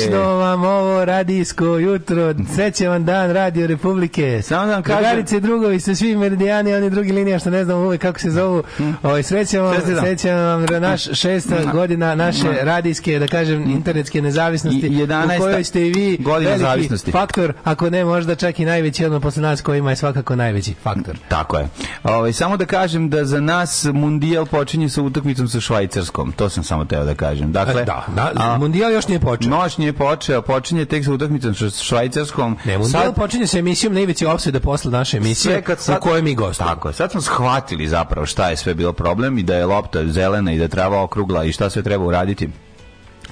Srećno vam ovo radijsko jutro. Srećan vam dan Radio Republike. Samo da vam kažem. Drugarice drugovi sa svim meridijani, oni drugi linija što ne znam uvek kako se zovu. Ovaj srećan vam, srećan vam naš šesta godina naše radijske, da kažem, internetske nezavisnosti. I, 11. U kojoj ste i vi godina nezavisnosti. Faktor, ako ne možda čak i najveći odmah posle nas kojima je svakako najveći faktor. Tako je. Ovaj samo da kažem da za nas mundijal počinje sa utakmicom sa Švajcarskom. To sam samo teo da kažem. Dakle, da, da, a, mundijal još nije počeo. Noć nije počeo, počinje tek sa utakmicom sa Švajcarskom. Ne, sad počinje sa emisijom na ivici opsede posle naše emisije sve kad sad, u kojoj mi gostujemo. Tako, sad smo shvatili zapravo šta je sve bilo problem i da je lopta zelena i da je trava okrugla i šta sve treba uraditi.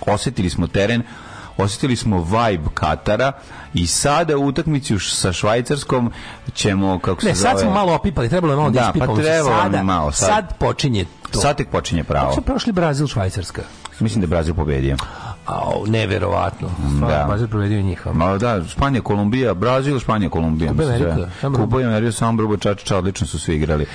Osetili smo teren, osetili smo vibe Katara i sada u utakmici sa Švajcarskom ćemo kako se ne, zove. sad smo malo opipali, trebalo je malo da, da pa ispipamo. Pa trebalo sada, malo sad. Sad počinje to. Sad tek počinje pravo. Kako su prošli Brazil Švajcarska? Mislim da je Brazil pobedio. Au, neverovatno. Pa da. se provedio njih. Ma da, Španija, Kolumbija, Brazil, Španija, Kolumbija. Kuba i da Amerika. Kuba i Amerika, samo Brubo odlično su svi igrali.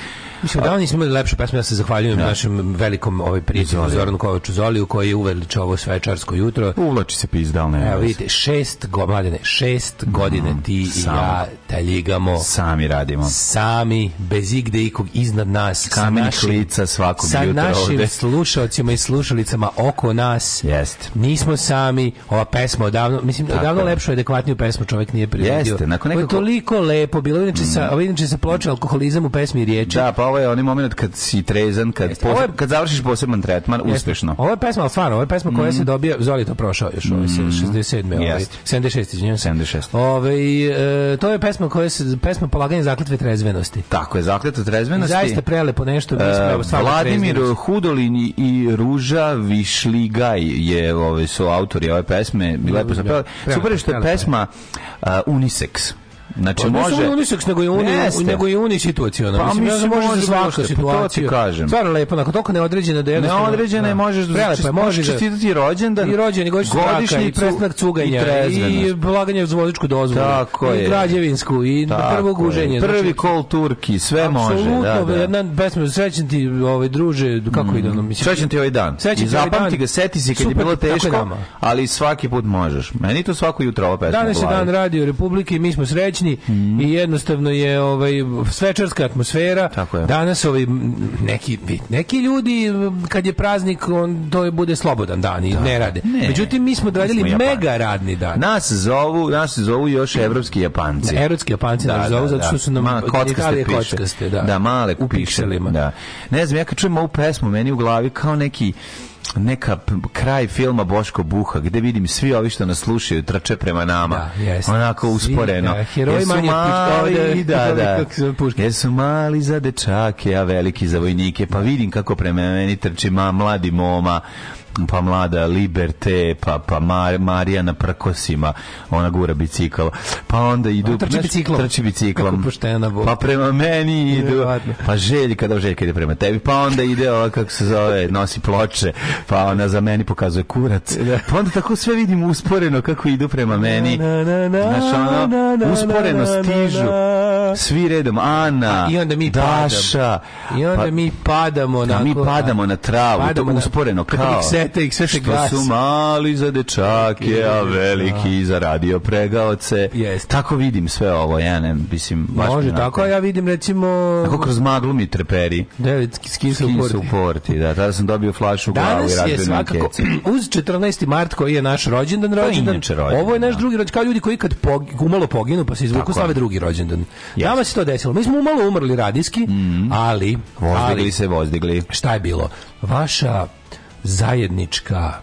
Mislim, da oni smo imali lepšu pesmu, ja se zahvaljujem da. našem velikom ovaj prijatelju Zoranu Kovaču Zoliju, koji je uveličao ovo svečarsko jutro. Uvlači se pizdal, ne. Evo vidite, šest, go, mladine, šest godine mm, ti i ja taljigamo. Sami radimo. Sami, bez igde ikog iznad nas. Kamenih lica svakog jutra ovde. Sa našim slušalcima i slušalicama oko nas. Jest. Nis nismo sami, ova pesma odavno, mislim, Tako odavno je. lepšu adekvatniju pesmu čovjek nije prirodio. Jeste, nakon nekako... Ovo je toliko lepo, bilo inače sa, mm. ovo inače sa ploče alkoholizam u pesmi i riječi. Da, pa ovo je onaj moment kad si trezan, kad, Jeste, poseb, je, kad završiš poseban tretman, Jeste. uspešno. Ovo je pesma, ali stvarno, ovo je pesma koja mm. se dobija, Zoli to prošao još, ovaj, mm. ovo je 67. Ovaj, 76, izvinjam se. 76. Ove, ovaj, e, to je pesma koja se, pesma polaganje zakletve trezvenosti. Tako je, zakletve trezvenosti. I zaista prelepo nešto. Mislim, uh, Vladimir Hudolin i Ruža Višligaj je ove, ovaj, su autori ove pesme, lepo da, zapevali. Da, Super je što je pesma uh, unisex. Znači pa, može. Ne unisex, nego i uni, nego i uni situacionalno. Pa mislim, mislim može, može za svaku situaciju. Pa, kažem. Stvarno lepo, nakon toliko neodređene da je neodređene da. možeš da prelepo je, možeš da čestitati rođendan i rođeni godišnji godišnji i prestanak cuganja i, blaganje za vozačku dozvolu. Tako i je. I građevinsku i Tako prvo guženje. Znači- Prvi kol turki, sve može, da. da. jedna besme srećan ti ovaj druže, kako ide ono, mislim. Srećan ti ovaj dan. Srećan ti ovaj zapamti ga, seti se kad je bilo teško, ali svaki put možeš. Meni to svako jutro opet. Danas je dan radio Republike i mi smo srećni moćni mm. i jednostavno je ovaj svečarska atmosfera. Danas ovaj neki neki ljudi kad je praznik on to je bude slobodan dan i da. ne rade. Ne. Međutim mi smo radili mega radni dan. Nas zovu, nas zovu još evropski Japanci. Da, evropski Japanci da, nas da, zovu zato da. što su nam Ma, kockaste, kockaste da. Da, male u pikselima. Da. Ne znam, ja kad čujem ovu pesmu, meni u glavi kao neki neka kraj filma Boško Buha gde vidim svi ovi što nas slušaju trče prema nama da, onako usporeno svi, da, jesu mali da, da, da. da. jesu mali za dečake a veliki za vojnike pa vidim kako prema meni trči ma, mladi moma pa mlada Liberte, pa, pa Mar, Marija na prkosima, ona gura bicikl, pa onda idu... Trči biciklom. Trči biciklom. Pa prema meni idu, pa Željka, da Željka ide prema tebi, pa onda ide ova, kako se zove, nosi ploče, pa ona za meni pokazuje kurac. Da. Pa onda tako sve vidim usporeno kako idu prema meni. Znaš, ono, usporeno stižu, svi redom, Ana, pa I onda mi Daša. Padam. I onda pa, mi padamo da, na... Mi padamo na travu, padamo to usporeno, kao dete i sve te Što gasi. su mali za dečake, a veliki za radio pregaoce. Yes. Tako vidim sve ovo, ja ne, mislim, baš Može, tako, ja vidim, recimo... Tako kroz maglu mi treperi. Da, skin su u porti. Da, tada sam dobio flašu u glavu i razbio svakako, uz 14. mart koji je naš rođendan, rođendan, ovo je naš da. drugi rođendan, kao ljudi koji kad pog, umalo poginu, pa se izvuku, slave drugi rođendan. Yes. Nama se to desilo. Mi smo umalo umrli radijski, mm -hmm. ali... Vozdigli ali, se, vozdigli. Šta je bilo? Vaša zajednička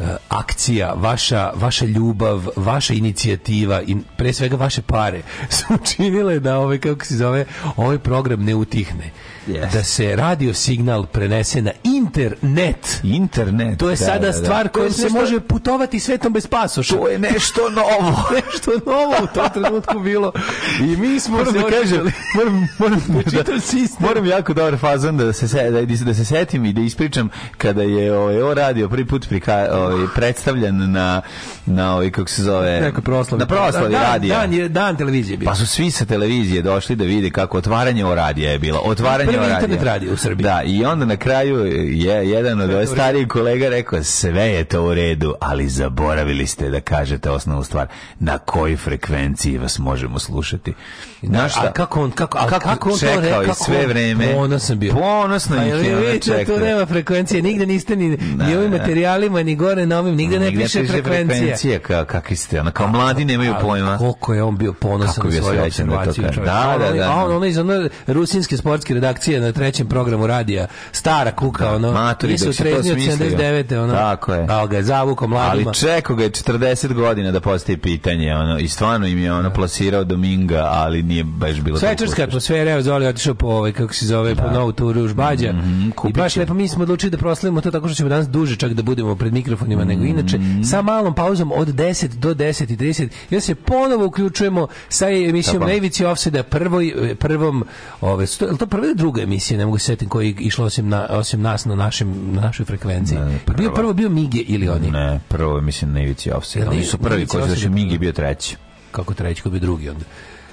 e, akcija, vaša, vaša ljubav, vaša inicijativa i pre svega vaše pare su učinile da ovaj, kako se zove, ovaj program ne utihne yes. da se radio signal prenese na internet. Internet. To je da, sada da, da. stvar da. kojom se nešto... može putovati svetom bez pasoša. To je nešto novo. nešto novo u tom trenutku bilo. I mi smo moram se da kažem, moram, moram, da, da moram jako dobar fazan da se, da, da se setim i da ispričam kada je ovaj, ovo radio prvi put prika, ovaj, predstavljen na, na ovaj, kako se zove... Neko proslavi. Na proslavi dan, radija. Dan, dan, dan televizije bio. Pa su svi sa televizije došli da vide kako otvaranje o radija je bilo. Otvaranje prvi internet radio u Srbiji. Da, i onda na kraju je jedan od ovih starijih kolega rekao sve je to u redu, ali zaboravili ste da kažete osnovnu stvar na kojoj frekvenciji vas možemo slušati. Znaš šta? A kako on kako a kako, kako on to rekao kako sve vreme? Ponosan bio. Ponosno pa je bio. Vidite, tu nema frekvencije, nigde niste ni na, ni da, ovim da. materijalima ni gore na ovim nigde, nigde ne piše, piše frekvencija. Ka, kakvi ste? Ona kao mladi nemaju pojma. Koliko je on bio ponosan na svoju da observaciju. Da, da, da. A on, on iz one rusinske sportske redakcije reakcije na trećem programu radija. Stara kuka, da, ono. Maturi, nisu trezni od 79. Ono, Tako je. Dao ga je zavuko mladima. Ali čekao ga je 40 godina da postaje pitanje, ono, i stvarno im je ono da. plasirao Dominga, ali nije baš bilo Svečarska atmosfera, evo Zoli otišao po ovaj, kako se zove, da. po novu turu Žbađa. Mm -hmm, I baš lepo mi smo odlučili da proslavimo to tako što ćemo danas duže čak da budemo pred mikrofonima mm -hmm. nego mhm. inače, sa malom pauzom od 10 do 10 i 30. Ja se ponovo uključujemo sa emisijom Nevici Ofseda prvoj, eh, prvom, ove, sto, to prvi ili druga emisija, ne mogu se setim koja je išla osim, na, osim nas na, našem, na našoj frekvenciji. Ne, pa prvo. Bio prvo bio Migi ili oni? Ne, prvo mislim na Ivici Ofsir. Oni su prvi, koji znači Migi bio treći. Kako treći, ko bi drugi onda?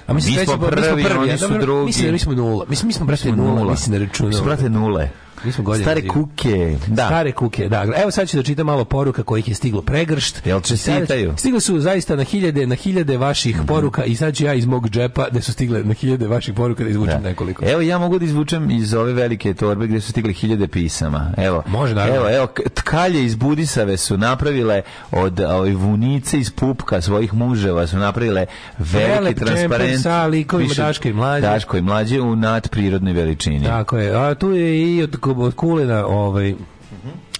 A mi, mi smo treći, pa, prvi, mi smo prvi, oni su drugi. Mislim da mi smo nula. Mislim, mi smo, brate, nula. nula. Mislim da računamo. Mi smo, brate, nule. Mi smo godine Stare kuke. Da. Stare kuke, da. Evo sad ću da čitam malo poruka kojih je stiglo pregršt. Jel sitaju? Stigli su zaista na hiljade, na hiljade vaših mm poruka i sad ću ja iz mog džepa da su stigle na hiljade vaših poruka da izvučem da. nekoliko. Evo ja mogu da izvučem iz ove velike torbe gde su stigle hiljade pisama. Evo. Može, naravno. Evo, evo, tkalje iz Budisave su napravile od ove ovaj, vunice iz pupka svojih muževa su napravile veliki Velep, transparent. Sa likovima Daško i mlađe. Daško i mlađe u nadprirodnoj veličini. Tako je. A tu je i od od Kulena, ovaj,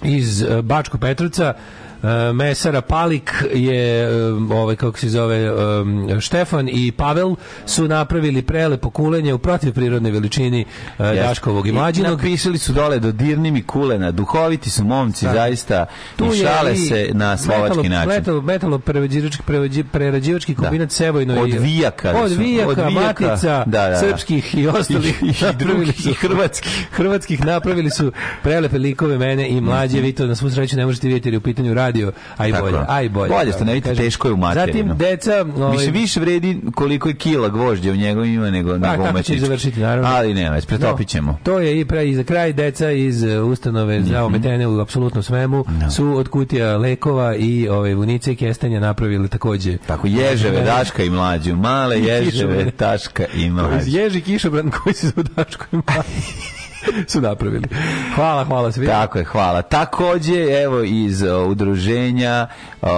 iz eh, Bačko Petrovca E, mesara Palik je e, ovaj kako se zove e, Štefan i Pavel su napravili prelepo kulenje u protivprirodnoj veličini yes. Daškovog i Mlađinog. Napisali su dole dodirni mi kulena, duhoviti su momci da. zaista tu i šale se na slovački način. Metalo, metalo prerađivački kombinat da. Sevojno od vijaka, od vijaka, od vijaka matica, da, da, da. srpskih i ostalih i, i drugih i hrvatskih. hrvatskih napravili su prelepe likove mene i mlađe, vi to na svu sreću ne možete vidjeti jer je u pitanju rad radio, aj bolje, da. aj bolje. Bolje što ne vidite, teško je u materinu. Zatim, deca... Ovaj... Više, više vredi koliko je kila gvožđa u njegovom ima nego, pa, nego u će završiti, naravno. Ali ne, već pretopit ćemo. No, to je i pre, i za kraj, deca iz e, ustanove za mhm. ometene u apsolutno svemu no. Da. su od kutija lekova i ove vunice i kestenja napravili takođe. Tako, ježeve, daška i mlađu, male ježeve, daška i mlađu. Ježi kišobran koji se zove daška i mlađu. su napravili. Hvala, hvala svima. Tako je, hvala. Takođe, evo iz e, udruženja uh,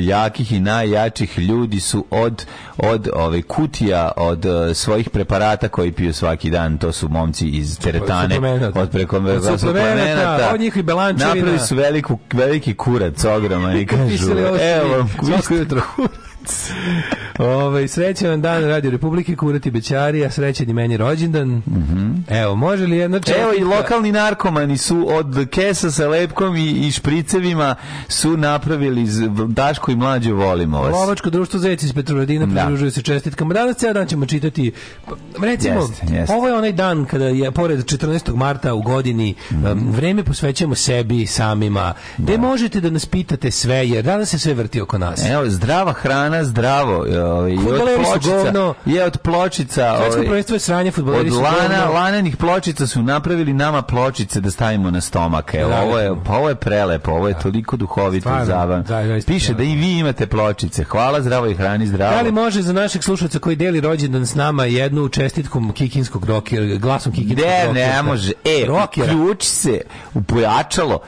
jakih i najjačih ljudi su od od ove kutija od e, svojih preparata koji piju svaki dan, to su momci iz teretane od preko od suplemenata. Od njih i belančevina. Napravili su veliku veliki kurac ogroman i kažu. Evo, svako jutro. Ove, ovaj, srećan dan Radio Republike, kurati bećari, a srećan i meni rođendan. Mm -hmm. Evo, može li jedna četka... Evo i lokalni narkomani su od kesa sa lepkom i, i špricevima su napravili Daško i mlađe volimo vas. Lovačko društvo Zec iz Petrovaradina da. pridružuje se čestitkama. Danas cijel dan ćemo čitati recimo, jest, jest. ovo je onaj dan kada je pored 14. marta u godini mm -hmm. vreme posvećujemo sebi samima. Da. Gde možete da nas pitate sve, jer danas se sve vrti oko nas. Evo, zdrava hrana dana zdravo. E, ovaj, Futboleri su govno. Je od pločica. Svetsko ovaj, prvenstvo je sranje, futboleri od su lana, Lanenih pločica su napravili nama pločice da stavimo na stomak. Evo, da, da, ovo je, da. pa ovo je prelepo, ovo je toliko duhovito zavan. Piše da i vi imate pločice. Hvala, zdravo i hrani zdravo. Da li može za našeg slušalca koji deli rođendan s nama jednu čestitku kikinskog rokera, glasom kikinskog rokera? Ne, ne može. E, ključ se upojačalo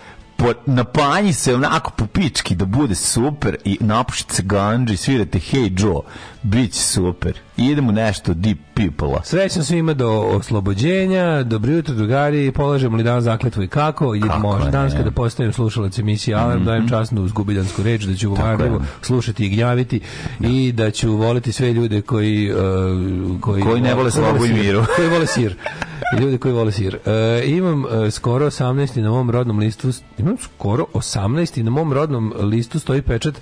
po, napanji se onako po pički da bude super i napušite se ganđi, svirate Hey Joe Biće super. Idemo nešto deep people-a. Srećno svima do oslobođenja, dobro jutro drugari, polažemo li danas zakletvu i kako, i može danas kada postavim slušalac emisije Alarm, mm -hmm. dajem časnu uz reč, da ću Vumardevu slušati i gnjaviti da. i da ću voliti sve ljude koji... Uh, koji, koji ne vole slobu i miru. koji vole sir. Ljudi koji vole sir. Uh, imam uh, skoro 18 na mom rodnom listu, imam skoro 18 na mom rodnom listu stoji pečat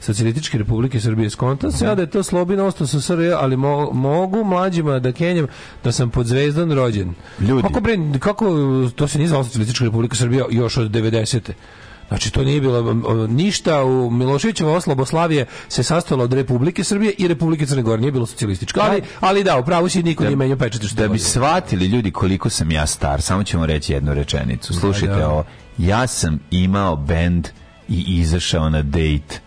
Socijalističke republike Srbije. Skontan se, mhm. a da je to sloba klubi na sam SRJ, e, ali mo, mogu mlađima da kenjam da sam pod zvezdan rođen. Ljudi. Kako, bre, kako to se nije zvala Socialistička republika Srbija još od 90. Znači, to nije bilo ništa u Miloševićeva Osloboslavije se sastojalo od Republike Srbije i Republike Crne Gore. Nije bilo socijalističko, Ali, da. ali da, upravo si niko da, nije menio pečete što Da bi shvatili ljudi koliko sam ja star, samo ćemo reći jednu rečenicu. Da, Slušajte da, da. ovo. Ja sam imao bend i izašao na dejt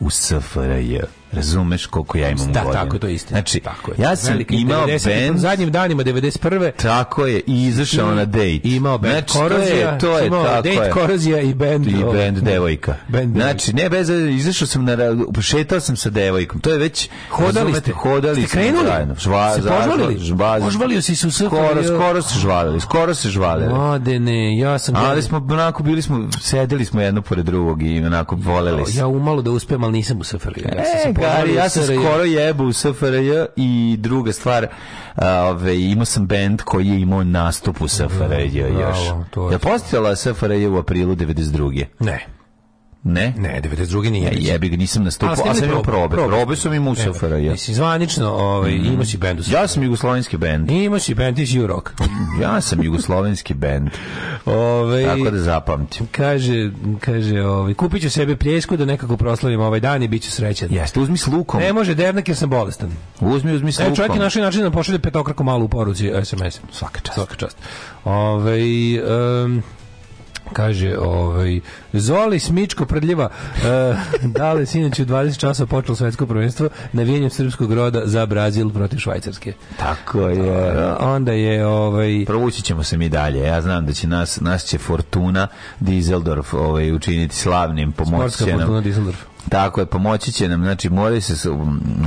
u SFRJ razumeš koliko ja imam da, godina. tako to je istina. Znači, tako je. ja sam Veliki imao 90, band... zadnjim danima 91. Tako je, i izašao na date. imao band znači, korozija, to je, to je, tako date je. korozija i band. I ovaj, band devojka. Band znači, ne, bez, izašao sam na, šetao sam sa devojkom, to je već, hodali razumete, ste, hodali ste krenuli, zajedno. žva, se požvalili, žva, požvalio si se u srpom. Skoro, skoro se žvalili, skoro se žvalili. ne, ja sam... Ali smo, onako, bili smo, sedeli smo jedno pored drugog i onako voleli se. Ja umalo da uspem, ali nisam u srpom. Ja sam Drugari, ja sam skoro jebu u SFRJ i druga stvar, ove, imao sam bend koji je imao nastup u SFRJ još. je ja postojala SFRJ u aprilu 92. Ne. Ne? Ne, 92. nije. Ja, e, jebi ga, nisam nastupao, a, a sam imao probe. Probe, probe su mi Musafara, ja. Mislim, zvanično, ovaj, mm. imaš i bendu. Ja sam jugoslovenski bend. Imaš si bend, ti si ja sam jugoslovenski ovaj, bend. Ove, Tako da zapamtim. Kaže, kaže, ovaj, kupit ću sebe pljesku da nekako proslavim ovaj dan i bit ću srećan. Jeste, uzmi s lukom. Ne može, dernak jer sam bolestan. Uzmi, uzmi s e, lukom. E, čovjek je našao način da pošalje petokrako malu u poruci SMS. Svaka čast. Svaka čast. Ove, ovaj, um, Kaže, ovaj, Zoli Smičko predljiva, e, dale sinoć u 20 časa počelo svetsko prvenstvo navijenjem srpskog roda za Brazil protiv Švajcarske. Tako je. E, onda je, ovaj... Provući ćemo se mi dalje, ja znam da će nas, nas će Fortuna Dizeldorf ovaj, učiniti slavnim, pomoći će nam... Fortuna Dizeldorf. Tako je, pomoći će nam, znači moraju se,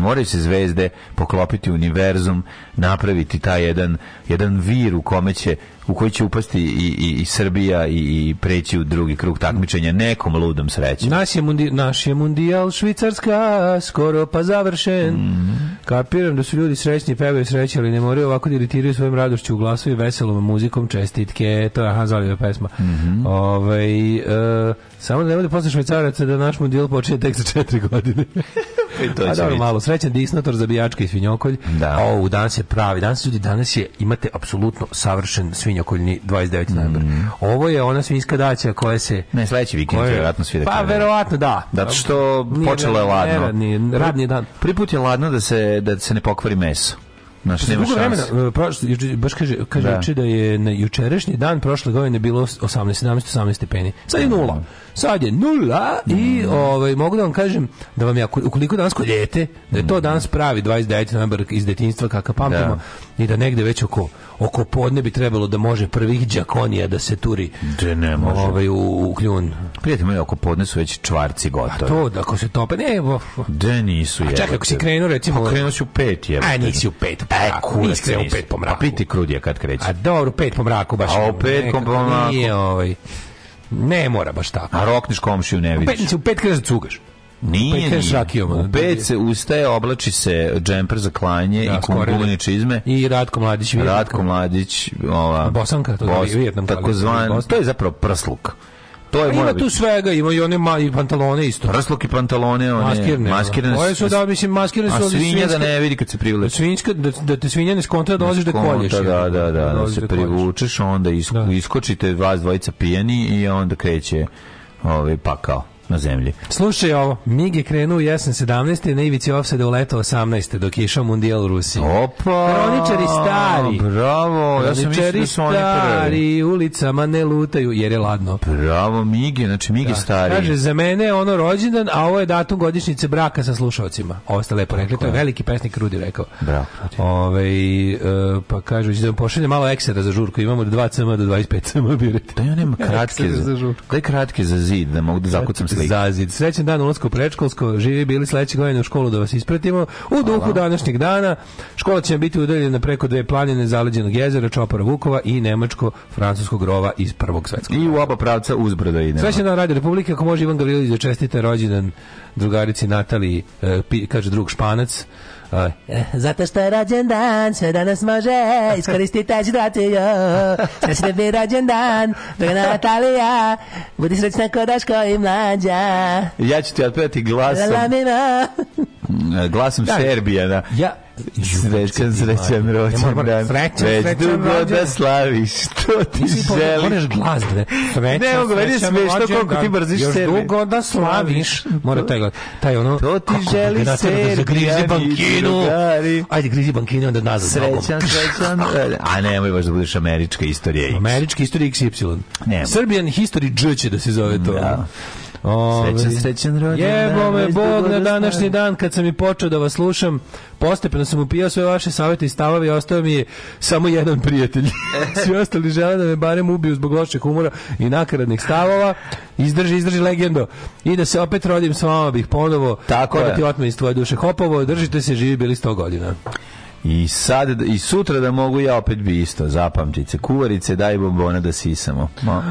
moraju se zvezde poklopiti univerzum, napraviti taj jedan, jedan vir u kome će u koji će upasti i, i, i Srbija i, i preći u drugi krug takmičenja nekom ludom srećom. Naš je, mundi, naš je mundijal Švicarska skoro pa završen. Mm. Kapiram da su ljudi srećni, pevaju sreće, ali ne moraju ovako da iritiraju svojim radošću u glasu i veselom muzikom, čestitke, to je Hans Oliver pesma. Mm -hmm. Ove, ovaj, e, samo da ne bude posle Švicaraca da naš mundijal počinje tek za četiri godine. I e, to A da, malo srećan disnator za bijačka i svinjokolj. Da. O, danas je pravi, danas ljudi, danas je, imate apsolutno savršen svinjokolj svinjokoljni 29. Mm. novembar. Ovo je ona svinjska daća koja se... Ne, sledeći vikend je verovatno svi da Pa, verovatno da. Zato što nije, počelo je ladno. Neradni, radni dan. Prvi put je ladno da se, da se ne pokvari meso. Naš nema šanse. Vremena, prošlo, baš kaže, kaže da. Uči da je na jučerašnji dan prošle godine bilo 18, 17, 18 stepeni. Sad je da. nula. Sad je nula mm. i ovaj, mogu da vam kažem da vam ja, ukoliko danas koljete, da je to mm. danas pravi 29. novembar iz detinjstva kakav pamtimo, da ni da negde već oko oko podne bi trebalo da može prvih đakonija da se turi Da ne može. Ovaj, u, u kljun. Prijatelj moj, oko podne su već čvarci gotovi. A to, da ako se tope, ne, evo. Da nisu jebate. čekaj, ako si krenuo, recimo... A pa krenuo si u pet, je. Aj nisi u pet, pa, e, kurac, nisi krenuo u pet po pa mraku. A piti krudija kad kreće. A dobro, pet po mraku baš. A u pet po mraku. Nije, ovaj, ne mora baš tako. A rokniš komšiju, ne vidiš. U pet, u pet kada cugaš. Nije, pa nije. Rakijom, u da, da, pet da. se ustaje, oblači se džemper za klanje da, i kungulanje čizme. I Ratko Mladić. Vijetnam. Ratko Mladić. Ova, Bosanka, to Bos, Vijetnam. Tako zvan, to je zapravo prsluk. To je ima tu biti. svega, ima i one ma, i pantalone isto. Prsluk i pantalone, one maskirne. maskirne Koje su da mislim maskirne su, a svinja svinjska, da ne vidi kad se privlači. Svinjska da, da te svinja ne skontra dolaziš da kolješ. Da, da, da, da, da se privučeš, onda isko, da. iskočite vas dvojica pijani i onda kreće ovaj pakao na zemlji. Slušaj ovo, MIG je krenuo u jesen 17. na ivici ofsede u leto 18. dok je išao mundijal u Rusiji. Opa! Kroničari stari! Bravo! ja sam da stari ulicama ne lutaju jer je ladno. Bravo, MIG je, znači MIG je da. stari. Kaže, za mene je ono rođendan, a ovo je datum godišnjice braka sa slušalcima. Ovo ste lepo rekli, to je veliki pesnik Rudi rekao. Bravo. Ove, e, pa kaže, da vam pošalje malo eksera za žurku, imamo od 2 cm do 25 cm birati. Da ja nemam kratke za, za žurku. Daj kratke za zid, da mogu da zakucam se Zazid. Zazid. Srećan dan ulazka u predškolsko. Živi bili sledeće godine u školu da vas ispratimo. U duhu Hvala. današnjeg dana škola će biti udaljena preko dve planine zaleđenog jezera, Čopara Vukova i nemačko-francuskog rova iz Prvog svetskog. I u oba pravca uzbrdo ide. Srećan dan Radio Republike. Ako može Ivan Gavrilić da čestite rođendan drugarici Natali, e, pi, kaže drug Španac. Zato što je rođen dan, sve danas može, iskoristiti taj situaciju. Srećne tebi da rođen dan, druga Natalija, budi srećna ko Daško i mlađa. Ja ću ti otpevati glasom. Glasom da. Serbijana. Da. Ja, Srećan, srećan rođendan. E, Već srećan, dugo da slaviš. to ti želiš? Moraš glas da srećan, Ne, mogu, meni je smiješno koliko ti brziš sebe. Još dugo da slaviš. Mora taj, taj ono... To ti želi da seri, grizi bankinu. Ajde, grizi bankinu, onda nazad. Srećan, srećan. A nemoj baš da budeš američka istorija X. Američka istorija XY. Nemoj. Serbian History G će da se zove to. Da. Ove, srećan, srećan rođen. Jebo me Bog na današnji dan kad sam i počeo da vas slušam. Postepeno sam upijao sve vaše savete i stavovi i ostao mi je samo jedan prijatelj. Svi ostali žele da me barem ubiju zbog lošeg humora i nakaradnih stavova. Izdrži, izdrži legendo. I da se opet rodim s vama bih ponovo. Tako da ti otme iz tvoje duše hopovo. Držite se, živi bili 100 godina. I sad i sutra da mogu ja opet bi isto, zapamtite. Kuvarice daj bombona da sisamo. Ma.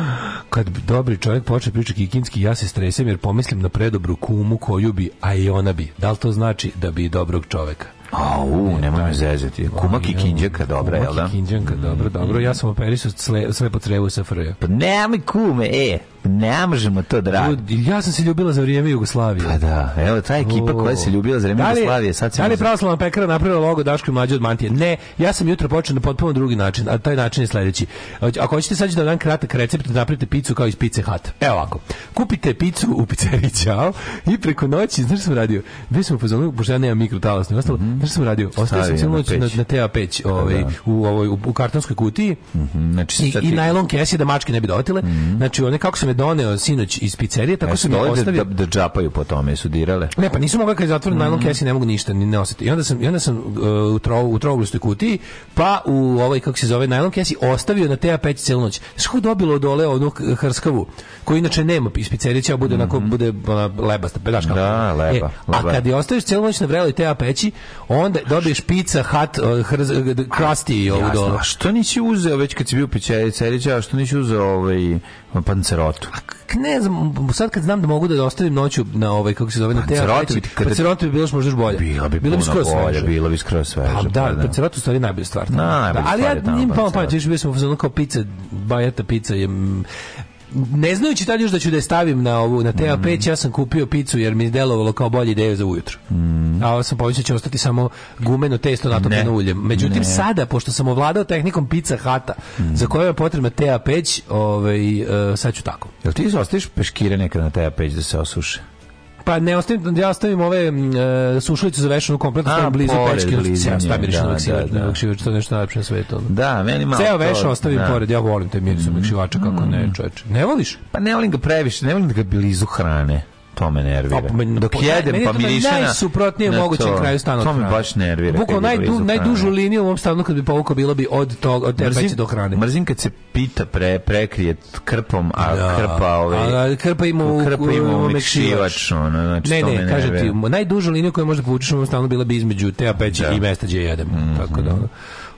Kad dobri čovjek počne pričati kikinski, ja se stresem jer pomislim na predobru kumu koju bi, a i ona bi. Da li to znači da bi dobrog čovjeka? A, u, nemoj me zezati. Kuma Kikinđanka, dobra, jel da? Kuma Kikinđanka, dobro, mm. dobro. Ja sam operisao slepo crevu sa frjo. Pa nemoj kume, e, Ne možemo to drago. Da ja sam se ljubila za vrijeme Jugoslavije. Pa da, evo ta ekipa koja se ljubila za vrijeme da Jugoslavije. Sad se Ali da li pravoslavna pekara napravila logo Daško i mlađe od mantije? Ne, ja sam jutro počeo na potpuno drugi način, a taj način je sljedeći. Ako hoćete sad da vam kratak recept, da napravite picu kao iz pice Hut. Evo ovako. Kupite picu u pizzeriji Ćao i preko noći, znaš što sam radio? Bio sam upozornio, pošto ja nemam ne Ostalo, mm -hmm. Znaš sam radio? Ostao sam cijelu noć na, na TA peć pa ovaj, u, ovoj, u, u, kartonskoj kutiji mm -hmm. znači, i, i najlon kesi da mačke ne bi dovatile. Mm -hmm. Znači, one kako sam me doneo sinoć iz pizzerije, tako e, su mi ostavili... Da, da, džapaju po tome, su dirale. Ne, pa nisu mogli kad je zatvoren mm. nylon mhm. kesi, ne mogu ništa, ni ne osjetiti. I onda sam, i onda sam uh, u, trov, u troglustoj kutiji, pa u ovaj, kako se zove, najlon kesi, ostavio na te peći celu noć. Znaš kako dobilo dole onu hrskavu, koju inače nema iz pizzerije, će bude, mm -hmm. onako, mhm. bude ona, lebasta, pedaš da, kako. Da, leba, e, leba. A kad je ostaviš celu noć na vreloj te peći, onda dobiješ pizza, hat, e, hrz, e, krasti i ovu dole. Jasno, a što nisi uzeo, već kad si bio u pizzerije, a što nisi uzeo ovaj pancerotu. A ne znam, sad kad znam da mogu da ostavim noću na ovaj kako se zove na te reći, pancerotu bi bilo možda još bolje. Bila bi bilo bi skroz bolje, bilo bi skroz sveže. A pa da, pa da. pancerotu u stvari najbolja stvar. Na, najbolja da, ali stvar ja njim pa pa ćeš bismo uzeli kao pizza, bajata pizza je ne znajući tad još da ću da je stavim na ovu na TA5, mm. ja sam kupio picu jer mi je delovalo kao bolje ideje za ujutro. Mm. A ovo sam pomislio da će ostati samo gumeno testo natopljeno uljem. Međutim ne. sada pošto sam ovladao tehnikom pizza hata mm. za koju je potrebna TA5, ovaj uh, sad ću tako. Jel ti ostaviš peškire neka na TA5 da se osuše? Pa ne ostavim, ja ostavim ove e, sušalicu za vešanu kompletno, da stavim blizu pečke, ja da stavim da, da, da, da. mikšivač, to je nešto najlepše na svetu. Da, meni malo Ceo veš ostavim da. pored, ja volim te miris mm. mikšivača, kako ne, čoveče. Ne voliš? Pa ne volim ga previše, ne volim da ga blizu hrane to me nervira. Pa, meni, Dok jedem, meni pa miriše na... Najsuprotnije moguće to, kraju stanu. To me baš nervira. Bukao najdu, najdužu liniju u mom stanu kad bi povukao bila bi od tog od mrzim, do hrane. Mrzim kad se pita pre, prekrije krpom, a da, krpa ove... Ovaj- a, krpa ima u, krpa ima u, mekšivač. Ono, znači, ne, ne, ne kažem ti, najdužu liniju koju možda povučeš u mom stanu bila bi između te peći da. i mesta gdje jedem. Mm -hmm. Tako da...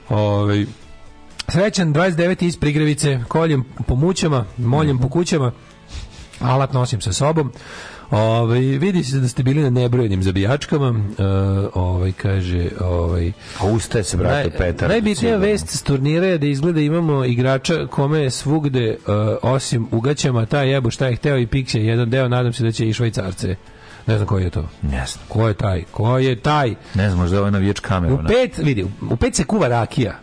Ovaj Srećan 29. iz Prigrevice, koljem po mućama, moljem po kućama, alat nosim sa sobom. Ovaj vidi se da ste bili na nebrojenim zabijačkama. Uh, ovaj kaže, ovaj A ustaje se brate naj, Petar. Najbitnija vest s turnira je da izgleda imamo igrača kome je svugde uh, osim ugaćama ta jebo šta je hteo i Pixje jedan deo, nadam se da će i Švajcarce. Ne znam koji je to. Ne znam. Ko je taj? Ko je taj? Ne znam, možda je ovaj navijač kamera. U pet, vidi, u pet se kuva rakija.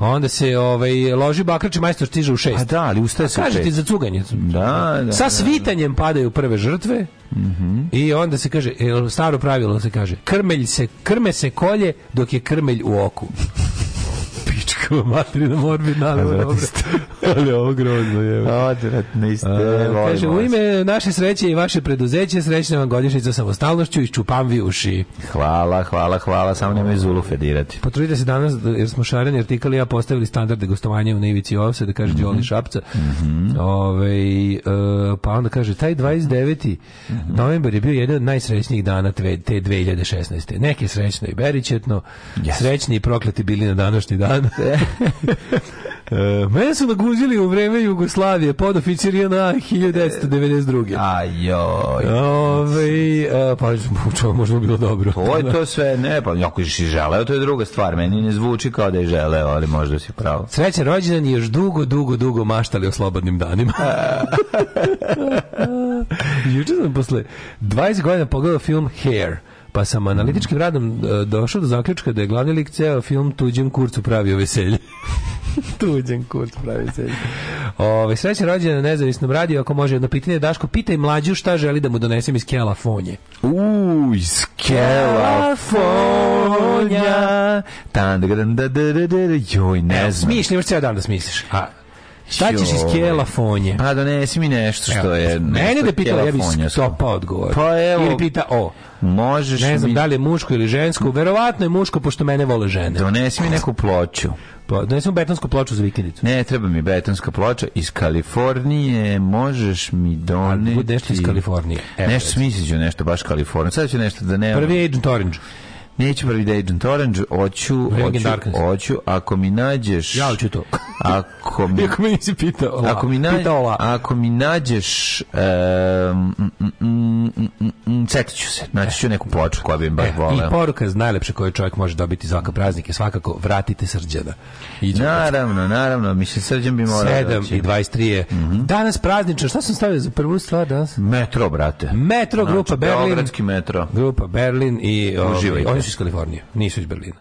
Onda se ovaj loži bakrač majstor stiže u 6. A da, ali ustaje se. Kaže ti za cuganje. Da, da. Sa da, da. svitanjem padaju prve žrtve. Mhm. I onda se kaže, e, staro pravilo se kaže, krmelj se krme se kolje dok je krmelj u oku mačkama materina morbidna, ali dobro. ali ovo grozno je. Odvratno isto. kaže, u ime naše sreće i vaše preduzeće, srećna vam godišnica samostalnošću i čupam vi uši. Hvala, hvala, hvala, samo nemoj zulu fedirati. Potrudite se danas, jer smo šareni artikali, ja postavili standarde gostovanja u Nevici Ovse, da kaže mm -hmm. Đoli Šapca. Mm -hmm. Ove, e, pa onda kaže, taj 29. Mm -hmm. novembar je bio jedan od najsrećnijih dana te 2016. Neke srećno i beričetno, yes. srećni i prokleti bili na današnji dan. e, mene su naguzili u vreme Jugoslavije, podoficir JNA 1992. A joj. Ove, e, pa čemu možda bilo dobro. To je to sve, ne, pa ako si želeo, to je druga stvar. Meni ne zvuči kao da je želeo, ali možda si pravo. Srećan rođendan je još dugo, dugo, dugo maštali o slobodnim danima. Juče sam posle 20 godina pogledao film Hair pa sam analitičkim radom e, došao do zaključka da je glavni lik ceo film tuđim kurcu pravio veselje. tuđim kurcu pravio veselje. Ove, sreće rođena na nezavisnom radiju, ako može jedno pitanje, Daško, pitaj mlađu šta želi da mu donesem iz Kelafonje. Uuu, iz Kelafonja. Joj, ne znam. Smišljaš ceo dan da smisliš. A, Šta da ćeš iz kjelafonje? Pa donesi mi nešto što je... Evo, mene da pitala, ja bih stopa odgovor. Pa evo... Ili pita o. Možeš ne znam mi... da li je muško ili žensko. Verovatno je muško, pošto mene vole žene. Donesi mi neku ploču. Pa, donesi mi betonsku ploču za vikendicu. Ne, treba mi betonska ploča. Iz Kalifornije možeš mi doneti... Nešto iz Kalifornije. Evo, nešto smisliću, nešto baš Kalifornije. Sada će nešto da ne... Prvi je Agent Orange. Neću prvi da Agent Orange, hoću, hoću, hoću, ako mi nađeš... Ja hoću to. ako mi... ako mi nisi pitao. Ako mi, na, la. ako mi nađeš... Um, mm, mm, mm, Cetit mm, mm, mm, ću se, naći ću neku ploču koja bi im baš e, voleo. I poruka je najlepša koju čovjek može dobiti za ovakav praznik je svakako vratite srđana. Iđu naravno, naravno, mislim srđan bi morao 7 da i 23 je. Mm -hmm. Danas prazničan, šta sam stavio za prvu stvar danas? Metro, brate. Metro, grupa znači, Berlin. Beogradski metro. Grupa Berlin i... Ovaj, Uživaj. Oni iz Kalifornije, nisu iz Berlina.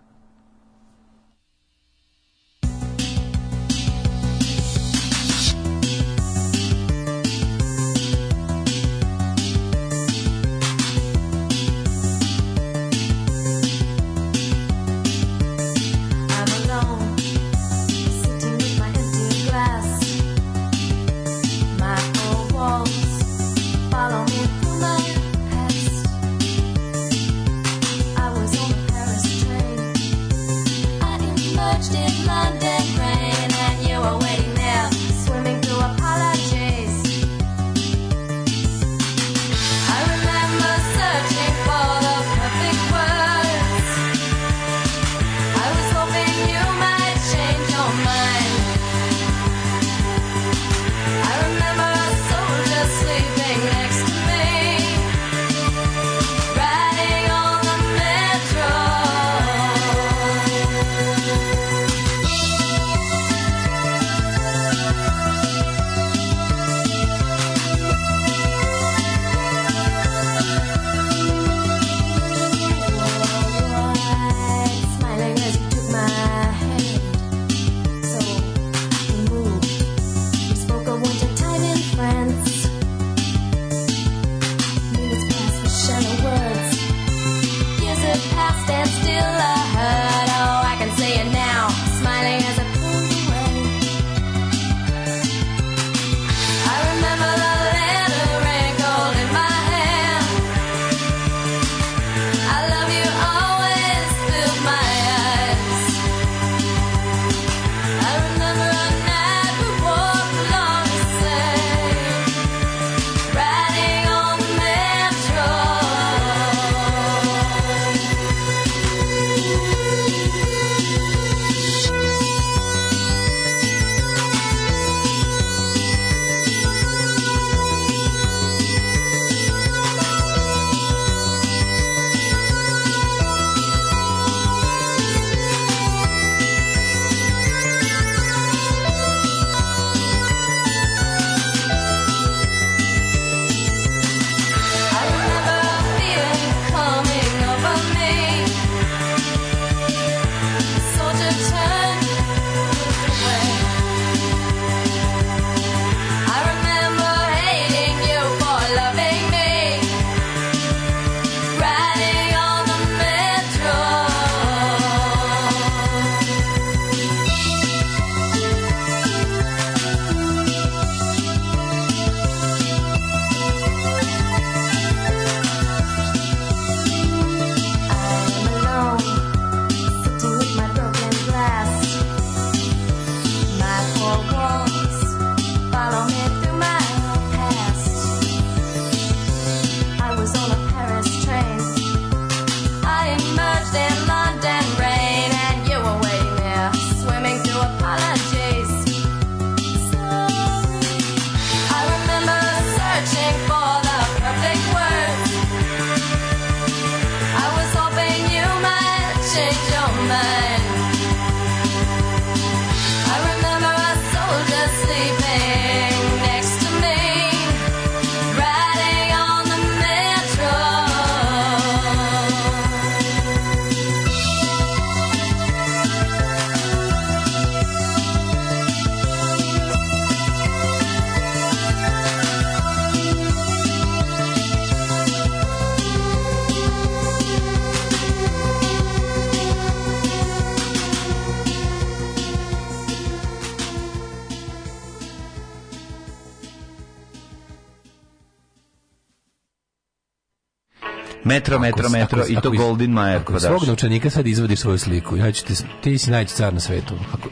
Metro, metro, ako, metro ako, i to Golden Majer. Ako svog novčanika sad izvadiš svoju sliku, ja ću ti, ti si najći car na svetu. Ako,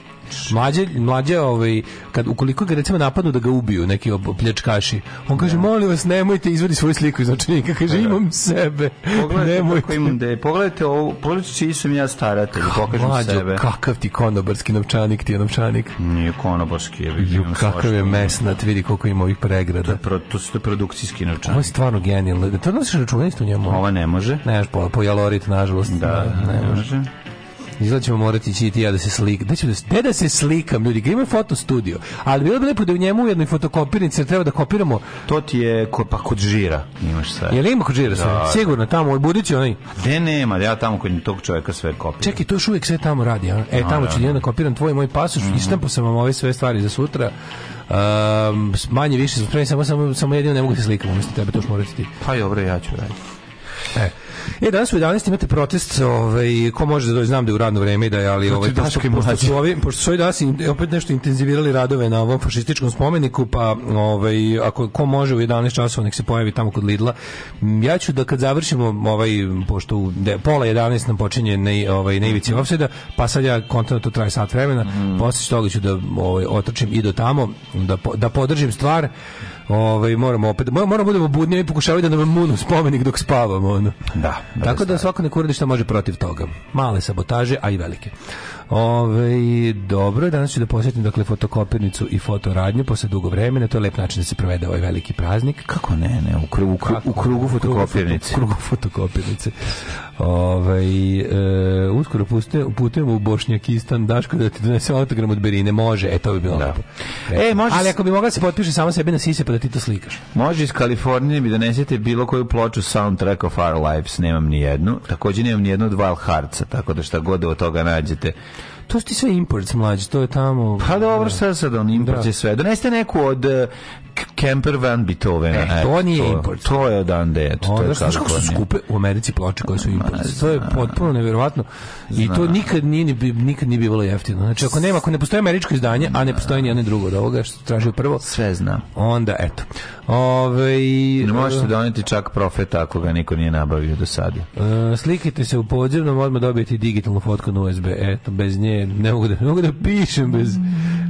Baš. Mlađe, mlađe ovaj, kad, ukoliko ga recimo napadnu da ga ubiju neki opljačkaši on kaže, da. molim vas, nemojte, izvadi svoju sliku iz očenika, kaže, da, da. imam sebe, pogledajte nemojte. Imam de, pogledajte ovo, pogledajte čiji sam ja staratelj, pokažem mlađo, sebe. kakav ti konobarski novčanik, ti je novčanik. Nije konobarski, je Ju, kakav je mesnat, vidi koliko ima ovih pregrada. To, pro, to su to produkcijski novčanik. Ovo je stvarno genijalno, da to nosiš računajstvo njemu? Ova ne može. Ne, po, po jalorit, nažalost. Da, ne, ne može. može. Izgleda ćemo morati ići ti ja da se slikam. Da ću da, se... da se slikam, ljudi? Gde ima foto studio? Ali bilo bi lepo da u njemu u jednoj fotokopirnici treba da kopiramo. To ti je ko, pa kod žira. Imaš sve. Jel ima kod žira sve? Da, da. Sigurno, tamo, budući onaj. Gde nema, ja tamo kod tog čovjeka sve kopiram. Čekaj, to još uvijek sve tamo radi, a? E, tamo no, ću da, da. kopiram tvoj moj pasoš, mm -hmm. sam vam ove sve stvari za sutra. Um, manje više, spremni, samo, samo, samo jedino ne mogu da se slikati, umjesto tebe, to što morate ti. Pa dobro, ja ću raditi. E. E, danas u 11 imate protest, ovaj, ko može da dođe, znam da je u radno vreme, da je, ali ovaj, pošto, pošto, su ovi, pošto su ovi danas opet nešto intenzivirali radove na ovom fašističkom spomeniku, pa ovaj, ako ko može u 11 časova nek se pojavi tamo kod Lidla. Mm, ja ću da kad završimo ovaj, pošto u de, pola 11 nam počinje na, ovaj, na ivici mhm. ofseda, pa sad ja kontinu da to traje sat vremena, mm. posle toga ću da ovaj, otrčim i do tamo, da, da podržim stvar, Ovaj moramo opet moramo budemo budni i pokušavati da nam munu spomenik dok spavamo ono. Da. da Tako da, da. svako nek uradi može protiv toga. Male sabotaže, a i velike. Ove, ovaj, dobro, danas ću da posjetim dakle fotokopirnicu i fotoradnju posle dugo vremena, to je lep način da se provede ovaj veliki praznik. Kako ne, ne, u krugu, u krugu, u krugu fotokopirnice. U krugu fotokopirnice. Ovaj e, uskoro puste, putujemo u Bošnjakistan, Daško da ti donese autogram od Berine, može. E to bi bilo da. E, može. Ali ako bi mogla da se potpiše samo sebe na sise pa da ti to slikaš. Može iz Kalifornije mi donesete bilo koju ploču soundtrack of our lives, nemam ni jednu. Takođe nemam ni jednu od Val Harca, tako da šta god da od toga nađete to su ti sve imports mlađi, to je tamo... Pa dobro, sve sad on imports da. sve. Doneste neku od e, camper van Beethoven. E, to nije to, import. To je odande, Znaš kako su skupe u Americi ploče koje su import? To je potpuno nevjerovatno. I to nikad nije, nikad nije bilo jeftino. Znači, ako nema, ako ne postoji američko izdanje, a ne postoji ni jedno drugo od ovoga što tražio prvo, sve znam. Onda, eto. Ove, ne možete doneti čak profeta ako ga niko nije nabavio do sada. Uh, slikajte se u podzemnom, odmah dobijete digitalnu fotku na USB. Eto, bez nje ne mogu da, ne mogu da pišem bez...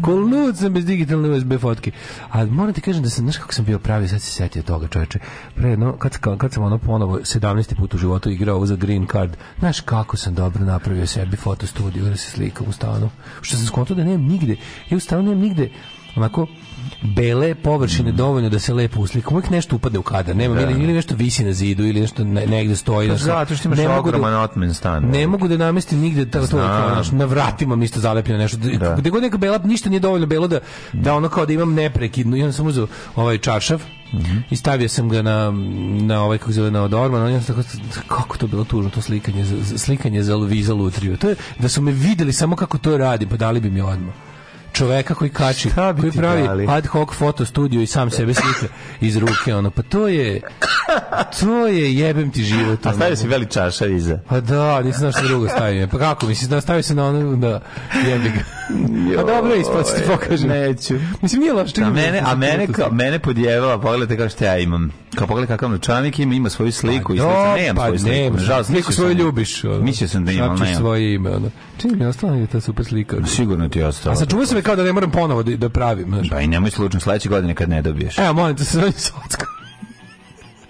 Kolnut sam bez digitalne USB fotke. A moram ti kažem, kažem da se znaš kako sam bio pravi, sad se setio toga, čoveče. Pre, no, kad, kad sam ono ponovo 17. put u životu igrao za green card, znaš kako sam dobro napravio sebi foto fotostudiju da se slikam u stanu. Što sam skontao da nemam nigde, ja u stanu nemam nigde, onako, bele površine mm. dovoljno da se lepo uslika. Uvek nešto upadne u kadar. Nema da. ili, nešto visi na zidu ili nešto negde stoji. Znači, zato što imaš ne ogroman da, otmen stan. Ne, ovaj. mogu da namestim nigde ta na vratima mi isto zalepljeno nešto. Da. da. Gde god neka bela ništa nije dovoljno belo da mm. da ono kao da imam neprekidno. I Imam sam za ovaj čaršav. Mm -hmm. I stavio sam ga na, na ovaj kako zove na Odorman, on je tako kako to bilo tužno to slikanje, slikanje za Luviza Lutriju. To je da su me videli samo kako to radi, pa dali bi mi odmah čoveka koji kači, koji pravi dali? ad hoc foto studiju i sam sebe slika iz ruke, ono, pa to je to je jebem ti život. Ono. A stavio si veli čaša iza. Pa da, nisam znaš što drugo stavio. Pa kako, mislim, da stavio se na ono, da, jebi ga. Pa dobro, ispod ću ti pokažem. Neću. Mislim, nije loš. A mene, a mene, ka, mene podjevava, pogledajte kao što ja imam. Kao pogledaj kakav novčanik ima, ima svoju pa sliku. Pa, i slica, nemam pa, svoju sliku. Ne, Žalost, sliku svoju ljubiš. Mislio sam da imam, nemam. svoje ime, ono. Čini je ostalo je ta super slika. Sigurno ti je ostalo. A sačuvao se me kao da ne moram ponovo da, da pravim. Znaš. Pa i nemoj slučajno sledeće godine kad ne dobiješ. Evo, molim te, se zove Socko.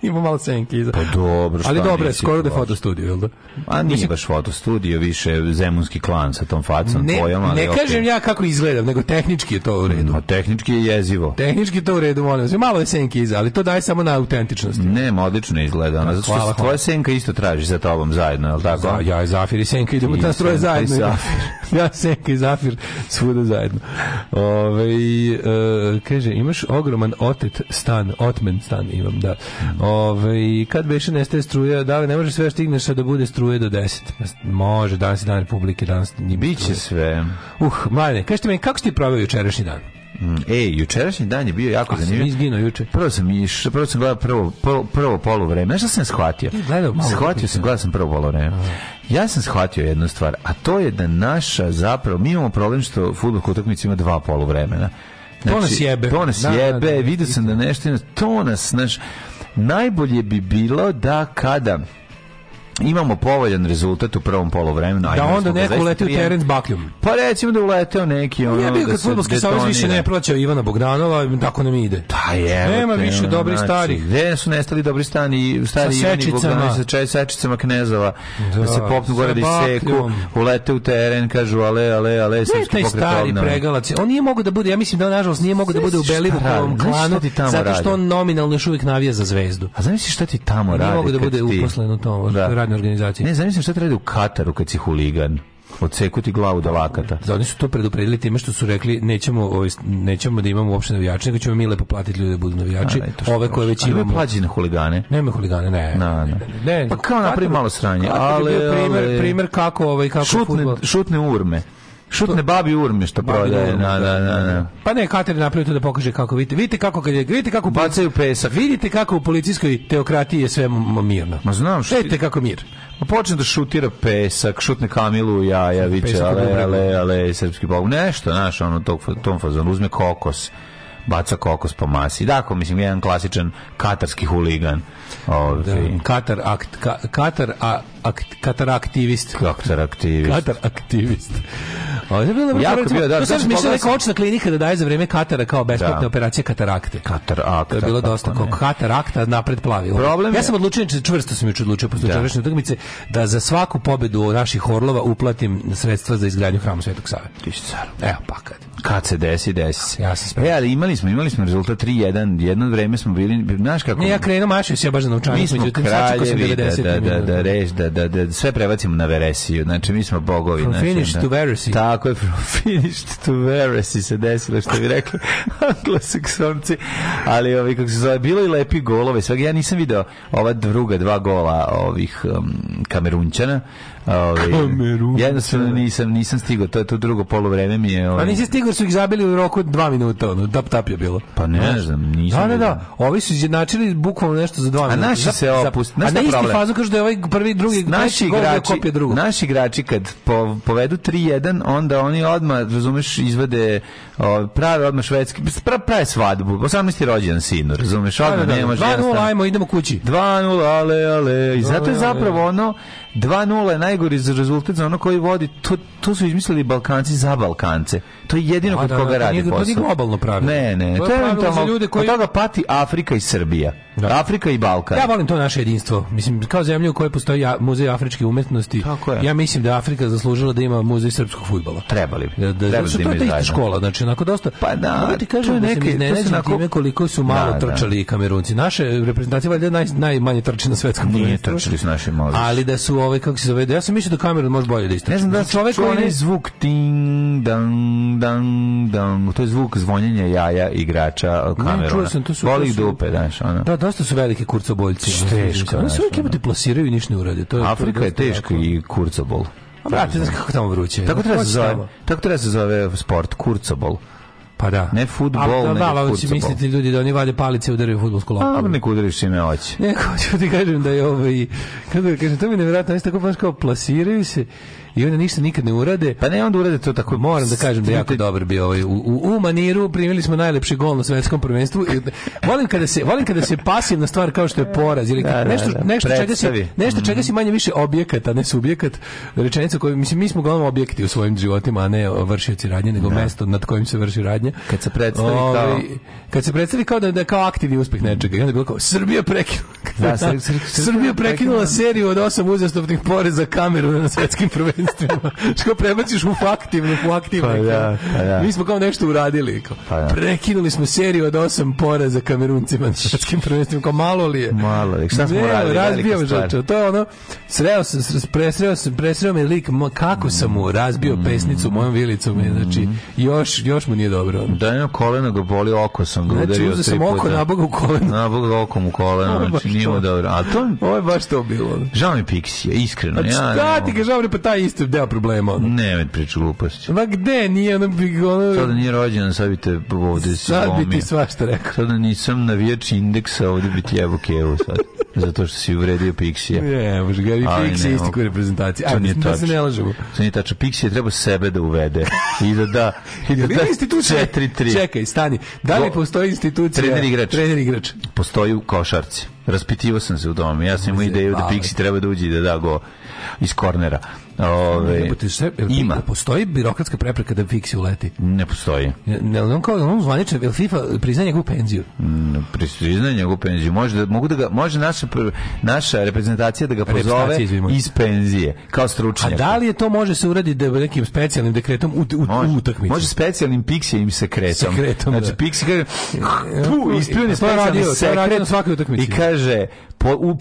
Ima malo senke iza. Pa dobro, Ali dobro, skoro da je fotostudio, jel da? A nije Mislim, baš studio, više zemunski klan sa tom facom ne, tvojom, ali Ne okay. kažem ja kako izgledam, nego tehnički je to u redu. a tehnički je jezivo. Tehnički je to u redu, molim se. Malo je senke iza, ali to daje samo na autentičnost. Ne, odlično izgleda. Ona, pa, zato što tvoja senka isto traži za tobom zajedno, jel tako? Za, ja i Zafir i senka idemo I ta da stroje zajedno. I Zafir. ja, senka i Zafir svuda zajedno. Ove, e, kaže, imaš ogroman otet stan, otmen stan imam, da. Mm Ove, ovaj, kad beše nestaje struje, da li ne može sve da stigneš da bude struje do 10? Može, danas je dan Republike, danas nije Biće sve. Uh, mladine, kažete mi, kako ste ti proveo jučerašnji dan? Mm. Ej, jučerašnji dan je bio jako A, zanimljiv. izgino juče. Prvo sam iš, prvo sam gledao prvo prvo, prvo poluvreme. Znaš šta sam shvatio? E, gledao shvatio da sam, gledao sam prvo poluvreme. Ja sam shvatio jednu stvar, a to je da naša zapravo mi imamo problem što fudbalska utakmica ima dva poluvremena. Znači, to nas znači, jebe. To nas da, jebe. Da, da, Vidio sam da nešto to nas, znaš, najbolje bi bilo da kada imamo povoljan rezultat u prvom polovremenu. Da onda neko uleti u teren s bakljom. Pa recimo da uleteo neki ono ja bih da kad fudbalski savez više ne plaća Ivana Bogdanova, tako nam ide. Da je. Nema te, više dobri znači, starih. Gde su nestali dobri stani, stari sa Ivani Bogdanovi sa čaj sečicama knezova da, da se popnu gore da iseku, ulete u teren, kažu ale ale ale se taj stari obnove. pregalac. On nije mogao da bude, ja mislim da on nažalost nije mogao da bude u Belivukovom klanu zato što on nominalno još uvijek navija za Zvezdu. A zamisli šta ti tamo radi? Nije mogu da bude uposlen u tom međunarodne organizacije. Ne, zamislim šta treba da u Kataru kad si huligan odsekuti glavu do lakata. Da, oni su to predupredili time što su rekli nećemo ovaj, nećemo da imamo uopšte navijače, nego ćemo mi lepo platiti ljude da budu navijači. A, ove koje već imamo. Ali plađi na huligane. Nema huligane, ne. Na, ne. ne. Pa kao napravi malo sranje, ali primer, primer kako ovaj kako šutne, šutne urme. Šutne babi urme što prodaje. Na, da, na, da, na, da. na. Pa ne, Katarina napravio to da pokaže kako vidite. Vidite kako kad je, vidite kako bacaju pesak. Vidite kako u policijskoj teokratiji je sve mirno. Ma znam što. Vidite kako mir. Ma počne da šutira pesak, šutne Kamilu ja, ja viče, ale, ale, ale, ale, srpski bog. Nešto, znaš, ono tog, tom fazonu, uzme kokos baca kokos po masi. Dakle, mislim, jedan klasičan katarski huligan. Ovi. Da, Katar, akt, ka, Katar, a, akt, Katar aktivist. Katar aktivist. Katar aktivist. Ovo je bilo jako recimo, bio, da. da, da sad sam mislio neka očna klinika da daje za vreme Katara kao besplatne da. operacije katarakte. Katarakta. To je bilo dosta kao katarakta napred plavi. Problem ja sam odlučio, čvrsto sam juče odlučio posle jučerašnje utakmice da za svaku pobedu naših horlova uplatim sredstva za izgradnju hrama Svetog Save. Ti si car. Evo pa kad. Kad se desi, desi Ja sam E, ali imali smo, imali smo rezultat 3-1, jedno vreme smo bili, znaš kako... Ne, ja krenuo mašio se, ja baš za novčanik, mi smo međutim kraljevi, da, da, da, da, reš, da, da, da, sve prebacimo na veresiju, znači mi smo bogovi. From znači, finish da, to veresi. Tako je, from finish to veresi se desilo, što bi rekli anglosaksonci, ali ovi, kako se zove, bilo i lepi golove, svega, ja nisam video ova druga dva gola ovih um, kamerunčana, Ovaj jednostavno nisam nisam stigao, to je to drugo poluvreme mi je. Ovaj. Pa nisi stigao su ih zabili u roku 2 minuta, ono tap tap je bilo. Pa ne, ne znam, nisam. Da, da, da. Ovi su izjednačili bukvalno nešto za 2 minuta. A naši se opusti. Naš a na isti fazu kažu da je ovaj prvi drugi naši igrači kopije drugog. Naši igrači kad po, povedu 3-1, onda oni odmah, razumeš, izvade o, prave odmah švedski, pra, prave svadbu. 18. rođendan sinu, razumeš, da, da, odmah da, da, da. nema 2-0, ajmo, idemo kući. 2-0, ale, ale. I zato je zapravo ono 2-0 je najgori rezultat za ono koji vodi, to, to su izmislili Balkanci za Balkance. To je jedino da, kod da, da, koga radi posao. To nije globalno pravilo. Ne, ne, to je eventualno, ljude koji... od toga pati Afrika i Srbija. Da. Afrika i Balkan. Ja volim to naše jedinstvo. Mislim, kao zemlja u kojoj postoji muzej afričke umetnosti, ja mislim da Afrika zaslužila da ima muzej srpskog futbola. Trebali bi. Da, da, Trebali da, da, da, da, škola, znači, onako dosta... Pa da, mogu ti kažem to neke, da sam iznenađen time koliko su malo da, trčali da. kamerunci. Naše reprezentacije valjda naj, najmanje trče na svetskom prvenstvu. Nije trčali su naši mali. Ali da su ove, kako se zove, ja sam mislio da kamerun može bolje da istrči. Ne znam da čovek znači, onaj zvuk ting, dang, dang, dang. To je zvuk zvonjenja jaja igrača kamerona. Uh, čuo sam, to su... Boli su, dupe, znaš, ono. Da, dosta su velike kurcoboljci. Teško, znaš. Sve uvijek plasiraju i ništa ne urade. To je, Afrika to je, je teško i kurcobol. A brate, znaš kako tamo vruće. Tako treba se zove, tako treba se zove sport, kurcobol. Pa da. Ne futbol, da, ne da, da, mislite ljudi da oni vade palice i udaraju futbolsku loptu. A, nek udariš i ne hoće. Ne, ću ti kažem da je ovaj... Kada kažem, to mi je nevjerojatno, oni tako baš kao plasiraju se i onda ništa nikad ne urade. Pa ne, onda urade to tako. Moram da kažem da jako dobro bio ovaj. U, u, u maniru primili smo najlepši gol na svetskom prvenstvu. I, volim kada se volim kada se pasivna stvar kao što je poraz ili da, da nešto da, da. nešto čega se nešto čega se mhm. manje više objekat, a ne subjekat. Rečenica koju mislim mi smo glavni objekti u svojim životima, a ne vršioci radnje, nego da. mesto nad kojim se vrši radnja. Kad se predstavi kao ovaj, kad se predstavi kao da, da kao aktivni uspeh nečega, i onda je bilo kao Srbija prekinula. Da, Srbija prekinula seriju od osam uzastopnih poreza kameru na svetskim prvenstvu dejstvima. Što prebaciš u faktivno, u aktivno. Pa da, pa da. Mi smo kao nešto uradili. Kao, pa da. Prekinuli smo seriju od osam poraza kameruncima na svetskim prvenstvima. Kao malo li je? Malo li je. Šta smo ne, radili? Razbijao žačo. To je ono, sreo sam, presreo sam, presreo me lik, kako sam mu razbio mm. pesnicu mojom vilicom. Znači, mm. još, još mu nije dobro. Da, jedno koleno ga boli, oko sam ga znači, udario tri sam puta. oko, naboga u koleno. Naboga okom u koleno, znači nije mu dobro. A to... Ovo je baš to bilo. Žao mi Pixija, iskreno. Znači, a šta ja, ti ga žao, pa taj isto deo problema. Ono. Ne, me priču gluposti. Ma gde nije ono... ono... Sada nije rođena, sad bi te ovde Sad bi ti svašta rekao. Sada nisam na navijač indeksa, ovde bi ti evo kevo sad. Zato što si uvredio Pixija. Ne, može ga i Pixija isti koji reprezentacija. Ajde, da se ne lažemo. To nije tačno. Pixija treba sebe da uvede. I da da... I da da 4-3. Čekaj, stani. Da li postoji institucija... Trener igrač. Trener igrač. Postoji u košarci. Raspitivo sam se u domu. Ja sam imao ideju da Pixi treba da uđe i da da go iz kornera. Ove, ima. Postoji birokratska prepreka da Fiksi uleti? Ne postoji. Ne, on kao on zvaničan, jel FIFA priznaje njegovu penziju? Mm, priznaje njegovu penziju. Može, da, mogu da ga, može naša, naša reprezentacija da ga pozove iz penzije, kao stručnjak. A da li je to može se uraditi da nekim specijalnim dekretom u, u, može, u utakmicu? Može specijalnim Pixijim sekretom. Sekretom, znači, da. Pixi kaže, tu, e, e, ispljuje specijalni sekret svakoj utakmici. i kaže, po, u,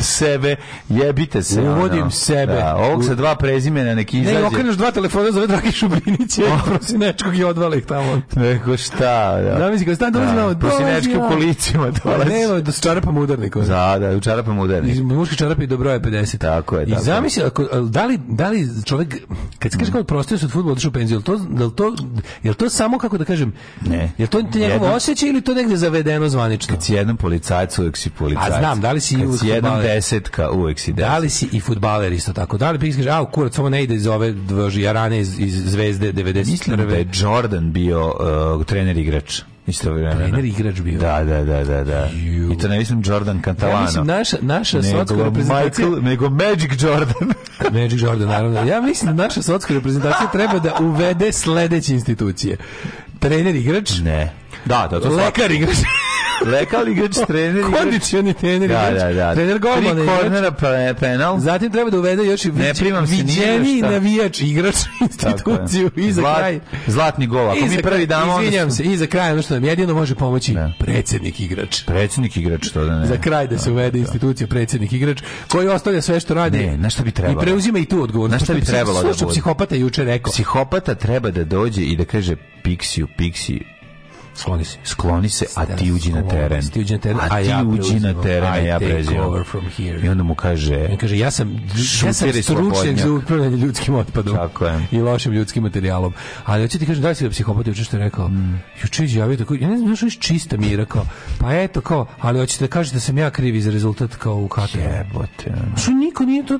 sebe, jebite se. Uvodim ono. sebe. Da, ovog sa dva dva prezimena neki izađe. Ne, okreneš dva telefona zove Dragi Šubinić, oh. prosinečkog i odvale ih tamo. Neko šta, da. Da misli, kao stan dolazi na da, Prosinečki u kolicima dolazi. Ne, da su čarapama udarnikom. Da, da, u čarapama udarnik. Muški čarapi do broja 50. Tako je, tako. I zamisli, ako, da, li, da li čovek, kad se kaže mm. kao prostio se od futbola odšao u penziju, to, je to, je to samo, kako da kažem, ne. je to njegovo osjećaj ili to negde zavedeno zvanično? Kad si jednom policajcu, uvijek si policajac. A znam, da li si i uvijek si jednom desetka, uvijek si desetka. Da li si i futbaler isto tako? Da li bi kaže, a kao kurac, samo ne ide iz ove jarane iz, iz Zvezde 91. Mislim da je Jordan bio uh, trener igrač. Isto Trener igrač bio. Da, da, da, da. da. I to ne mislim Jordan Catalano. Ja mislim naša, naša svatska reprezentacija... Michael, nego Magic Jordan. Magic Jordan, naravno. Ja mislim da naša svatska reprezentacija treba da uvede sledeće institucije. Trener igrač. Ne Da, da, to Lekar igrač. Lekar igrač, trener igrač. Kondicioni trener da, igrač. Da, da, da. Trener golmana igrač. Tri kornera penal. Zatim treba da uvede još i ne primam se viđeni da. navijač igrač instituciju i za kraj. Zlatni gol. Ako mi prvi damo... Izvinjam se, i za kraj ono što nam jedino može pomoći ne. Da. predsjednik igrač. Predsednik igrač, to da ne. Za kraj da se uvede institucija predsednik igrač koji ostavlja sve što radi. Ne, na šta bi trebalo. I preuzima i tu odgovornost. Na šta bi trebalo da bude. psihopata juče rekao. Psihopata treba da dođe i da kaže Pixiju, Pixiju, Skloni se. Skloni se, a ti uđi na teren. Ti uđi na teren, a, ti uđi na teren, a ja preuzimam. I onda mu kaže... on kaže, ja sam, ja sam stručnjak za upravljanje ljudskim otpadom. Tako je. I lošim ljudskim materijalom. Ali hoću ti kažem, da li si da psihopat juče što je rekao? Mm. Juče je javio tako, da ja ne znam što je čista mi je rekao. Pa eto kao, ali hoćete da kažete da sam ja kriv za rezultat kao u Kataru. Jebote. Što niko nije to,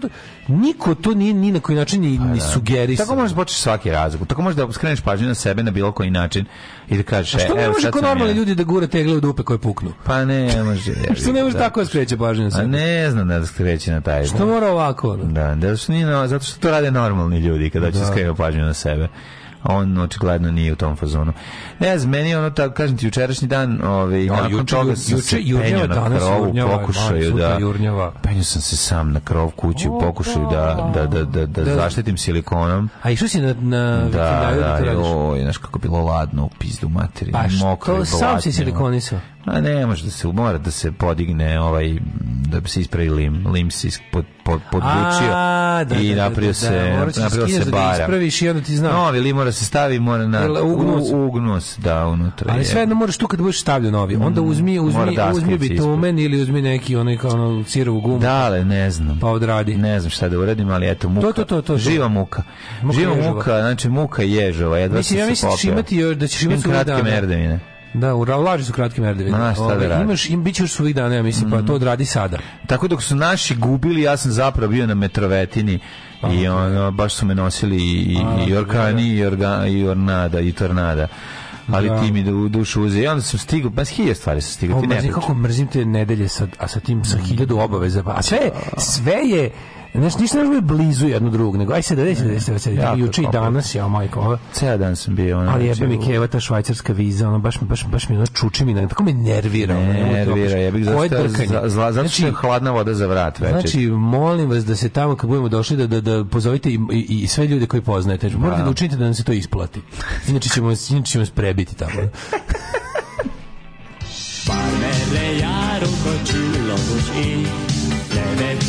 niko to nije ni na koji način ni, pa ni da. sugerisao. Tako možeš početi svaki razgovor. Tako možeš da skreneš pažnju na sebe na bilo koji način i da kažeš, ne može ko normalni ljudi da gura tegle u dupe koje puknu. Pa ne može. što ne može tako da skreće pažnju na pa sebe? A ne znam da skreće na taj. Što mora ovako? Da, da, zato što to rade normalni ljudi kada da će da. skreće pažnju na sebe on očigledno nije u tom fazonu. Ne znam, meni ono tako, kažem ti, jučerašnji dan, ovaj, no, nakon juče, toga sam juče, se penio na krovu, pokušaju da... Jurnjava. Penio sam se sam na krov kući, u pokušaju da-, da, da, da, da, da, da, zaštitim silikonom. A išao si na, na da, da, da, joj, znaš kako bilo ladno u pizdu materiju. Pa što, sam si silikonisao? A ne, može da se umora, da se podigne ovaj da bi se ispravi lim, lim se pod, pod, podvučio A, da, i napravio da, se da, napravio da, da. se bara. Da ispraviš i onda ti znaš. Novi lim mora se stavi, mora na ugnus, ugnus da unutra. Ali svejedno moraš tu kad budeš stavljen novi, onda mm, uzmi uzmi uzmi bitumen ili uzmi neki onaj kao ono sirovu gumu. Dale, ne znam. Pa odradi. Ne znam šta da uradim, ali eto muka. To, to, to, to, živa muka. muka živa muka, znači muka ježova, jedva Mislim, ja mislim da ćeš imati još da ćeš imati kratke merdevine. Da, u laži su kratke merdevi. Ma, šta da radi? Imaš, im, bit ćeš svih dana, ja mislim, mm. pa to mm. odradi sada. Tako dok su naši gubili, ja sam zapravo bio na metrovetini Aha. Pa, i on, baš su me nosili i, i orkani, da, da, i, orga, i ornada, i tornada ali da. ti mi u dušu uze. I onda sam stigao, baš hiljadu stvari sam stigao. O, mrzim, kako mrzim te nedelje sa, a sa tim, sa mm. hiljadu obaveza. Pa, a sve, da. sve je Znaš, ništa ne blizu jedno drugog, nego aj se da desi, da desi, da juče i danas, ja majko, Ceo dan sam bio. Ono, ali znači, jebe mi keva ta švajcarska viza, ono baš baš baš mi ono čuči mi, tako me nervira. Ne, ono, da nervira, ja bih zašto zla, zla, znači, hladna voda za vrat večer. Znači, molim vas da se tamo kad budemo došli da da, da pozovite i, i, i sve ljude koji poznajete. Znači, morate da. da učinite da nam se to isplati. Inače ćemo, inače ćemo sprebiti tamo. Parmele jaru kočilovuć i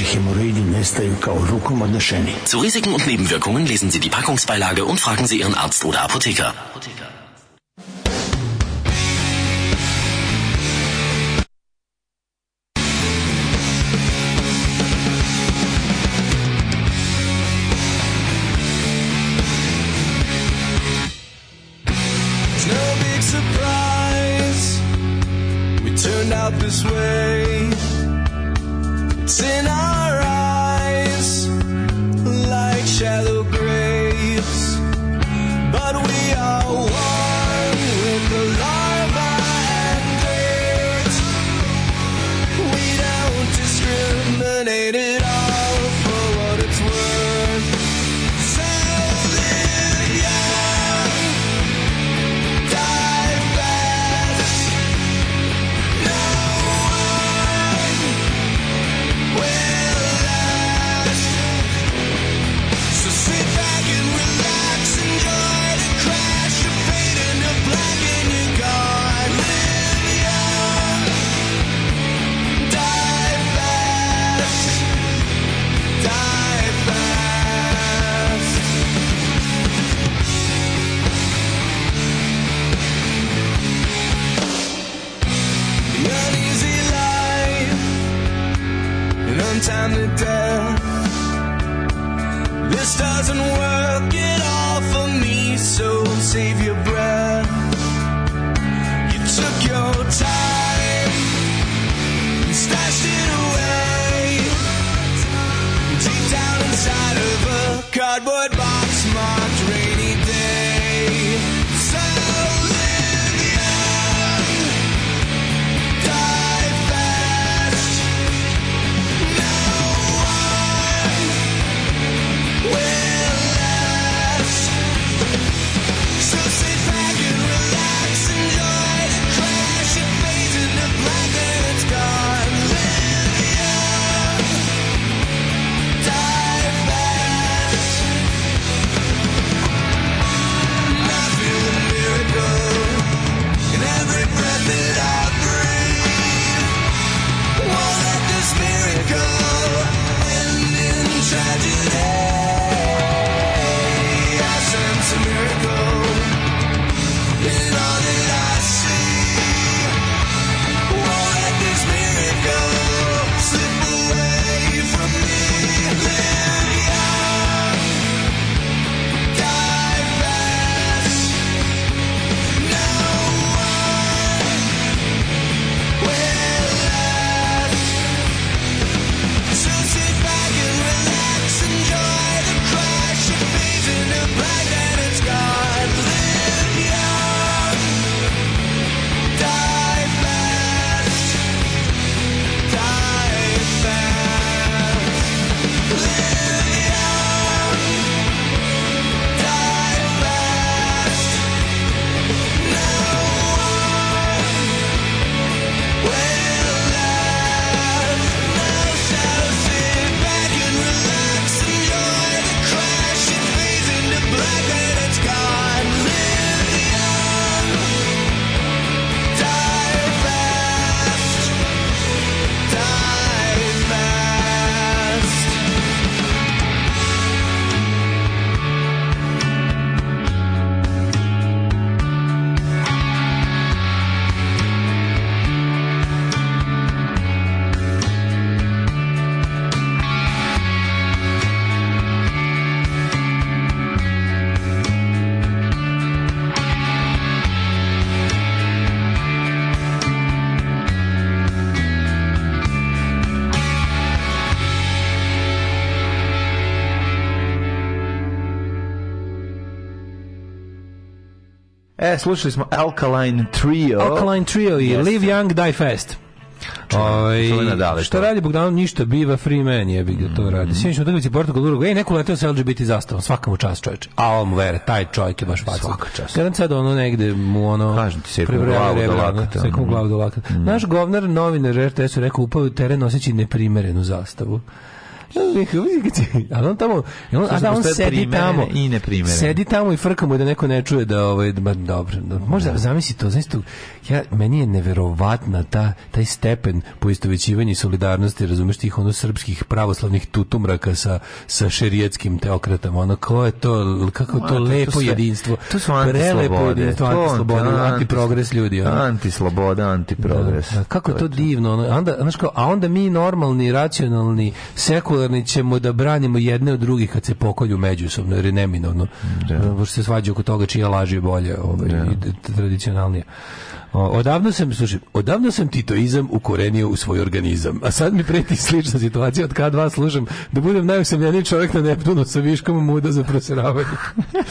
Kronične hemoroidi nestaju kao rukom odnešeni. Zu Risiken und Nebenwirkungen lesen Sie die Packungsbeilage und fragen Sie Ihren Arzt oder Apotheker. time to death. This doesn't work at all for me, so save your breath. You took your time and stashed it away deep down inside of a cardboard box. slušali smo Alkaline Trio. Alkaline Trio i yes. Live Young, Die Fast. Oj, ovaj, šta radi Bogdan? Ništa, biva free man, jebi ga, to mm. radi. Mm -hmm. Sinoć utakmici Portugal Uruguay, ej, neko letao sa LGBT zastavom, svaka mu čas čoveče. A on mu vere, taj čovjek je baš faca. Svaka čast. Kad sad ono negde mu ono Kažem ti, sekom glavu do da lakata. Sekom glavu do da lakata. Mm -hmm. Naš govnar, novinar RTS-u rekao upao u teren noseći neprimerenu zastavu ali on tamo, on, a da on sedi tamo i ne primere. Sedi tamo i frka mu da neko ne čuje da ovaj ma, dobro. Da, možda zamisli to, znači ja meni je neverovatna ta taj stepen poistovećivanja i solidarnosti, razumeš tih ono srpskih pravoslavnih tutumraka sa sa šerijetskim teokratama. Ono kao je to kako je to, to lepo to sve, jedinstvo. To su prelepo jedinstvo, antisloboda, antiprogres ljudi. Ono. Antisloboda, antiprogres. Da, da, da, kako je to, to divno. Ono, onda, znaš kao, a onda mi normalni, racionalni, sekularni partikularni ćemo da branimo jedne od drugih kad se pokolju međusobno, jer je neminovno. Da. E, pošto se svađaju oko toga čija laži bolje ovaj, da. i tradicionalnije. Odavno sam, slušaj, odavno sam titoizam ukorenio u svoj organizam. A sad mi preti slična situacija od kad vas slušam da budem najusamljeniji čovjek na Neptunu sa viškom muda za proseravanje.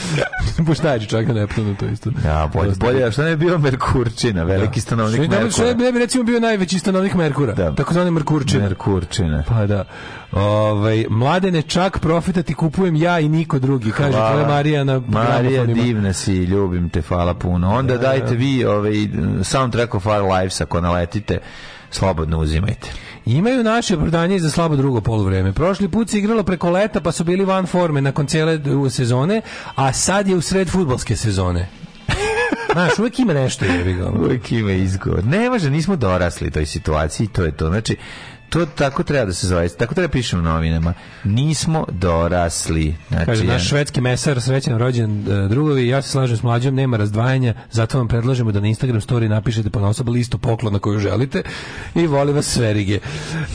Poštajući pa čovjek na Neptunu, to isto. Ja, bolje, bolje što ne je bio Merkurčina, veliki da. stanovnik Merkura. Što je, recimo, bio najveći stanovnik Merkura, da. takozvani Merkurčina. Merkurčina. Pa da. Ovaj mladene čak profita ti kupujem ja i niko drugi, kaže tvoja Marija na Marija divna si, ljubim te, hvala puno. Onda da, dajte da. vi ovaj soundtrack of our lives ako naletite slobodno uzimajte. Imaju naše prodanje za slabo drugo poluvreme. Prošli put se igralo preko leta, pa su bili van forme nakon cijele sezone, a sad je u sred futbalske sezone. Znaš, uvijek ima nešto je Uvijek ima izgovor. Ne može, nismo dorasli toj situaciji, to je to. Znači, To tako treba da se zove. Tako treba da piše u novinama. Nismo dorasli. Znači, Kaže, naš švedski mesar, srećan rođen e, drugovi, ja se slažem s mlađom, nema razdvajanja, zato vam predlažemo da na Instagram story napišete po osoba listu poklona koju želite i voli vas sverige.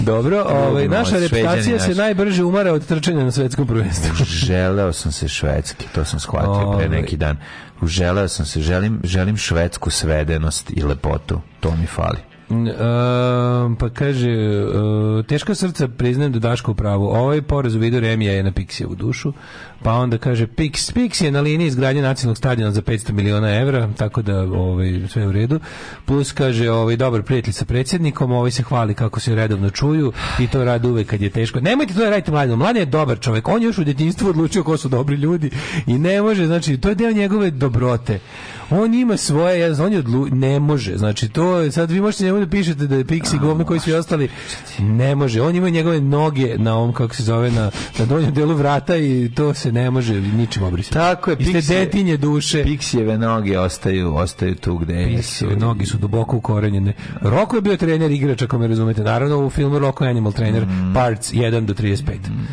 Dobro, ovaj, naša reputacija se naš... najbrže umara od trčanja na svetskom prvenstvu. Želeo sam se švedski, to sam shvatio Ove. pre ovaj. neki dan. Želeo sam se, želim, želim švedsku svedenost i lepotu. To mi fali. Uh, pa kaže, uh, e, teška srca priznajem da Daško pravo. Ovaj porez u vidu Remija je na Pixija u dušu. Pa onda kaže, Pix, Pix je na liniji izgradnje nacionalnog stadiona za 500 miliona evra, tako da ovaj, sve u redu. Plus kaže, ovaj, dobar prijatelj sa predsjednikom, ovaj se hvali kako se redovno čuju i to radi uvek kad je teško. Nemojte to da radite mladino. Mladen je dobar čovjek. On je još u djetinjstvu odlučio ko su dobri ljudi i ne može, znači, to je deo njegove dobrote. On ima svoje, on je odlu... ne može. Znači, to sad vi možete nemoj da pišete da je Pixi govno koji su ostali. Da ne može. On ima njegove noge na ovom, kako se zove, na, na donjem delu vrata i to se ne može ničim obrisati. Tako je. Iste Pixi, detinje duše. Pixijeve noge ostaju, ostaju tu gde Pixijeve noge su duboko ukorenjene. Roko je bio trener igrač, ako me razumete. Naravno, u filmu Roko Animal Trainer, mm. parts 1 do 35. Mm.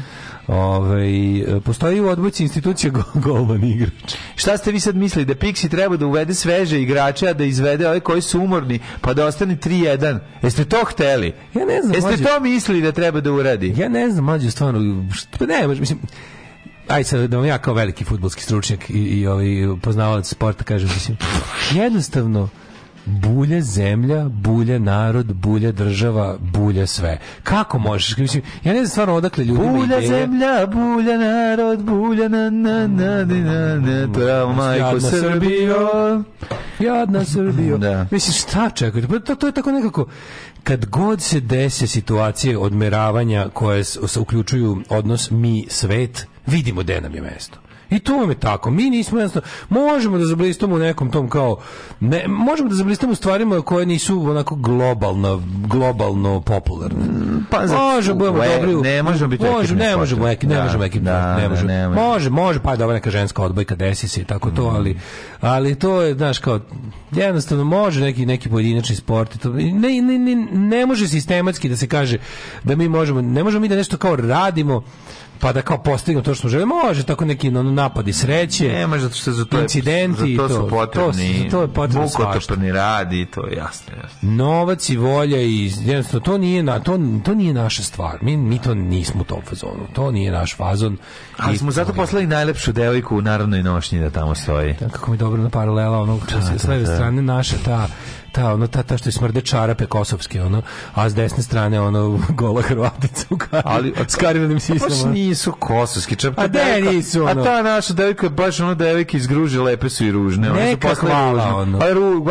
Ove, ovaj, postoji u odbojci institucija golban igrač. Šta ste vi sad mislili da Pixi treba da uvede sveže igrače a da izvede ove koji su umorni pa da ostane 3-1? Jeste to hteli? Ja ne znam. Jeste mađu, to mislili da treba da uradi? Ja ne znam, mađo stvarno šta, pa ne, mislim aj sad da vam ja kao veliki futbolski stručnjak i, i, ovaj poznavalac sporta kažem mislim jednostavno bulje zemlja, bulje narod, bulje država, bulje sve. Kako možeš? Mislim, ja ne znam stvarno odakle ljudi Bulja ideje. zemlja, bulje narod, bulje na na na na na na majko Srbijo. Jadna Srbijo. Da. Mislim, šta čekaj? Pa to, to je tako nekako kad god se dese situacije odmeravanja koje uključuju odnos mi svet, vidimo gde nam je mesto. I to vam je tako. Mi nismo jednostavno, možemo da zablistamo u nekom tom kao, ne, možemo da zablistamo u stvarima koje nisu onako globalno, globalno popularne. Mm, pa za Može, budemo dobri. ne možemo biti može, ne možemo, ne ne možemo, da, ekip, da, ne da, možemo. Ne, može, može, može, pa je dobra neka ženska odbojka, desi se i tako mm. to, ali, ali to je, znaš, kao, jednostavno može neki, neki pojedinačni sport. to, ne, ne, ne, ne može sistematski da se kaže da mi možemo, ne možemo mi da nešto kao radimo pa da kao postignu to što žele. Može tako neki napadi sreće. nema zato što za to incidenti za to, su potrebni. To, to je potrebno Mukotopni radi, to je jasno, jasno. Novac i volja i jednostavno to nije na to, to nije naša stvar. Mi mi to nismo u tom fazonu. To nije naš fazon. Ali smo zato poslali najlepšu devojku u narodnoj nošnji da tamo stoji. Tako mi dobro na paralela onog da, s leve da, da. strane naša ta ta ono ta ta što je smrde čarape kosovske ono a s desne strane ono gola hrvatica u kar, ali od skariranim pa sistemom baš nisu kosovski čep a pa de nisu ono. a ta naša devojka baš ono devojka iz gruže lepe su i ružne ona se posle hvala, ono. pa ru,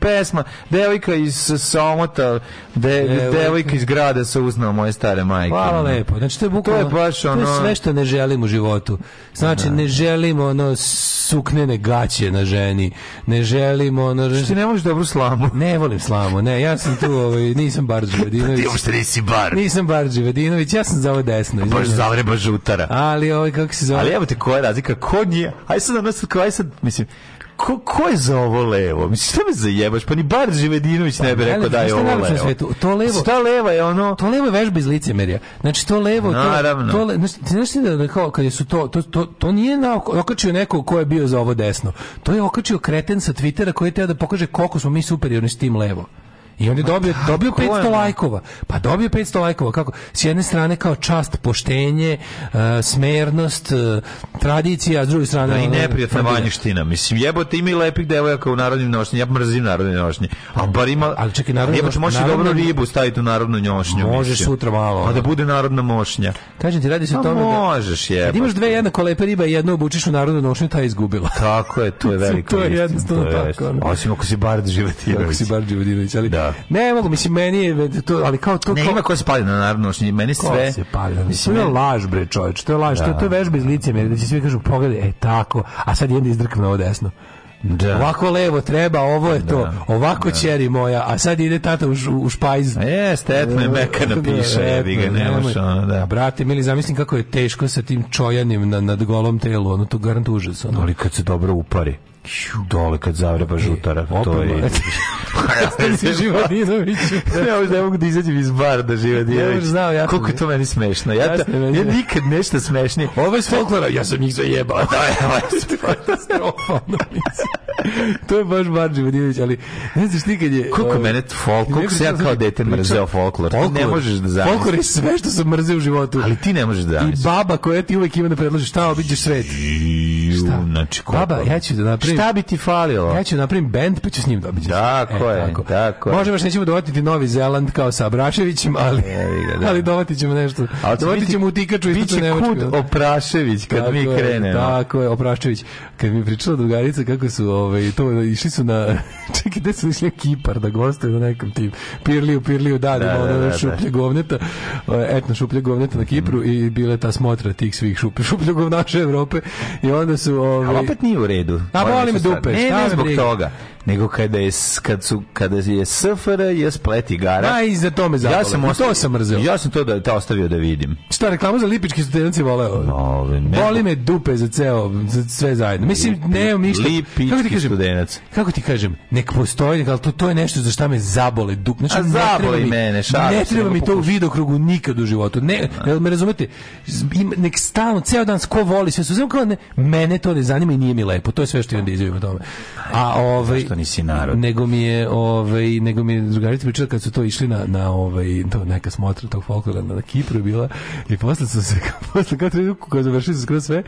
pesma devojka iz Somota de, devojka iz grada se uznao moje stare majke hvala lepo znači to je bukvalno to je baš ono to je sve što ne želimo u životu znači da. ne želimo ono suknene gaće na ženi ne želimo ono što ti ne možeš dobro slamo slamu. Ne volim slamu, ne, ja sam tu, ovaj, nisam Barđe Vedinović. Ti uopšte nisi bar. Nisam Barđe Vedinović, ja sam za ovo desno. Baš znači. zavreba žutara. Ali, ovaj, kako se zove? Ali evo te koja razlika, ko nije, aj sad, aj sad, aj sad, mislim, ko, ko je za ovo levo? Mislim, šta me zajebaš? Pa ni bar Živedinović ne bi pa, rekao da je ovo levo. Svetu? To levo, Šta levo je ono... To levo je vežba iz licemerja. Znači, to levo... Naravno. To, to, le, znači, znaš ti da, da kao, kad su to, to, to, to nije na, okačio neko ko je bio za ovo desno. To je okačio kreten sa Twittera koji je teo da pokaže koliko smo mi superiorni s tim levo. I onda je dobio, dobio 500 lajkova. Pa dobio 500 lajkova. Kako? S jedne strane kao čast, poštenje, uh, smernost, uh, tradicija, a s druge strane... Da, I neprijatna vanjština. Mislim, jebote ima i lepih devojaka u narodnim nošnji. Ja mrzim narodne nošnje. A bar ima... Ali čekaj, narodne nošnje... možeš narodne... dobro ribu staviti u narodnu nošnju. Možeš mislim. sutra malo. Pa da bude narodna mošnja. Kažem ti, radi se o pa tome da... možeš, jebote. Kad imaš dve jednako lepe riba i jednu obučiš u narodnu nošnju, ta je izgubila. Tako je, to je veliko. to je jednostavno tako. Osim ako si Bard Životinović. Ako si Bard Životinović, ali... Da. Ne mogu, mislim, meni je to, ali kao to... Ne, kao... ima ko se pali na naravnošnji, meni sve... Ko se pali na mislim, to laž, bre, čovječ, to je laž, da. to, to je da. vežba iz lice, jer da će svi kažu, pogledaj, e, tako, a sad jedan izdrkam na ovo desno. Da. Ovako levo treba, ovo je da, to. Ovako da. ćeri moja, a sad ide tata u, u špajz. Jeste, etno je meka da, napiše, jebi ga, nemaš, može ono, da. Brate, mili, zamislim kako je teško sa tim čojanim na, nad golom telu, ono to garant užas. Ono. Ali kad se dobro upari dole kad zavre baš e, žutara. E, to je... Ostavite Živadinoviću. ne, ovo ne da mogu da izađem iz bara da Živadinović. Ja znao, ja Koliko to meni smešno. Ja, ta, ja nikad nešto smešnije. Ovo je folklora, ja sam ih zajebao. Da, je, to je baš bar Živadinović, ali ne znaš nikad je... Koliko ovaj, mene folk, koliko se ja kao znači dete mrzeo folklor. Folklor, ne možeš da zamisliš. Folklor je sve što sam mrzeo u životu. Ali ti ne možeš da zamisliš. I baba koja ti uvek ima da predlaže šta obiđeš svet. Šta? Znači, baba, ja ću da napravim šta bi ti falilo? Ja ću napravim bend pa ću s njim dobiti. Tako e, je, tako. tako Možda baš nećemo dovatiti Novi Zeland kao sa Abraševićem, ali, da, da. ali dovatićemo nešto. Dovatićemo dovati ćemo utikaču i to nemački. Biće kud Oprašević kad tako mi krenemo. tako je, Oprašević. Kad mi je pričala drugarica kako su, ovaj, to, išli su na, čekaj, gde su išli Kipar da gostuju na nekom tim. Pirliju, Pirliju, da, da, da, da, šuplje govneta, etno šuplje govneta na Kipru i bile ta smotra tih svih šuplje, šuplje govnaša Evrope. I onda su... Ovaj, ali opet nije u redu. A volim dupe. Ne, ne zbog toga nego kada je kad su kada je SFR je splet igara. Aj za to me zabole. Ja sam ostavio, to sam mrzio. Ja sam to da te ostavio da vidim. Šta reklama za lipički studenci voleo? No, ne. Boli me dupe za ceo za sve zajedno. Mislim Lipi, nemam ništa. Lipički kako ti kažem, studenac. Kako ti kažem, nek postoji, al to, to je nešto za šta me zabole dupe. Znači, A zaboli mi, mene, šalim Ne treba mi to u vidokrugu nikad u životu. Ne, jel me razumete? Nek stalno ceo dan sko voli sve su kao ne, mene to ne zanima i nije mi lepo. To je sve što imam da izjavim o tome. A ovaj poštovani si narod. Nego mi je, ovaj, nego mi je drugarica pričala kad su to išli na, na ovaj, to neka smotra tog folklora na, na Kipru bila i posle su se, posle kao trenutku kad završili su skroz sve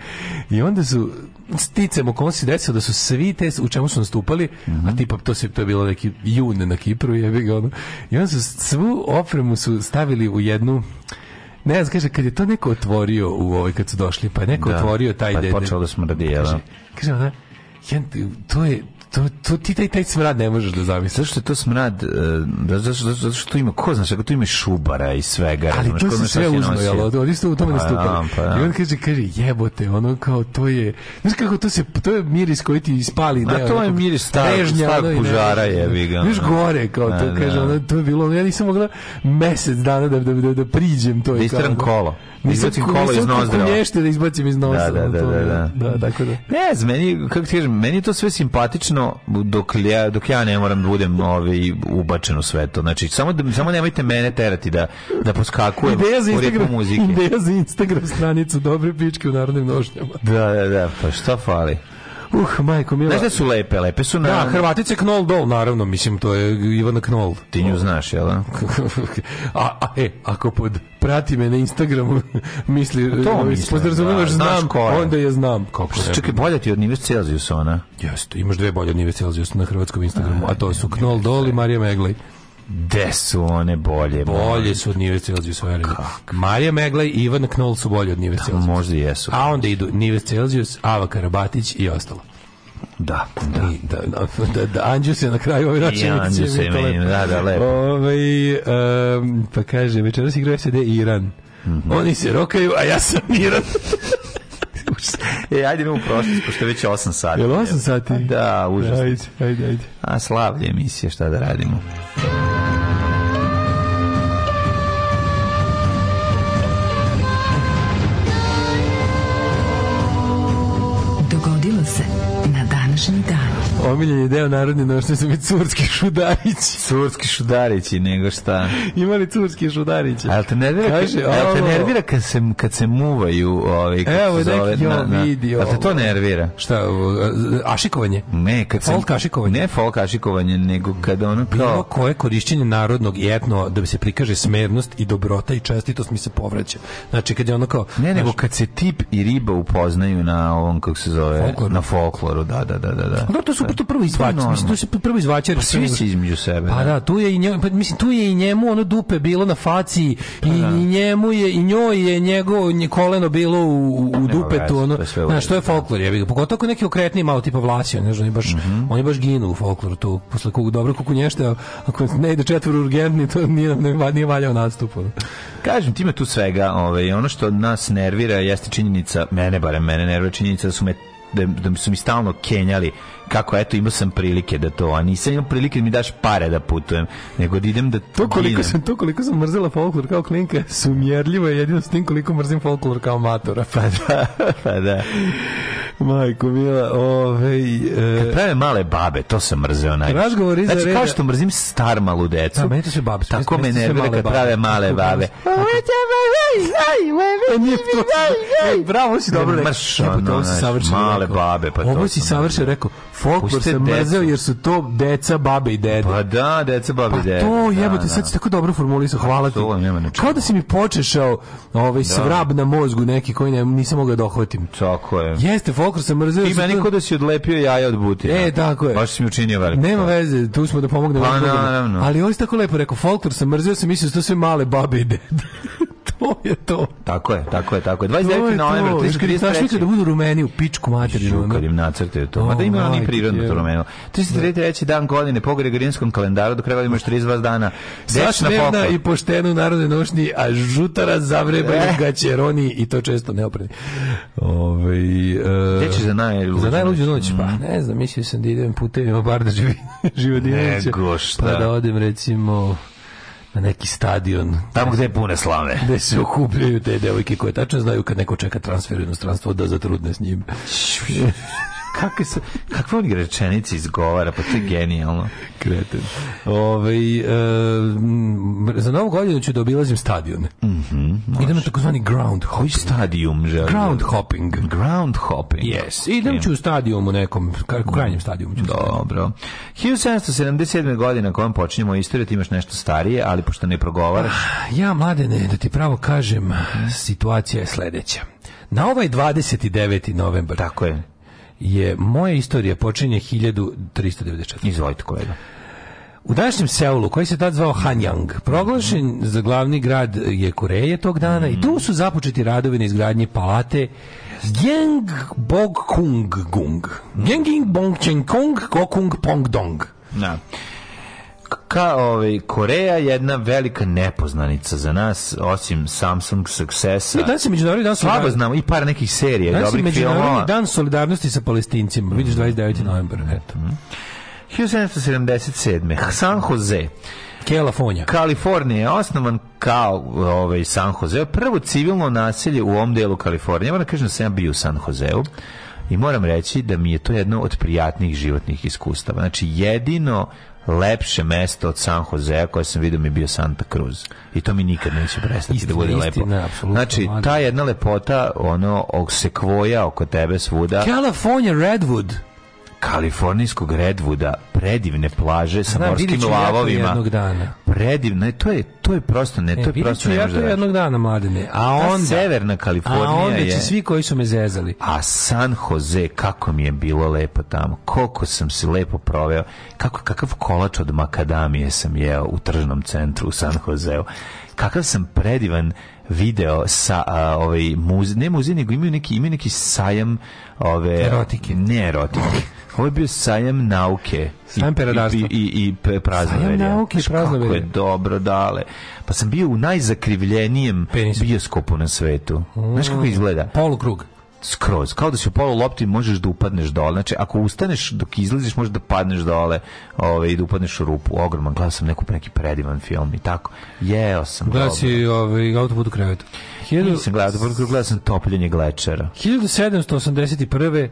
i onda su sticam okolno se desilo da su svi te u čemu su nastupali, mm -hmm. a mhm. tipa to, se, to je bilo neki jun na Kipru je ga ono, i onda su svu opremu su stavili u jednu ne znam, kaže, kad je to neko otvorio u ovoj, kad su došli, pa je neko da, otvorio taj pa je dede. počelo da smrdi, jel? Da? Kaže, kaže ona, to je, To, to, ti taj, taj smrad ne možeš da zamisliš. Zašto je to smrad, e, zašto, zašto, zašto tu ima, ko znaš, ako tu ima šubara i svega. Ali to se sve uzno, jel? Oni su u tome pa, nastupali. Pa, ja. I on kaže, kaže, jebote, ono kao, to je, znaš kako to se, to je miris koji ti ispali. A to je miris starog, starog pužara, je, ga. Znaš, gore, kao to, da, kaže, da. ono, to je bilo, ja nisam mogla mesec dana da, da, da, da priđem to. Da istram kolo izbacim kolo iz nozdra. Nisam da izbacim iz nosa. Da, da da, da, da. da, tako da. Ne znam, meni, kako ti kažem, meni je to sve simpatično dok ja, dok ja ne moram da budem ovaj, ubačen u sve to. Znači, samo, da- samo nemojte mene terati da, da poskakujem ideja za Instagram, muzike. Ideja za Instagram stranicu dobre pičke u narodnim nošnjama. Da, da, da, pa šta fali? Uh, majko mila. Znaš da su lepe, lepe su na... Da, Hrvatice Knoll Dol, naravno, mislim, to je Ivana Knoll. Ti nju znaš, jel? Da? a, a, e, ako pod, prati me na Instagramu, misli, pa to ovaj, podrazumivaš, da, znam, onda je znam. Kako Čekaj, bolja ti od Nives Celsius ona? Jeste, imaš dve bolje od Nives Celsius na hrvatskom Instagramu, a, a to su Knoll Dol i Marija Meglej. Gde su one bolje? Bolje su od Nive Celsius, verujem. Marija Megla i Ivan Knol su bolje od Nive da, Celsius. Možda jesu. A onda idu Nive Celsius, Ava Karabatić i ostalo. Da, da. I, da, da, da, da Anđu se na kraju ove noći. I Anđu se meni, da, da, lepo. Ove, ovaj, um, pa kaže, večeras igraju se Iran. Mm -hmm. Oni se rokaju, a ja sam Iran. e, ajde idemo u prošlost, pošto je već 8 sati. Jel 8 sati? Da, užasno. Ajde, ajde, ajde. A slavlje emisije, šta da radimo. omiljeni deo narodne nošnje su mi curski šudarići. Curski šudarići, nego šta? Imali curski šudarići. Ali te nervira, Kaže, al te nervira kad, se, kad se muvaju ovi, kako Evo, se zove, neki, na, na, vidi, ali te to nervira? Šta, ašikovanje? Ne, kad se... Folk ašikovanje? Ne folk ašikovanje, nego kad ono kao... Bilo koje korišćenje narodnog i etno, da bi se prikaže smernost i dobrota i čestitost mi se povraća. Znači, kad je ono kao... Ne, nego kad se tip i riba upoznaju na ovom, kako se zove, folkloru. na folkloru, da, da, da, da, da. da. to su to prvo izvač, mislim, tu se prvo izvačer. Pa svi se između sebe. Pa da, da tu je i njemu, pa, mislim, tu je i njemu ono dupe bilo na faci pa, i, da. i, njemu je, i njoj je njegovo nje koleno bilo u, u, dupetu, ono, znaš, to je da. folklor, jebi ga. Pogotovo neki okretni malo tipa Vlasio, ne znam, oni baš, mm -hmm. oni baš ginu u folkloru tu, posle kog dobro kukunješta, ako ne ide četvoru urgentni, to nije, ne, nije valjao nastup. Kažem, ti ima tu svega, ovaj, ono što nas nervira jeste činjenica, mene barem mene nervira činjenica da su me da, da su mi stalno kenjali kako eto imao sam prilike da to, a nisam imao prilike da mi daš pare da putujem, nego da idem da to koliko sam to koliko sam mrzela folklor kao klinka, sumjerljivo je jedino s tim koliko mrzim folklor kao matora. Pa da, pa da. Majko Mila, ovej... E... Kad prave male babe, to sam mrzeo najviše. Razgovor iza znači, reda... kao što mrzim star malu decu. Da, meni to se babe. Tako me nervira kad prave male babe. Nije to... bravo, si dobro rekao. Mrš, ono, male babe. Pa Ovo si savršeno rekao Folklor se mrzeo jer su to deca, babe i dede. Pa da, deca, babe i pa dede. to jebote, da, sad si da. tako dobro formulisao, hvala ti. Kao da si mi počešao ovaj, da. svrab na mozgu neki koji ne, nisam mogao da dohvatim. Tako je. Jeste, folklor se mrzeo. Ti meni kod da si odlepio jaja od butina. E, tako je. Baš si mi učinio veliko. Nema veze, tu smo da pomognemo. Pa, naravno. Ali on je tako lepo rekao, folklor se mrzeo, sam mislio da su to sve male babe i dede. to je to. Tako je, tako je, tako je. 29. novembra, 333. da budu rumeni u pičku materiju. Kad im nacrte to. Ma da ima oni prirodno to rumeno. 333. Da. dan godine po Gregorijanskom kalendaru, do kraja imaš 32 dana. Dečna poklon. i poštenu narodne nošnji, a žutara zavrebaju e. gaćeroni i to često neopredi. Ove, ovaj, e, Deči za najluđu Za najluđu noć, pa mm. ne znam, mislio sam da idem putevima bar da živi, živo Nego šta. Pa da odem recimo na neki stadion. Tamo gde je pune slave. Gde se okupljaju te devojke koje tačno znaju kad neko čeka transfer u inostranstvo da zatrudne s njim kakve su, kakve on rečenice izgovara, pa to je genijalno. Kreten. Ove, ovaj, e, za novu godinu ću da obilazim stadion. Mm -hmm, Idem na takozvani ground hopping. stadion želim? Ground hopping. Ground hopping. Yes, idem okay. ću u stadion u nekom, u krajnjem stadionu ću. Dobro. 1777. godina kojom počinjemo istoriju, ti imaš nešto starije, ali pošto ne progovaraš. Ah, ja, mladene, da ti pravo kažem, mhm. situacija je sledeća. Na ovaj 29. novembar Tako je je moja istorija počinje 1394. Izvolite kolega. U današnjem Seulu, koji se tad zvao Hanyang, proglašen za glavni grad je Koreje tog dana mm. i tu su započeti radovi na izgradnji palate Gjeng Bog Kung Gung. Gjeng Bong Cheng Kong Kokung Pong Dong. Da. No ka ovaj Koreja jedna velika nepoznanica za nas osim Samsung successa. I danas je međunarodni dan solidarnosti. znamo i par nekih serija dobrih filmova. međunarodni dan solidarnosti sa Palestincima. Mm. Vidiš 29. novembar, eto. Mm. 1777. San Jose. Kalifornija. Kalifornija je osnovan kao ovaj, San Jose. Prvo civilno naselje u ovom delu Kalifornije. Moram da kažem da sam ja bio u San Joseu i moram reći da mi je to jedno od prijatnih životnih iskustava. Znači, jedino lepše mesto od San Josea koje sam vidio mi bio Santa Cruz. I to mi nikad neće prestati istina, da bude lepo. Znači, ta jedna lepota, ono, ok se kvoja oko tebe svuda. California Redwood kalifornijskog Redwooda, predivne plaže sa Znam, morskim lavovima. Ja jednog dana. Predivne, to je to je prosto ne, e, to je prosto ja to da- jednog dana mladene. A onda severna Kalifornija a onda će je, svi koji su me zezali. A San Jose kako mi je bilo lepo tamo. Koliko sam se lepo proveo. Kako kakav kolač od makadamije sam jeo u tržnom centru u San Joseu. Kakav sam predivan video sa a, ovaj muz, ne muzej nego imaju neki imaju neki sajam ove erotike ne erotike ovo je bio sajam nauke sajam peradarstva i, i, i, i praznoverja sajam nauke i kako je dobro dale pa sam bio u najzakrivljenijem Penis. bioskopu na svetu mm. znaš kako mm. izgleda polukrug skroz, kao da si u polu lopti možeš da upadneš dole, znači ako ustaneš dok izlaziš možeš da padneš dole ove, ovaj, i da upadneš u rupu, ogroman, gledao sam neku, neki predivan film i tako, jeo sam gledao si ovaj, autoput u krevetu Hiljadu... nisam gledao, gledao sam topljenje glečera 1781.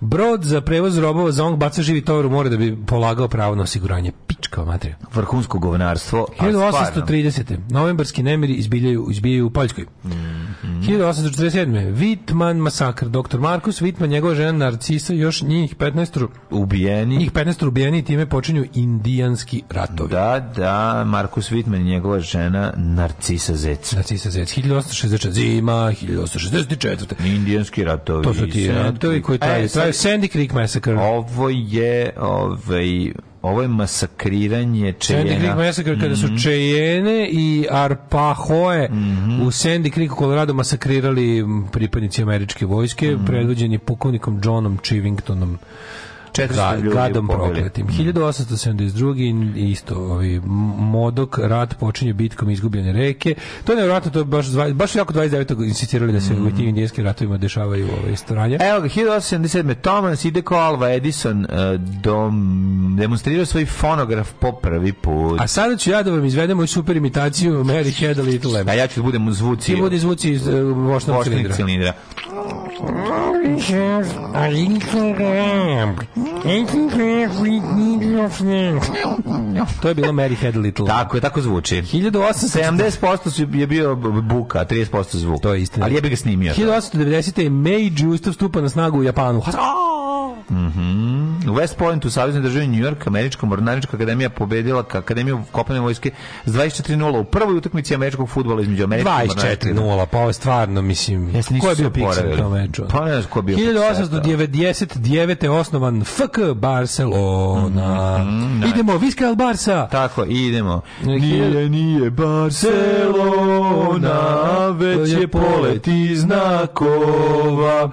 Brod za prevoz robova Zong baca živi tovar u more da bi polagao pravo na osiguranje. Pička materija. Vrhunsko govnarstvo. 1830. Novembarski nemiri izbijaju, izbijaju u Poljskoj. Mm, mm. 1847. Vitman masakr. Dr. Markus Vitman, njegova žena Narcisa, još njih 15 ubijeni. Njih 15 ubijeni i time počinju indijanski ratovi. Da, da, Markus Vitman njegova žena Narcisa Zec. Narcisa Zec. 1864. Zima, 1864. Indijanski ratovi. To su ti ratovi koji traju e, Sandy Creek Massacre. Ovo je, ovaj, ovo je masakriranje Čejena. Sandy Creek Massacre, kada su mhm. Čejene i Arpahoe mm -hmm. u Sandy Creek u Colorado masakrirali pripadnici američke vojske, mm -hmm. predvođeni pukovnikom Johnom Chivingtonom. 400 ljudi gadom prokletim. 1872. isto, ovi, Modok, rat počinje bitkom izgubljene reke. To je nevjerojatno, to je baš, baš jako 29. insistirali da se mm. u tim indijskim ratovima dešavaju ove stranje. Evo ga, 1877. Thomas ide ko Alva Edison e, dom, demonstrirao svoj fonograf po prvi put. A sada ću ja da vam izvedem moju super imitaciju Mary Had a Little Lamb. A ja ću da budem zvuci. Ti budi zvuci iz uh, e, vošnog cilindra. cilindra. To je bilo Mary Had Little. Tako je, tako zvuči. 1870% su je bio buka, 30% zvuk. To je istina. Ali je bi ga snimio. 1890. je Meiji Ustav stupa na snagu u Japanu. Mhm. u West Point u Savjeznoj državi New York, Američka mornarička akademija pobedila Akademiju kopnene vojske s 24:0 u prvoj utakmici američkog fudbala između Amerike i 24:0 pa ovo je stvarno, mislim, ko je bio Pixar na meču? Pa ne znam ko je bio 1899. Da. je osnovan FK Barcelona. Mm, da. Idemo, Viska El Barsa. Tako, idemo. Nije, nije Barcelona, već je polet iz znakova.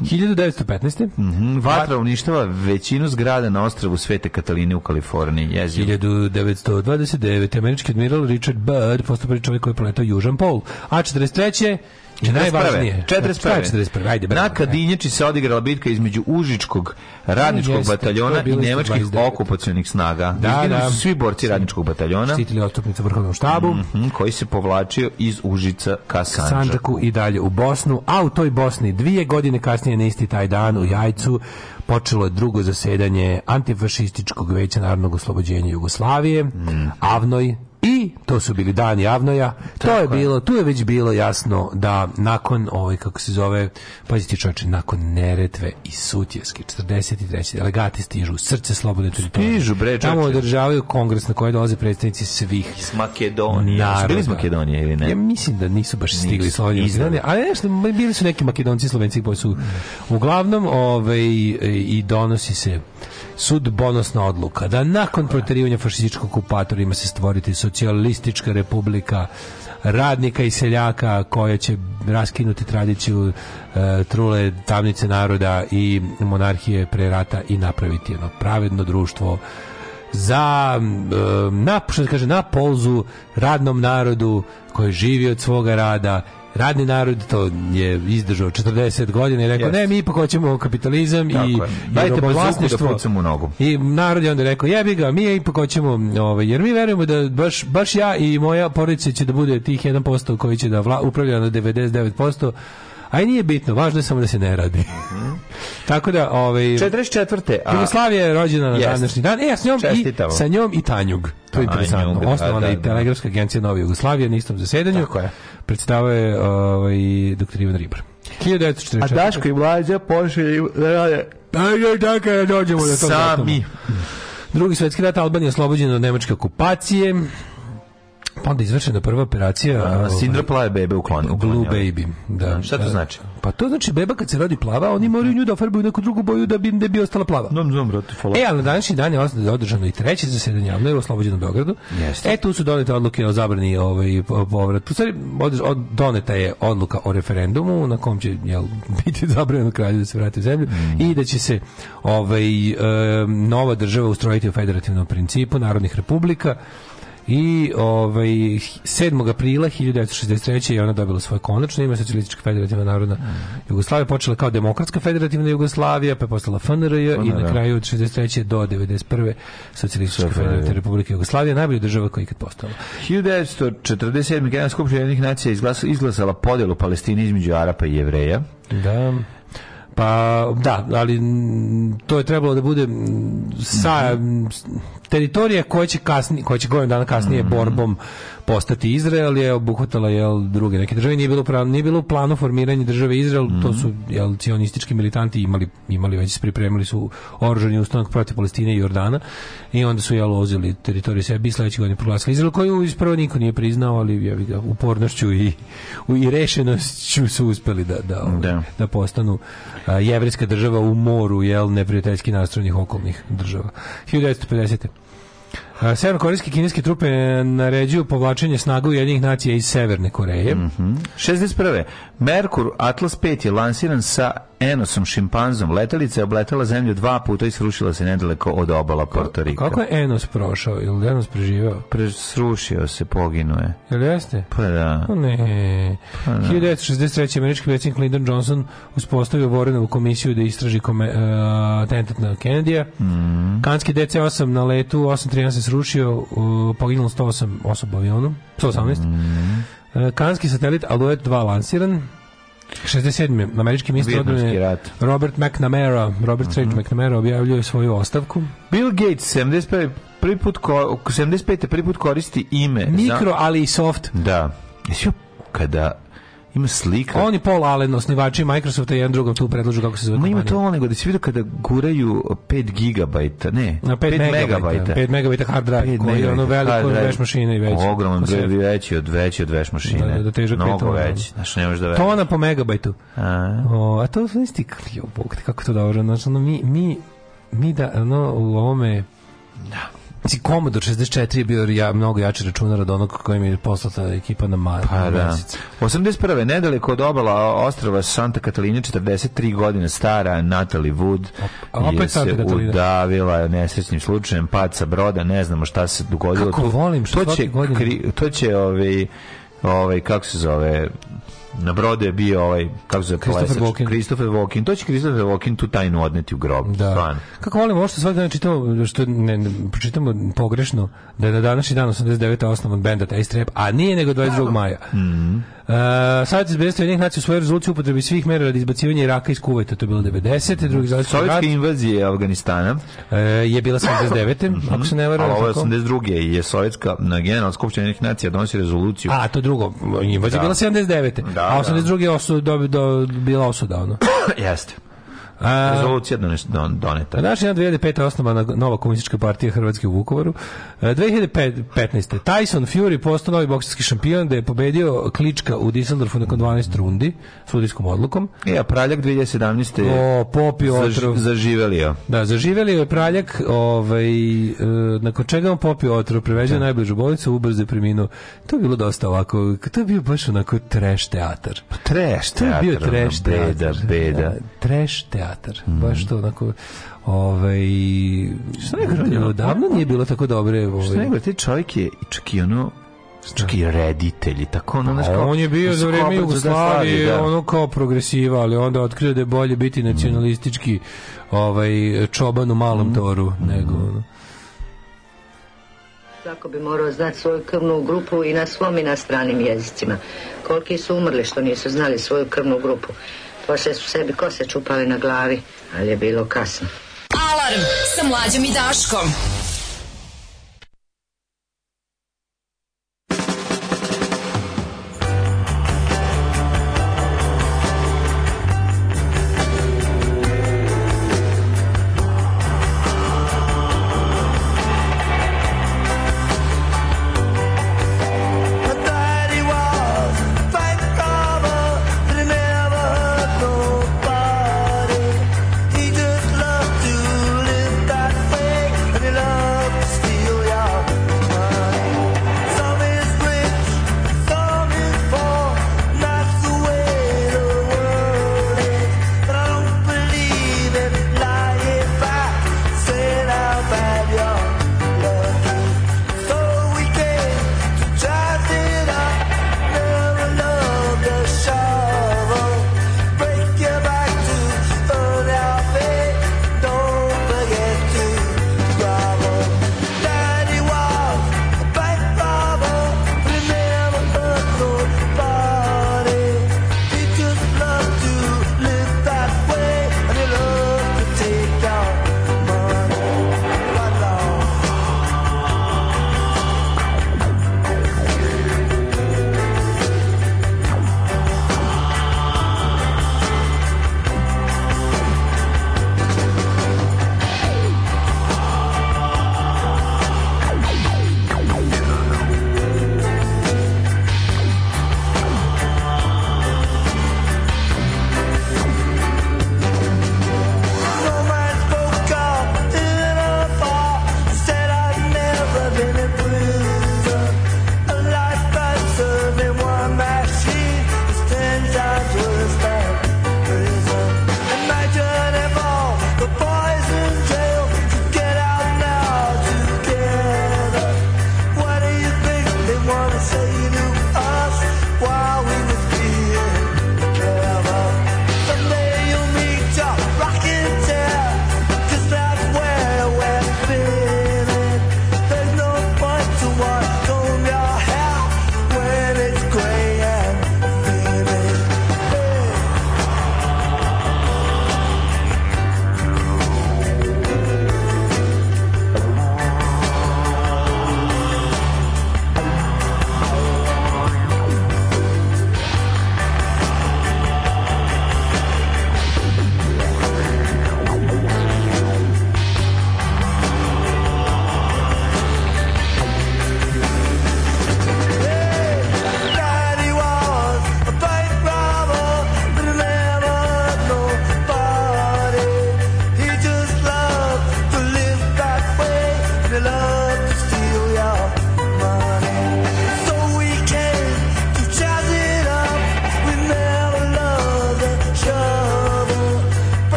1915. Mm -hmm. Vatra uništava većinu zgrada na ostravu Svete Kataline u Kaliforniji. Jezivo. 1929. Američki admiral Richard Byrd postao čovjek koji je proletao Južan Pol. A 43. 41. Znači, najvažnije. 41. 41. Znači, znači, Ajde, bravo, na Kadinječi se odigrala bitka između Užičkog radničkog Jeste, bataljona i nemačkih okupacionih snaga. Da, Izginuli da. su svi borci radničkog bataljona. Štitili otopnicu vrhovnom štabu. Mm -hmm, koji se povlačio iz Užica ka Sanđaku. Sanđaku i dalje u Bosnu. A u toj Bosni dvije godine kasnije na isti taj dan u Jajcu počelo je drugo zasedanje antifašističkog veća narodnog oslobođenja Jugoslavije, mm. Avnoj, I to su bili dani javnoja. To je bilo, tu je već bilo jasno da nakon ovaj kako se zove, pazite čoveče, nakon Neretve i Sutjeske 43. delegati stižu u srce slobodne teritorije. Stižu bre, Tamo održavaju kongres na koji dolaze predstavnici svih iz Makedonije. Naroda. Bili iz Makedonije ili ne? Ja mislim da nisu baš stigli nisu. Slovenije. Iznane, ali nešto bili su neki Makedonci, Slovenci koji su uglavnom ovaj i donosi se sudbonosna odluka da nakon proterivanja fašističkog okupatora ima se stvoriti socijalistička republika radnika i seljaka koja će raskinuti tradiciju e, trule tamnice naroda i monarhije pre rata i napraviti jedno pravedno društvo za e, na, što kaže, na polzu radnom narodu koji živi od svoga rada radni narod to je izdržao 40 godina i rekao yes. ne mi ipak hoćemo kapitalizam Tako i, je. Dajte da vlasništvo da nogu. I narod je onda rekao jebi ga mi ipak hoćemo ovaj jer mi verujemo da baš baš ja i moja porodica će da bude tih 1% koji će da vla, upravlja na 99% Aj nije bitno, važno je samo da se ne radi. Mm -hmm. Tako da, ovaj 44. A... Jugoslavija je rođena na yes. današnji dan. E, ja s njom Čestitamo. i sa njom i Tanjug. To je interesantno. Da, Osnovana je da, da. telegrafska agencija Nove Jugoslavije na istom zasedanju. Tako je. Predstava je ovaj doktor Ivan Ribar. 1944. A Daško i Mlađa pošalju Ajde, tako dođemo do toga. Sami. Drugi svetski rat Albanija oslobođena od nemačke okupacije. Pa onda izvršena da prva operacija. A, ovaj, sindra plave bebe uklonio. Blue baby. Da. Šta to da. znači? Pa to znači beba kad se rodi plava, oni moraju nju da ofarbaju neku drugu boju da bi ne da bi ostala plava. Dom, dom, brate, E, ali na današnji dan je održano i treće zasedanje javne u oslobođenom Beogradu. Jeste. E, tu su donete odluke o zabrani ovaj, povrat. U stvari, od, doneta je odluka o referendumu na kom će jel, biti zabrano kralju da se vrati u zemlju mm. i da će se ovaj, nova država ustrojiti u federativnom principu narodnih republika I ovaj, 7. aprila 1963. je ona dobila svoje konačno ime Socijalistička federativna narodna mm. Jugoslavija. Počela kao Demokratska federativna Jugoslavija, pa je postala FNRJ i na kraju od 63. do 91. Socijalistička federativna republika Jugoslavija, najbolja država koja je ikad postala. 1947. Generalna skupština jednih nacija izglasala podelu Palestine između Arapa i Jevreja. Da. Pa da, ali to je trebalo da bude sa teritorija koja će kasni koja će godinu dana kasnije mhm. borbom postati Izrael je obuhvatala je druge neke države nije bilo pravo nije bilo u planu formiranje države Izrael mm -hmm. to mhm. su jel cionistički militanti imali imali već pripremili su oružani ustanak protiv Palestine i Jordana i onda su je ozeli teritoriju sebi sledeće godine proglasili Izrael koju isprvo niko nije priznao ali je ja, upornošću i u, i rešenošću su uspeli da da ovaj, da, da postanu a, jevrijska država u moru je neprijateljski nastrojenih okolnih država 1950 Severnokorejske i kineske trupe naređuju povlačenje snaga jednih nacija iz Severne Koreje. Mm -hmm. 61. Merkur Atlas 5 je lansiran sa enosom šimpanzom letelica je obletela zemlju dva puta i srušila se nedaleko od obala Porto Rika. Kako je enos prošao? Ili enos preživao? Pre, srušio se, poginuo je. Jel jeste? Pa da. O ne. Pa da. 1963. američki predsjednik Lyndon Johnson uspostavio Vorenovu komisiju da istraži kome, uh, atentat na Kennedy-a. Mm. Kanski DC-8 na letu 8.13 se srušio, uh, poginulo 108 osoba u avionu. 118. Mm. E, Kanski satelit Alouette 2 lansiran, 67. američki ministar odbrane Robert McNamara, Robert mm -hmm. Sage McNamara objavljuje svoju ostavku. Bill Gates 75 prvi put ko, 75 prvi put koristi ime mikro za... ali i soft. Da. Jesi kada Ima slika. Oni Paul Allen, osnivači Microsofta i jedan drugom tu predlažu kako se zove. Ma ima to ono nego da si vidio kada guraju 5 gigabajta, ne, 5, 5 megabajta. 5 megabajta hard drive, 5 koji je ono veliko od veš mašine i veći. Ogroman broj veći od veći od veš mašine. Da, da, da težak Mnogo veći, znači ne možeš da veći. Tona po megabajtu. A, o, a to su isti, jo, bog, kako to dobro, znači ono, mi, mi, mi da, ono, u ovome, da Mislim, Commodore 64 je bio ja, mnogo jači računar od onog kojim je poslata ekipa na mar. Pa da. 81. nedaleko od obala ostrava Santa Catalina, 43 godine stara, Natalie Wood Op, je se udavila nesrećnim slučajem, pad sa broda, ne znamo šta se dogodilo. Kako volim, što to će, kri, to će ovaj, ovaj, kako se zove, na brodu je bio ovaj kako se zove Christopher Walken. Christopher Walken. To će Christopher Walken tu tajnu odneti u grob. Da. Stvarno. Kako volim ovo što svaki dan čitamo, što ne, ne pročitamo pogrešno, da je na današnji dan 89. osnovan benda Taste Rap, a nije nego 22. maja. Mhm. Mm Uh, Savjet izbedstva jednih nacija u svojoj rezoluciji upotrebi svih mera radi izbacivanja Iraka iz Kuvajta, to je bilo 90. Mhm. Drugi Sovjetska invazija Afganistana e, je bila 79. Mhm. ako se ne varam. A ovo je 82. je Sovjetska na generalna skupština jednih nacija donosi rezoluciju. A, to drugo. Invazija je da. bila 79. Da, a 82. Da. je osu, do, do, bila osuda. Ono. Jeste. A, Rezolucija doneta. Pa naš je na 2005. osnovana nova komunistička partija Hrvatske u Vukovaru. 2015. E, Tyson Fury postao novi boksarski šampion da je pobedio Klička u Düsseldorfu nakon 12 rundi sudijskom odlukom. I e, a Praljak 2017. O, popio otrov. Zaživelio. Da, zaživelio je Praljak ovaj, e, nakon čega on popio otrov, preveđen da. najbližu bolnicu, ubrzo je preminuo. To je bilo dosta ovako, to je bio baš onako treš teatar. Pa treš teatar. To je bio treš teatar. Beda, beda. Treš teatar teatar. Mm Baš to onako ovaj Šta ne kažem, odavno nije bilo tako dobre, ovaj. Šta nego te čovjek je čak i ono Čak i da. reditelji, tako ono pa nešto. On je bio da za vrijeme da Jugoslavije, da. ono kao progresiva, ali onda otkrio da je bolje biti mhm. nacionalistički ovaj, čoban u malom mhm. toru, mhm. nego ono. Svako bi morao znati svoju krvnu grupu i na svom i na stranim jezicima. Koliki su umrli što nisu znali svoju krvnu grupu. Poslije su sebi kose čupali na glavi, ali je bilo kasno. Alarm sa mlađom i Daškom.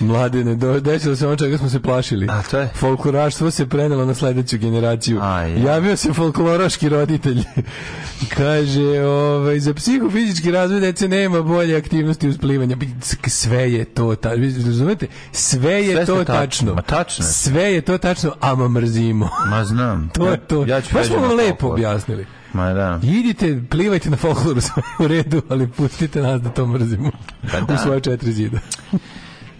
Mladene, do, desilo se ono čega smo se plašili. A to je? Folkloraštvo se prenelo na sledeću generaciju. A, ja. Javio se folkloraški roditelj. Kaže, ovaj, za psihofizički razvoj dece nema bolje aktivnosti usplivanja. plivanje. Sve je to tačno. Razumete? Sve je Sve to tačno. Ma, tačno. Sve je to tačno, a ma mrzimo. Ma znam. to je to. Ja ću pa smo vam lepo objasnili. Ma da. Idite, plivajte na folkloru u redu, ali pustite nas da to mrzimo. Pa da. U svoje četiri zida.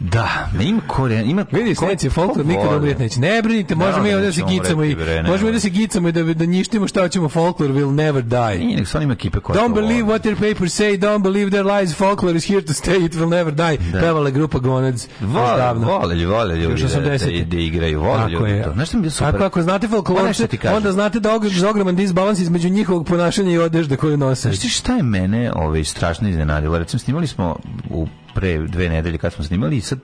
Da, ima koren, ima Vidi, sledeći folklor nikad umrijeti neće. Ne brinite, da, možemo mi da, da se gicamo i možemo da se gicamo i da da ništimo šta hoćemo folklor will never die. Nije, nek sa ekipe koja Don't believe what their papers say, don't believe their lies, folklor is here to stay, it will never die. Da. Pevala grupa Gonads. Vole, vole, vole ljudi. Još 80. Da igraju, vole ljudi. Znaš šta mi je super? Ako, ako znate folklor, pa onda znate da je ogroman disbalans između njihovog ponašanja i odežde koju nose. Šta je mene ovaj strašno iznenadilo? Recimo, snimali smo u pre dve nedelje kad smo snimali i sad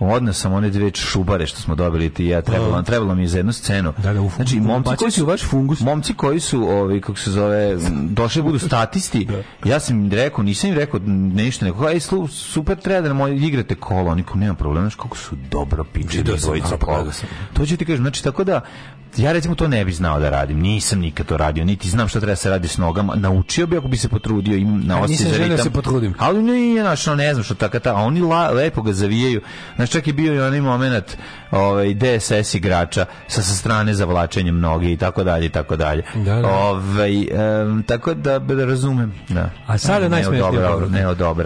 odneo sam one dve šubare što smo dobili ti ja trebalo, da. trebalo mi je za jednu scenu. Da, da, u znači momci koji su vaš fungus, momci koji su ovi kako se zove došli budu statisti. da. Ja sam im rekao, nisam im rekao ništa, nego aj slu, super treba da moj igrate kolo niko nema problema, znači kako su dobro piče dvojica kola. To ću ti kažem, znači tako da ja recimo to ne bi znao da radim. Nisam nikad to radio, niti znam šta treba da se radi s nogama. Naučio bih ako bi se potrudio, im na osjećaj ritam. Nisam želeo da se potrudim. Ali ne, ja, znači, ne znam što tako a oni la, lepo ga zavijaju. Znači, Znaš, čak je bio i onaj moment ovaj, DSS igrača sa, sa strane zavlačenjem noge i tako dalje i tako dalje. Da, da. Ovaj, um, tako da, da razumem. Da. A sad je najsmešnije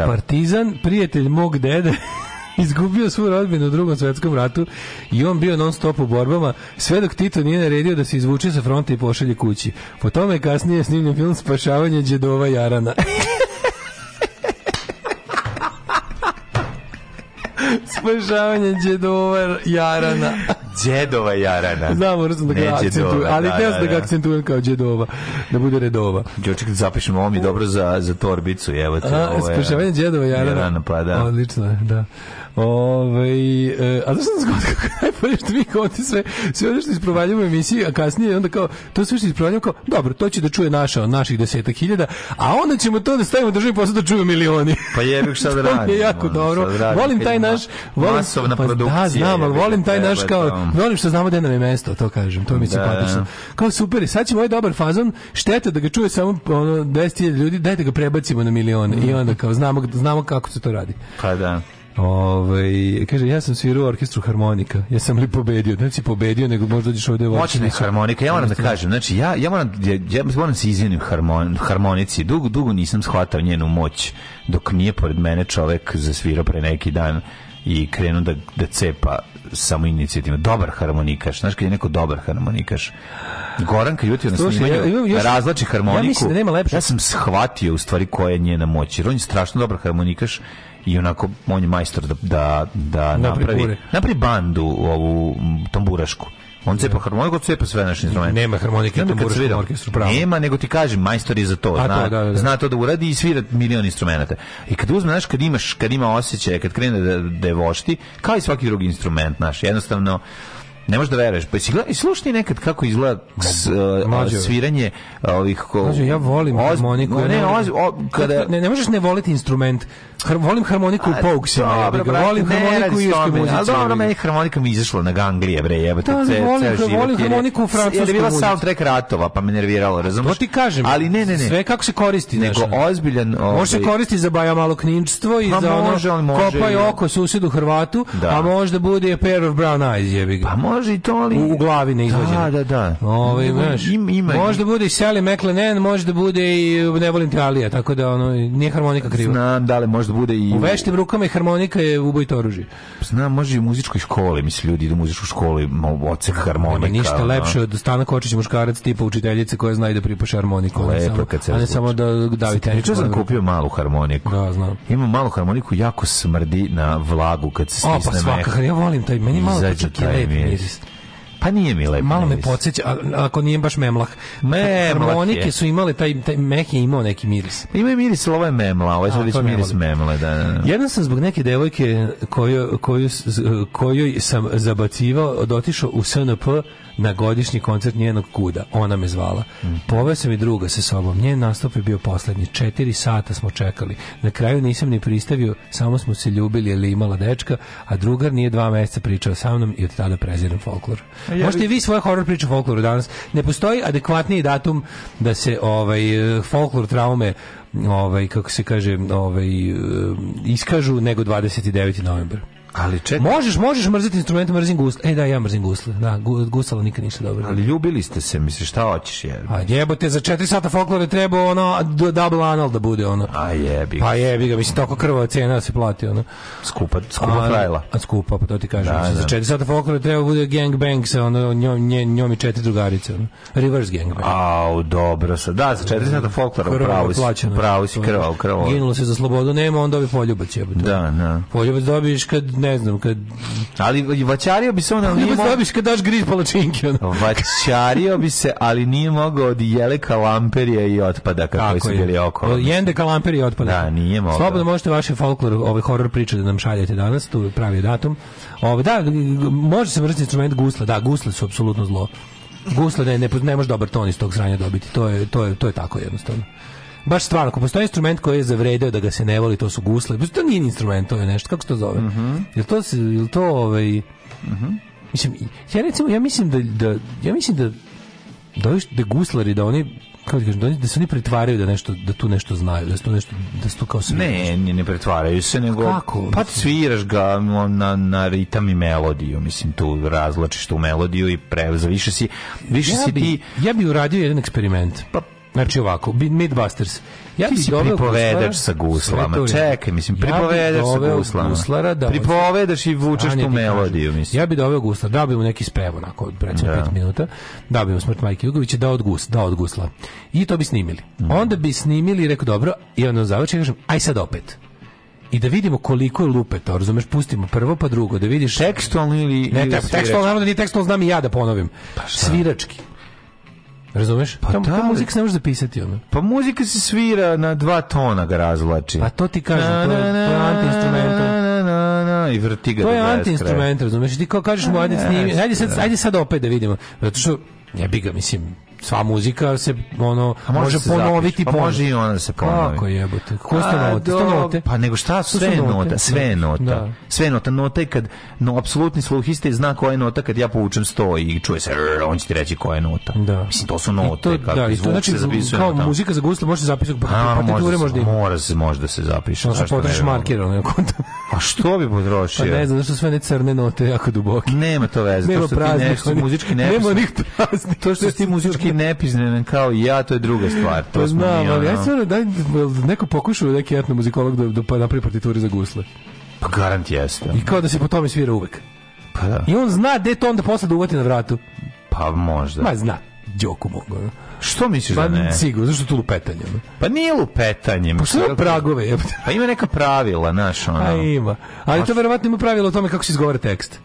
Partizan, prijatelj mog dede, izgubio svoju rodbinu u drugom svetskom ratu i on bio non stop u borbama sve dok Tito nije naredio da se izvuče sa fronta i pošalje kući. Po tome kasnije je snimljen film Spašavanje džedova Jarana. Spašavanje džedova Jarana. Džedova Jarana. Znam, moram da ga akcentujem, da, ali da, da, da, da ga da. akcentujem kao džedova, da bude redova. Đorček, zapišemo, ovo mi dobro za, za torbicu, evo te. Aha, spašavanje džedova Jarana. Jarana, pa da. Odlično, da. Ove, ovaj, e, a da sam zgodno kako najbolje što mi kao sve, sve ono što isprovaljamo u emisiji, a kasnije onda kao, to sve što isprovaljamo kao, dobro, to će da čuje naša, naših desetak hiljada, a onda ćemo to da stavimo državi posao da čuje milioni. Pa jebik šta da radim. je jako ono, dobro. Da radim, volim taj naš, volim, masovna pa, da, produkcija. Da, znam, ali volim taj naš kao, volim što znamo da je nam je mesto, to kažem, to mi je da. simpatično. Kao super, sad ćemo ovaj dobar fazon, šteta da ga čuje samo ono, 10.000 ljudi, daj da ga prebacimo na milione mm. i onda kao znamo, znamo kako se to radi. Pa da. Ove, ovaj, kaže ja sam svirao orkestru harmonika. Ja sam li pobedio? Da si pobedio, nego možda dođeš ovde ovaj. Moćne harmonika, ja moram da kažem. Znači ja ja moram ja, ja moram da se izvinim harmon, harmonici. Dugo dugo nisam shvatao njenu moć dok nije pored mene čovek zasvirao pre neki dan i krenuo da da cepa samo inicijativno. Dobar harmonikaš, znaš kad je neko dobar harmonikaš. Goran Krijuti na snimanju ja, razlači harmoniku. Ja mislim da nema lepše. Ja sam shvatio u stvari koja je njena moć. Jer on je strašno dobar harmonikaš i onako on je majstor da da, da, da napravi, napravi bandu ovu tamburašku. On cepa da. harmoniku, cepa sve naše instrumente. Nema harmonike u tamburaškom orkestru, pravo. Nema, nego ti kažem, majstor je za to. Zna, to da, da, da. zna to da uradi i svira milion instrumenta. I kad uzme, znaš, kad, imaš, kad ima osjećaj, kad krene da, da je vošti, kao i svaki drugi instrument, naš, jednostavno, Ne možeš da veruješ. Pa si gledaj, slušaj nekad kako izgleda s, uh, sviranje ovih ko... Mađo, ja volim oz... harmoniku. Ne, ne, oz... o, kada... ne, ne možeš ne voliti instrument. Har, volim harmoniku u Poguesima, ja bih volim ne, harmoniku i irskoj muzici. Ali dobro, meni harmonika mi izašla na ganglije, bre, jebate, da, ce, volim, ceo život. Volim harmoniku u francuskoj muzici. Je bila soundtrack ratova, pa me nerviralo, razumiješ? To ti kažem. Ali ne, ne, ne. Sve kako se koristi. Nego ozbiljan... Ovaj... Može se koristi za baja malo knjičstvo i pa za ono... Može, on može. Kopaj oko susedu Hrvatu, da. a možda bude pair of brown eyes, jebi Pa može može i to, ali... U, u glavi ne izvađeno. Da, da, da. Ove, ovaj, znaš, ima, ima, možda bude i Sally McLennan, možda bude i Ne volim te Alija, tako da ono, nije harmonika kriva. Znam, da li možda bude i... U veštim rukama i harmonika je ubojito oružje. Znam, može i u muzičkoj školi, mislim, ljudi idu u muzičku školu, ocek harmonika. Nema ništa lepše od Stana Kočić muškarac tipa učiteljice koja zna i da pripaše harmoniku. Lepo kad se... A ne samo da davi tenis. sam kupio malu harmoniku. Da, znam. Ima malu harmoniku, jako smrdi na vlagu kad se stisne. O, pa svakakar, ja volim taj, meni malo to čak i lep Elvis. Pa nije mi lepo. Malo me podsjeća, a, ako nije baš memlah. Memlah Harmonike su imali, taj, taj meh je imao neki miris. Pa Ima miris, ali ovo je memla, ovo je sad već miris memla. Da, da. da, da. Jedan sam zbog neke devojke koju, koju, kojoj sam zabacivao, dotišao u SNP, na godišnji koncert njenog kuda. Ona me zvala. Mm. Poveo sam i druga sa sobom. Njen nastup je bio poslednji. Četiri sata smo čekali. Na kraju nisam ni pristavio, samo smo se ljubili jer imala dečka, a drugar nije dva meseca pričao sa mnom i od tada preziram folklor. A ja Možete i vi svoje horor priče folkloru danas. Ne postoji adekvatniji datum da se ovaj e, folklor traume ovaj kako se kaže ovaj e, iskažu nego 29. novembra. Ali čekaj. Možeš, možeš mrziti instrumente, mrzim gusle. E da, ja mrzim gusle. Da, gusalo nikad ništa dobro. Ali ljubili ste se, misliš, šta hoćeš je? A jebote, za 4 sata folklore treba ono double anal da bude ono. A jebi ga. Pa jebi ga, mislim, toko krvava cena da se plati ono. Skupa, skupa trajla. A, skupa, pa to ti kažem. Da, mislim, Za 4 da. sata folklore treba da bude gang bang sa ono, njom, njom, njom i četiri drugarice. Ono. Reverse gangbang. Au, dobro. Sa, da, za 4 sata folklore pravo si, pravo si krvao, krvao. Ginulo se za slobodu, nema, on dobi poljubac jebote. Da, da. Poljubac dobiješ kad ne znam, kad... Ali vaćario bi se on, ali nije mogao... Znabiš kad daš griž palačinke, ono. Vaćario bi se, ali nije mogao od jeleka lamperija i otpada, kako su bili oko. Jende kalamperija i otpada. Da, nije mogao. Slobodno možete vaše folklor, ove horror priče da nam šaljete danas, tu je pravi datum. Ove, da, može se vrstiti instrument gusla, da, gusle su apsolutno zlo. Gusle ne, ne, ne može dobar ton iz tog sranja dobiti, to je, to je, to je tako jednostavno baš stvarno, ako postoji instrument koji je zavredeo da ga se ne voli, to su gusle. To nije instrument, to je nešto, kako se to zove? Mm -hmm. Jel to, jel to ovaj... Mm -hmm. Mislim, ja recimo, ja mislim da, da ja mislim da da, da guslari, da oni kako da kažem, da, da se oni pretvaraju da nešto da tu nešto znaju, da tu nešto da su kao sve. Ne, ne, ne pretvaraju se nego kako? pa sviraš ga na na ritam i melodiju, mislim tu razlačiš tu melodiju i pre više si više ja si bi, ti ja bih uradio jedan eksperiment. Pa Znači ovako, Midbusters. Ja Ti si pripovedač sa guslama. Čekaj, mislim, pripovedaš ja sa guslama. Guslara, da pripovedaš i vučeš tu melodiju, mislim. Ja bi doveo guslara, dao bi mu neki sprev, onako, od recimo 5 da. minuta, dao bi mu smrt Majke Jugovića, dao od, gus, dao od gusla. I to bi snimili. Mm. Onda bi snimili i rekao, dobro, i onda završi, kažem, aj sad opet i da vidimo koliko je lupe to, razumeš, pustimo prvo pa drugo, da vidiš tekstualno ili ne, tekstualno, naravno da nije tekstualno, znam i ja da ponovim. Pa Svirački. Razumeš? Pa tamo, ta da, muzika se ne može zapisati ono. Pa muzika se svira na dva tona ga razvlači. Pa to ti kažem, na, to je, je anti-instrumental i vrti ga. To je anti-instrument, razumeš? Ti kao kažeš mu, ajde, ajde, sad, da. ajde sad opet da vidimo. Zato što, ja bi ga, mislim, sva muzika se ono a može, može ponoviti pa može i ona da se ponovi kako jebote ko ste note, do... note pa nego šta sve je da. nota sve je nota da. sve je nota nota je kad no apsolutni sluhiste zna koja je nota kad ja poučem sto i čuje se rr, on će ti reći koja je nota da. mislim to su note to, kako da, i to znači kao nota. muzika za gusle može zapisati pa partiture možda mora se možda se zapiše no, potrošiš marker konta pa a što bi potrošio pa ne znam zašto sve ne crne note jako duboke nema to veze to što ti muzički ne nema nikto to što ti muzički ti nepiznen kao ja, to je druga stvar. To, pa znam, ali ja stvarno, daj, neko pokušao neki etnomuzikolog da, da pa napravi partiture za gusle. Pa garant jeste. I kao da se po tome svira uvek. Pa da. I on zna gde to onda posle da uvati na vratu. Pa možda. Ma zna. Đoku mogu. Što misliš pa, da ne? Sigurno, zašto tu lupetanje? Pa nije lupetanje. Pa što pragove? Pa ima neka pravila, znaš, ono. Pa ima. Ali to verovatno ima pravila o tome kako se izgovara tekst.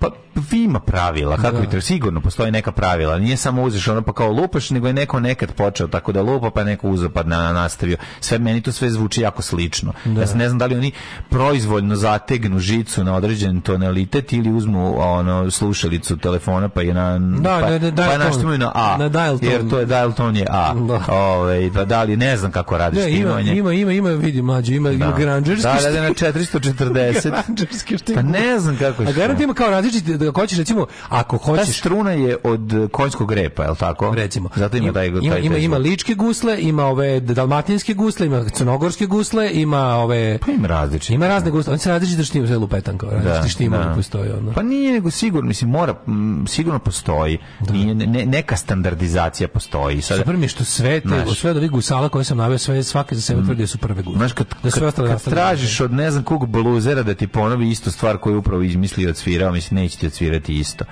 Pa ima pravila, kako da. treba, sigurno postoji neka pravila, nije samo uzeš ono pa kao lupaš, nego je neko nekad počeo tako da lupa, pa neko uzeo pa na, nastavio. Sve meni to sve zvuči jako slično. Da. Ja se ne znam da li oni proizvoljno zategnu žicu na određen tonalitet ili uzmu ono slušalicu telefona pa je na da, pa, da, da, pa na A. Na dial Jer to je dial tone je A. Da. Ove, pa da li ne znam kako radiš ne, ima, ima, ima, ima, vidi mlađe, ima, da. ima granđerski. Da, da, da, na 440. granđerski Pa ne znam kako je. A garant ima kao radi različiti da hoćeš recimo ako hoćeš ta struna je od konjskog repa, je l' tako? Recimo. Zato ima taj, ima, ima, ima ličke gusle, ima ove dalmatinske gusle, ima crnogorske gusle, ima ove pa ima različite. Ima razne gusle, on se radi da što ima petanka različiti što ima da. postoji ono. Pa nije nego sigurno, mislim mora m, sigurno postoji. Da. Nije, ne, neka standardizacija postoji. Sad prvi mi što sve te, Znaš. sve od ovih gusala koje sam naveo, sve svake za sebe mm. tvrde su prve gusle. Znaš kad, da sve kad, kad tražiš od ne znam kog bluzera da ti ponovi istu stvar koju upravo izmislio i odsvirao, mislim nećete odsvirati isto.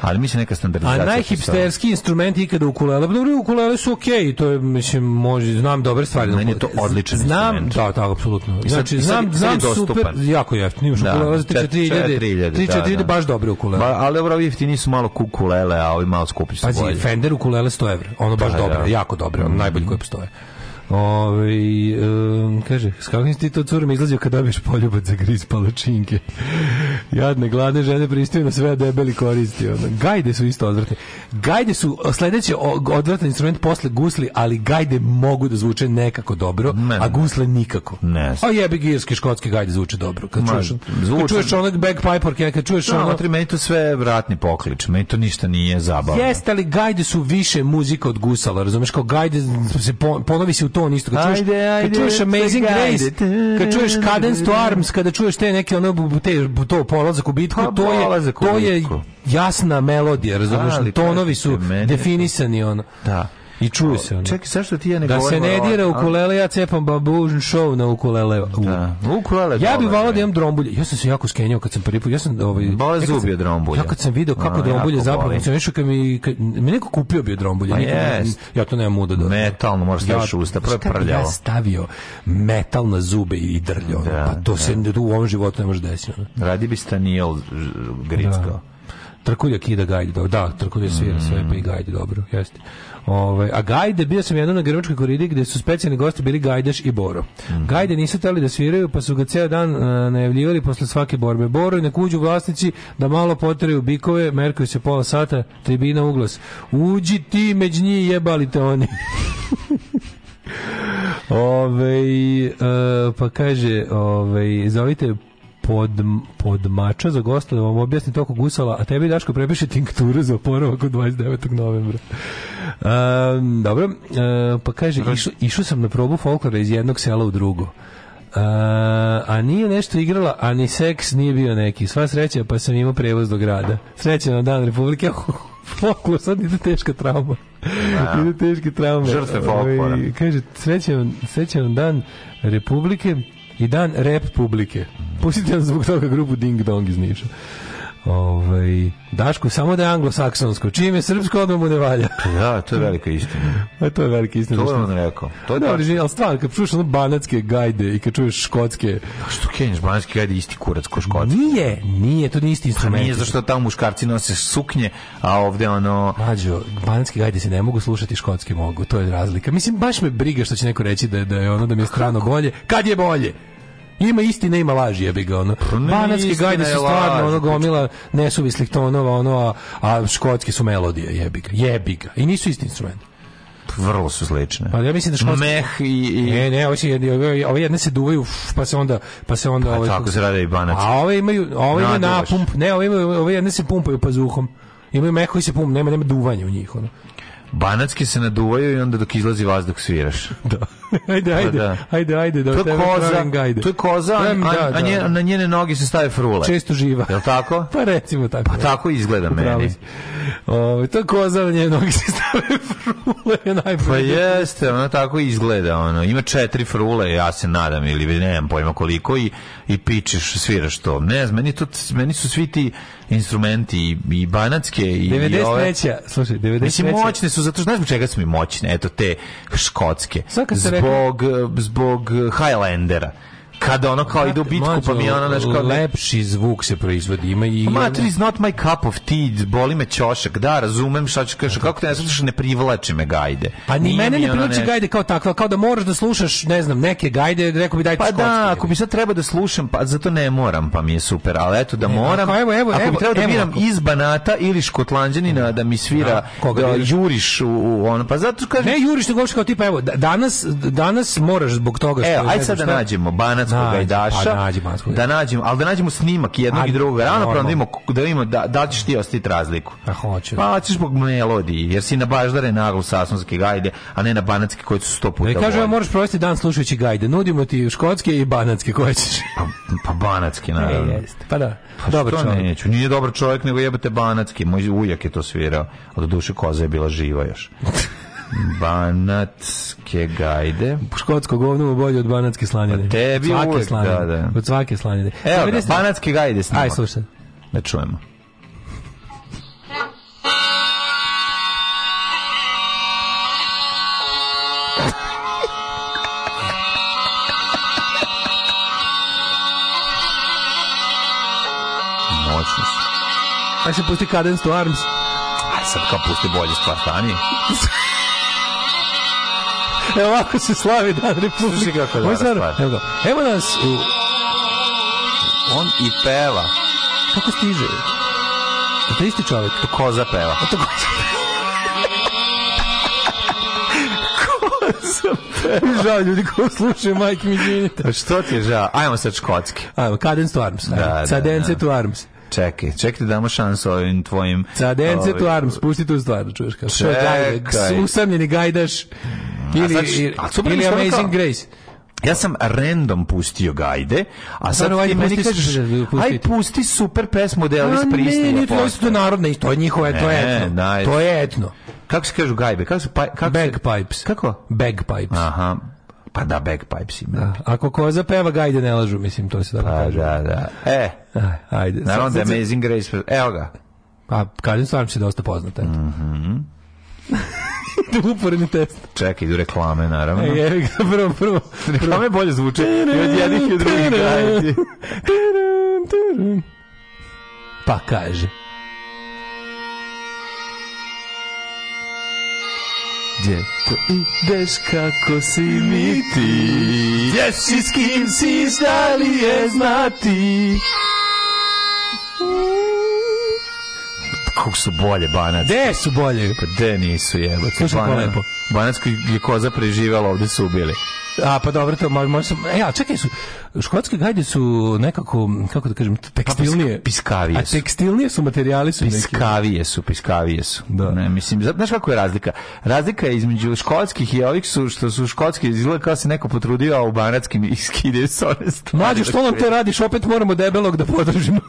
Ali mislim neka standardizacija. A najhipsterski instrument ikada ukulele. Pa dobro, ukulele su okej, okay, to je mislim može znam dobre stvari. Da Meni je to odličan znam, instrument. Znam, da, da, apsolutno. Znači, sad, znam, i sad, znam sad super, jako jeftini, još da, ukulele za 4000, 3000 baš dobre ukulele. Ba, ali dobro, jeftini nisu malo kukulele, a ovi malo skupi su Pazi, bolje. Fender ukulele 100 €. Ono baš da, dobro, da. jako dobro, mm. najbolje koje postoje. Ove, ovaj, um, kaže, s kakvim si ti to curom izlazio kad dobiješ poljubac za griz palačinke? Jadne, gladne žene pristaju na sve, a debeli koristi. Ono. Gajde su isto odvratne. Gajde su sledeći odvratan instrument posle gusli, ali gajde mogu da zvuče nekako dobro, ne, a gusle nikako. Ne. A jebi girski, škotski gajde zvuče dobro. Kad Ma, čuješ, zvuče... kad čuješ onog bagpiper, kad čuješ no, ono... Otri, meni to sve vratni poklič, meni to ništa nije zabavno. Jeste, ali gajde su više muzika od gusala, razumeš? Kao gajde se ponovi se u to to isto. Kad čuješ, ajde, ajde, kad čuješ Amazing Grace, kad čuješ Cadence to Arms, kada čuješ te neke ono te, to polazak u bitku, pa, to je, to je jasna melodija, razumiješ, tonovi su definisani ono. Da. I čuje se ono. Čekaj, zašto ti ja ne da govorim? Da se ne dira ukulele, ja cepam babužn show na ukulele. Da. Ukulele. Ja bih volao da imam drombulje. Ja sam se jako skenjao kad sam prvi put, ja sam ovaj bole ja zub drombulje. Ja kad sam video kako ono, drombulje zapravo funkcioniše, kad mi kad, mi neko kupio bio drombulje, pa nikad, ja to nemam muda da. Metalno, možeš ja, staviš usta, prvo prljavo. Ja stavio metal na zube i drljao. Da, pa to da. se u ovom životu ne može desiti. Radi bi Staniel da. Gricko. Da. Trkulja kida gajde, da, trkulja svira mm. sve, pa i gajde, dobro, jeste. Ove, ovaj, a Gajde bio sam jednom na Grčkoj koridi gde su specijalni gosti bili Gajdeš i Boro. Mm -hmm. Gajde nisu hteli da sviraju, pa su ga ceo dan uh, najavljivali posle svake borbe. Boro i na vlasnici da malo poteraju bikove, merkaju se pola sata, tribina uglas. Uđi ti među njih jebali te oni. Ove, uh, pa kaže, ove, zovite pod, pod mača za gosta da vam objasni toko gusala, a tebi Daško prepiše tinkturu za oporavak od 29. novembra. Um, dobro, uh, pa kaže, išao išu sam na probu folklora iz jednog sela u drugo. Uh, a nije nešto igrala, a ni seks nije bio neki. Sva sreća, pa sam imao prevoz do grada. Sreća na dan Republike. Folklor, sad ide teška trauma. Ja. ide teške trauma. Žrtve folklora. Kaže, srećan, srećan dan Republike i dan rep publike. Pustite nam zbog toga grupu Ding Dong iz Niša. Ovaj Daško samo da je anglosaksonsko. Čim je srpsko odmah mu ne valja. ja, pa da, to je velika istina. A to je velika istina. To je on rekao. To je da, ali al stvarno kad čuješ ono banatske gajde i kad čuješ škotske. A što kenješ banatske gajde isti kurac ko škotske? Nije, nije, to nije isti instrument. Pa nije zašto tamo muškarci nose suknje, a ovde ono Mađo, banatske gajde se ne mogu slušati, škotske mogu. To je razlika. Mislim baš me briga što će neko reći da da je ono da mi je strano bolje. Kad je bolje? Ima isti nema laži, jebi ga ono. Pa banatski gajde su stvarno ono gomila nesuvislih tonova, ono, a, škotski su melodije, jebi ga. Jebi ga. I nisu isti instrumenti pa vrlo su slične. Pa ja mislim da škotski meh i, i... ne, ne, ovo je ove jedne se duvaju pa se onda pa se onda pa, ove... tako se rade i banaci. A ove imaju, ove imaju pump, ne, ove imaju, ove jedne se pumpaju pazuhom. Imaju meh koji se pump, nema nema duvanja u njih ono. Banatski se naduvaju i onda dok izlazi vazduh sviraš. Da. ajde, pa ajde, da. ajde, ajde, da to je koza, to je koza, a, da, da, a nje, da. na njene noge se stave frule. Često živa. Jel tako? Pa recimo tako. Pa da. tako izgleda meni. O, to je koza, na njene noge se stave frule. Je pa jeste, ona tako izgleda. Ono. Ima četiri frule, ja se nadam, ili ne znam pojma koliko, i, i pičeš, sviraš to. Ne znam, meni, to, meni su svi ti instrumenti i, i banatske i, 93. i ove... Slušaj, 93. Mislim, moćne su su zato što znaš čega su mi moćne, eto te škotske. Zbog eh, zbog eh, Highlandera kada ono kao ide u bitku pa mi ono znači kao lepši zvuk se proizvodi ima i Mater is not my cup of tea boli me ćošak da razumem šta ćeš kažeš kako te ne slušaš ne privlači me gajde pa ni mene ne privlači gajde kao takva kao da moraš da slušaš ne znam neke gajde rekao bi daj pa da ako bi sad treba da slušam pa zato ne moram pa mi je super ali eto da moram evo evo ako bi trebao da biram iz Banata ili Škotlanđanina da mi svira da, da juriš u ono pa zato kažem ne juriš nego kao tipa evo da, danas danas moraš zbog toga što Evo aj sad da nađemo Banat Banskog nađi, Gajdaša. Pa nađi Banskog. Da nađemo, al da nađemo snimak jednog i drugog rano pa da vidimo da vidimo da da ćeš ti ostiti razliku. Pa hoćeš. Pa hoćeš zbog melodije, jer si na Baždare naglo Sasonske Gajde, a ne na Banatske koji su 100 puta. Ne kažem, možeš provesti dan slušajući Gajde. Nudimo ti škotske i banatske koje ćeš. Pa, pa banatski e, naravno. E, Pa da. Pa dobar čovjek. Neću. Nije dobar čovjek, nego jebate banatski. Moj ujak je to svirao. Od duše koza je bila živa još. Banatske gajde. Škotsko govno bolje od banatske slanine. Pa tebi svake uvijek, slanine. da, da. Od svake slanine. Evo ga, banatske gajde snimak. Aj, slušaj. Da čujemo. Moćno se. Aj se pusti Cadence to Arms. Aj sad kao pusti bolje stvar stani. Evo ovako se slavi dan Republike. Slušaj kako je stvar. Evo, evo nas u... On i peva. Kako stiže? To je isti čovjek. To koza peva. A to koza žao ljudi ko slušaju, Mike mi A što ti je žao? Ajmo sad škotski. Ajmo, Cadence to Arms. Da, da Cadence da, da. to Arms čekaj, čekaj da damo šansu ovim tvojim... Cadence ovaj, tu arm, spusti tu stvar, čuješ kako. Čekaj. Da, usamljeni gajdaš ili, a znači, a ili Amazing kao? Grace. Ja sam random pustio gajde, a sad Stano, ti meni kažeš, aj pusti super pesmu od Elvis Prisley. Ne, ne, to je narodne, i e, to je njihove, to je etno. Nice. To je etno. Kako se kažu gajbe? Kako su, pa, kako Bagpipes. kako? Bagpipes. Aha, Pa da, bagpipes ima. Da. Ako koza peva, gajde ne lažu, mislim, to se da pa, kaže. Da, da. E, e ajde. Naravno da Amazing Grace, evo ga. Pa, kažem, stvarno se dosta poznata. Mhm. Uporni test. Čekaj, idu reklame, naravno. E, je, prvo, prvo. Reklame bolje zvuče i od jednih i od drugih gajdi. Pa kaže. Đeto, ideš kako si mi ti Jesi s kim si, šta li je znati pa kako su bolje Banac. Gde su bolje? Pa gde nisu jebote. Slušaj Banac, Banac koji je koza preživjela ovde su ubili. A pa dobro, to moj, moj sam, e, a čekaj su, škotske gajde su nekako, kako da kažem, tekstilnije. Pa, piskavije su. A tekstilnije su materijali su Piskavije neki. su, piskavije su. Da. Ne, mislim, znaš kako je razlika? Razlika je između škotskih i ovih su, što su škotski izgleda kao se neko potrudio, a u banatskim iskide s one stvari. Mađo, što nam to radiš? Opet moramo debelog da podržimo.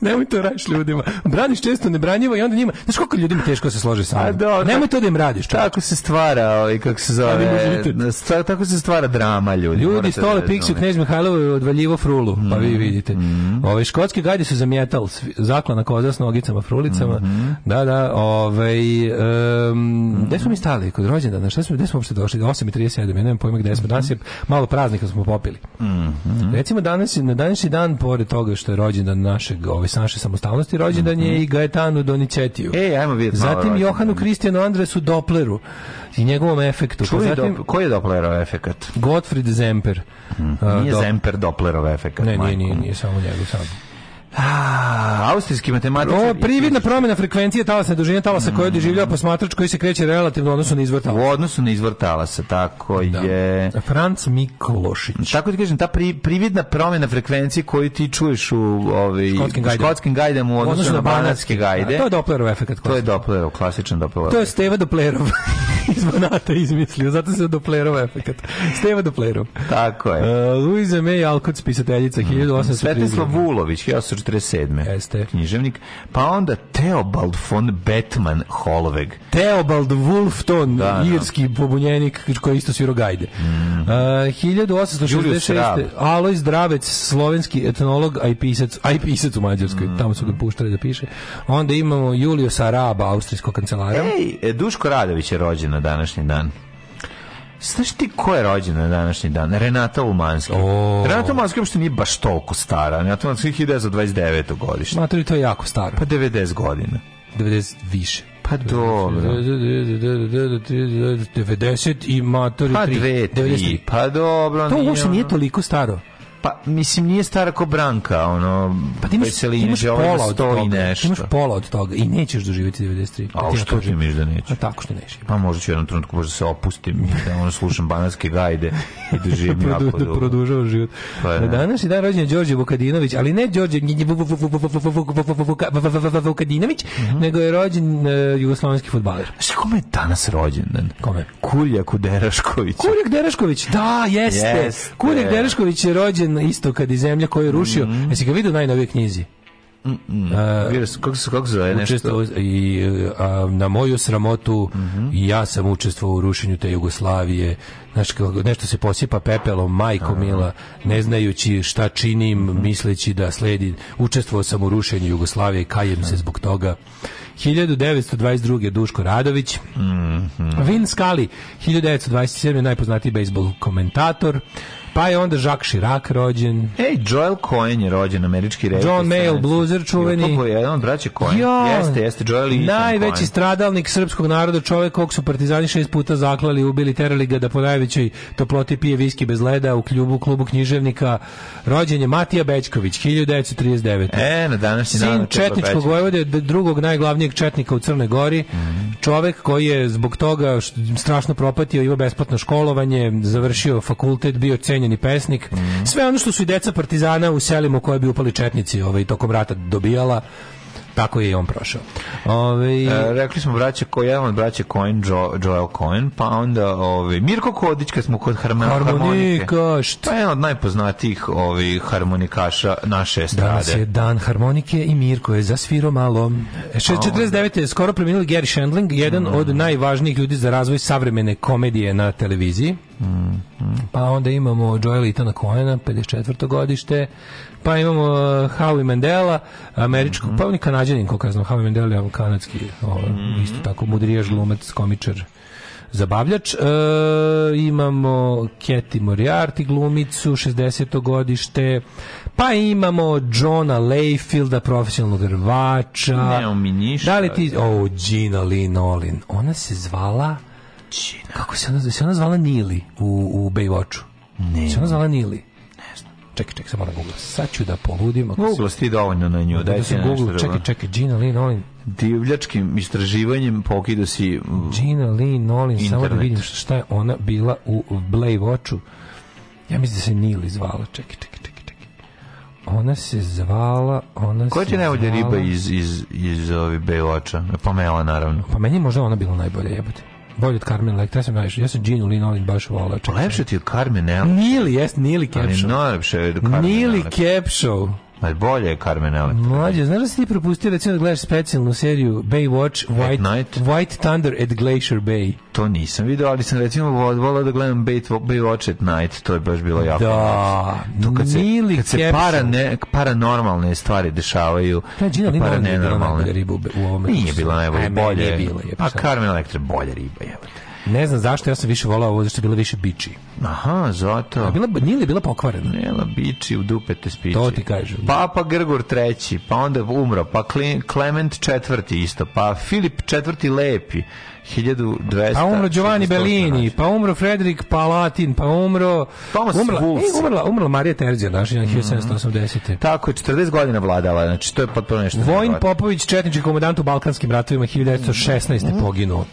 Nemoj to radiš ljudima. Braniš često nebranjivo i onda njima... Znaš koliko ljudima teško da se složi sa mnom? Nemoj to da im radiš. Čovjek. Tako se stvara, ovaj, kako se zove... Sta, tako se stvara drama ljudi. Ljudi stole da piksi u Knez Mihajlovu i odvaljivo frulu, mm. pa vi mhm, vidite. Mm. Ove, škotski gajdi su za metal, zaklana koza s nogicama, frulicama. Mm. Da, da, ovaj... Um, gde smo mi stali? Kod rođendana? Šta smo, gde smo uopšte došli? 8.37, ja nemam pojma gde smo. Danas je mhm. malo praznika smo popili. Recimo, danas, na današnji dan, pored toga što je rođendan našeg ove ovaj, sa naše samostalnosti rođendan je mm -hmm. i Gaetanu Donicetiju. E, ajmo vidjeti. Zatim Johanu Kristijanu Andresu Dopleru i njegovom efektu. Pa Čuj, zatim, do, koji je Doplerov efekat? Gottfried Zemper. Mm. Nije uh, Zemper Doplerov efekat. Ne, nije, nije, nije, samo njegov, samo. A, ah. austrijski matematičar. O, prividna promena frekvencije talasne dužine talasa mm. koju doživljava posmatrač koji se kreće relativno u odnosu na izvor talasa. U odnosu na izvor talasa, tako da. je. Franc Miklošić. Tako ti da kažem, ta pri, prividna promena frekvencije koju ti čuješ u ovaj, škotskim, gajdem. škotskim gajdem u odnosu, odnosu na, na banatske gajde. A, to je Dopplerov efekt. To je Dopplerov, klasičan Dopplerov. To je Steva Dopplerov. iz Banata izmislio, zato se Dopplerov efekt. Steva Dopplerov. Tako je. Uh, Luisa May Alcott, spisateljica, 1830. Mhm. Svetislav Vulović, 1840 47. Književnik. Pa onda Theobald von Batman Holweg. Theobald Wolfton, da, da, irski pobunjenik koji isto sviro gajde. Mm. Uh, 1866. Alojz Dravec, slovenski etnolog, a i pisac, a pisac u Mađarskoj. Mm. Tamo su ga puštali da piše. Onda imamo Julius Araba, austrijskog kancelara. Ej, e, Duško Radović je rođen na današnji dan. Znaš ti ko je rođena na današnji dan? Renata Lumanski. Oh. Renata Lumanski uopšte nije baš toliko stara. Renata Lumanski je 1929. godište. Matori, to je jako staro. Pa 90 godina. 90 više. Pa dobro. 90 i matori 3. Pa 2, 3. Pa dobro. To uopšte nije toliko staro. Pa, mislim, nije stara ko Branka, ono, pa ti imaš, veseline, ti imaš pola od toga, nešto. imaš pola od toga i nećeš doživjeti 93. A, a što ti misliš da neće? A tako što nećeš. Pa možda ću jednom trenutku, možda se opustim i da ono slušam banatske gajde i doživim jako dugo. Da produžava život. Pa, ja. danas je dan rođen Đorđe Vukadinović, ali ne Đorđe Vukadinović, nego je rođen jugoslovenski futbaler. Znaš kome je danas rođen? Kome? Kuljak Derašković. Kuljak Derašković, da, jeste. Kuljak Derašković je rođen na isto kad i zemlja koju je rušio. Mm -hmm. Jesi ga vidio u najnovijoj knjizi? Mm, mm. Uh, Virus, kako se kako zove nešto? I, a, na moju sramotu mm -hmm. ja sam učestvovao u rušenju te Jugoslavije. Znaš, nešto se posipa pepelom, majko Aha. Da. mila, ne znajući šta činim, mm -hmm. misleći da sledi. Učestvovao sam u rušenju Jugoslavije, kajem se da. zbog toga. 1922. Duško Radović. Mm -hmm. Vin Scully, 1927. najpoznatiji bejsbol komentator. Pa je onda Jacques Chirac rođen. Ej, Joel Cohen je rođen, američki reper. John Mayall, bluzer čuveni. Jo, je jedan od braće Cohen. Jo, jeste, jeste Joel i Najveći Cohen. stradalnik srpskog naroda, čovjek kog su partizani šest puta zaklali, ubili, terali ga da po najvećoj toploti pije viski bez leda u kljubu, klubu književnika. Rođen je Matija Bećković, 1939. E, na današnji dan. Sin Četničkog vojvode, drugog najglavnijeg četnika u Crnoj Gori. Mm -hmm. Čovjek koji je zbog toga strašno propatio, imao besplatno školovanje, završio fakultet, bio cenjen omiljeni pesnik. Mm -hmm. Sve ono što su i deca partizana u selima koje bi upali četnici ovaj, tokom rata dobijala, tako je i on prošao. Ove... Ovaj, e, rekli smo braće ko jedan od braće Coin jo, Joel Coin, pa onda ove ovaj, Mirko Kodić kad smo kod harmonika. Harmonika, šta? Pa jedan od najpoznatijih ovih ovaj, harmonikaša naše strade. Danas je dan harmonike i Mirko je zasvirao malo. 49. je skoro preminuli Gary Shandling, jedan mm. od najvažnijih ljudi za razvoj savremene komedije na televiziji. Pa onda imamo Joel Itana Coena, 54. godište. Pa imamo uh, Howie Mandela, američkog, mm -hmm. pa on je kanadjanin, koliko znam, Howie Mandela je kanadski, ovo, ovaj, -hmm. isto tako, mudrijaš, glumac, komičar zabavljač. E, imamo Keti Moriarty, glumicu, 60. godište. Pa imamo Johna Layfielda, profesionalnog rvača. Ne, on mi ništa. Da li ti... Da. O, Gina Lynn Olin. Ona se zvala... Količina. Kako se ona, se ona zvala Nili u, u Baywatchu? Ne. Se ona zvala Nili? Ne znam. Čekaj, čekaj, sam moram da Google. Sad ću da poludim. Googla si ti dovoljno na nju, da, da daj ti da nešto drugo. Čekaj, čekaj, Gina Lee Nolin. Divljačkim istraživanjem pokido si... Mm, Gina Lee Nolin, internet. samo da vidim šta je ona bila u Baywatchu. Ja mislim da se Nili zvala, čekaj, čekaj, čekaj. Ona se zvala, ona Koja se ti najbolja riba iz, iz, iz, iz ovi Baywatcha? Pamela, naravno. Pa meni možda ona bila najbolja, jebote. Bolje od Carmen Electra, ja sam najviše. Ja sam Ginu Linolin baš volao. Lepše ti od Carmen Electra. Nili, jes, Nili Kepšov. Ali najlepše je od Carmen Nili Kepšov. Ma bolje je Carmen Electra. Mlađe, znaš da si ti propustio recimo da gledaš specijalnu seriju Baywatch White, Night? White Thunder at Glacier Bay? To nisam video, ali sam recimo volao da gledam Baywatch at Night, to je baš bilo jako. Da, to kad se, Mili kad se para ne, paranormalne stvari dešavaju, da, paranenormalne. Ribu u ovome Nije bila najbolje, bolje. Pa Carmen Electra bolja riba je. Ne znam zašto, ja sam više volao ovo, zašto je bilo više biči. Aha, zato. A bila, nije li bila pokvarena? Nijela biči u dupe te spiči. To ti kažem. Papa pa Grgur III, pa onda umro, pa Clement IV isto, pa Filip IV lepi, 1200. Pa umro Giovanni Bellini, pa umro Frederik Palatin, pa umro Thomas umrla, e, umrla, umrla Marija Terđa, naša mm -hmm. Tako je 40 godina vladala, znači to je potpuno nešto. Vojn Popović, četnički komandant u balkanskim ratovima 1916. Mm -hmm. poginuo.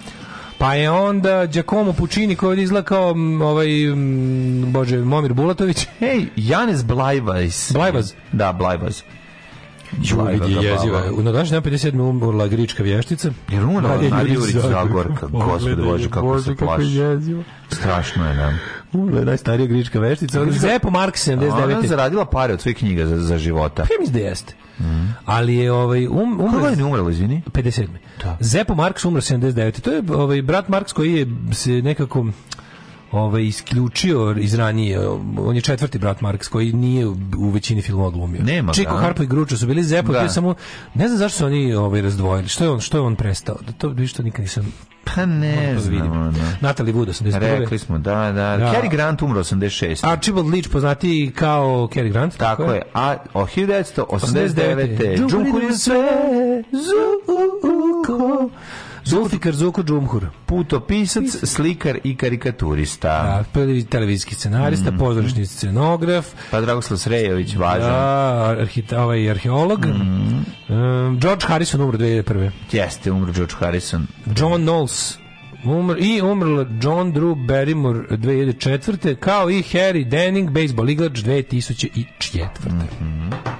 Pa je onda Giacomo Puccini koji je izlakao ovaj, bože, Momir Bulatović. Ej, Janez Blajvajs. Blajvaz. Da, Blajvaz. Juridi je jeziva. U na današnjem 57. umrla grička vještica. Jer ona, na Jurić Zagorka. Gospode Bože, kako se plaši. Strašno je, da. Umrla je najstarija grička vještica. Zepo Mark 79. Ona je zaradila pare od svih knjiga za, za života. Pa ja mislim da jeste. Ali je ovaj um, umro. Kako je umrlo, izvini? 57. Da. Zepo Marks umro 79. To je ovaj brat Marks koji je se nekako ovaj isključio iz ranije. On je četvrti brat Marks koji nije u većini filmova glumio. Nema Čiko da. Harpo i Gručo su bili Zepo, da. samo ne znam zašto su oni ovaj razdvojili. Što je on, što je on prestao? Da to bi što nikad nisam pa ne da znam. Da. Natalie Wood 81. Rekli smo, da, da. da. Cary Grant umro 86. Archibald Leach poznati kao Cary Grant. Tako, tako je. A o 1989. Džunkuri sve, zuko. Zulfikar Zuko Džumhur. Putopisac, slikar i karikaturista. Da, televizijski scenarista, mm. pozorišni scenograf. Pa Dragoslav Srejović, važan. Da, arhita, ovaj arheolog. Mm. Um, George Harrison umro 2001. Jeste, umro George Harrison. John Knowles. Umr, I umrla John Drew Barrymore 2004. Kao i Harry Denning, baseball igrač 2004. Mm -hmm.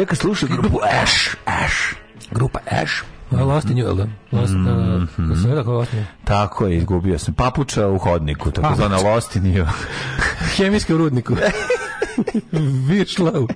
Ja kad slušam grupu Ash, Ash, grupa Ash, a Lost in You, da? Lost, mm, uh, mm, tako, Lost in Tako je, izgubio sam. Papuča u hodniku, tako zvana Lost in You. Hemijski u rudniku. Višla u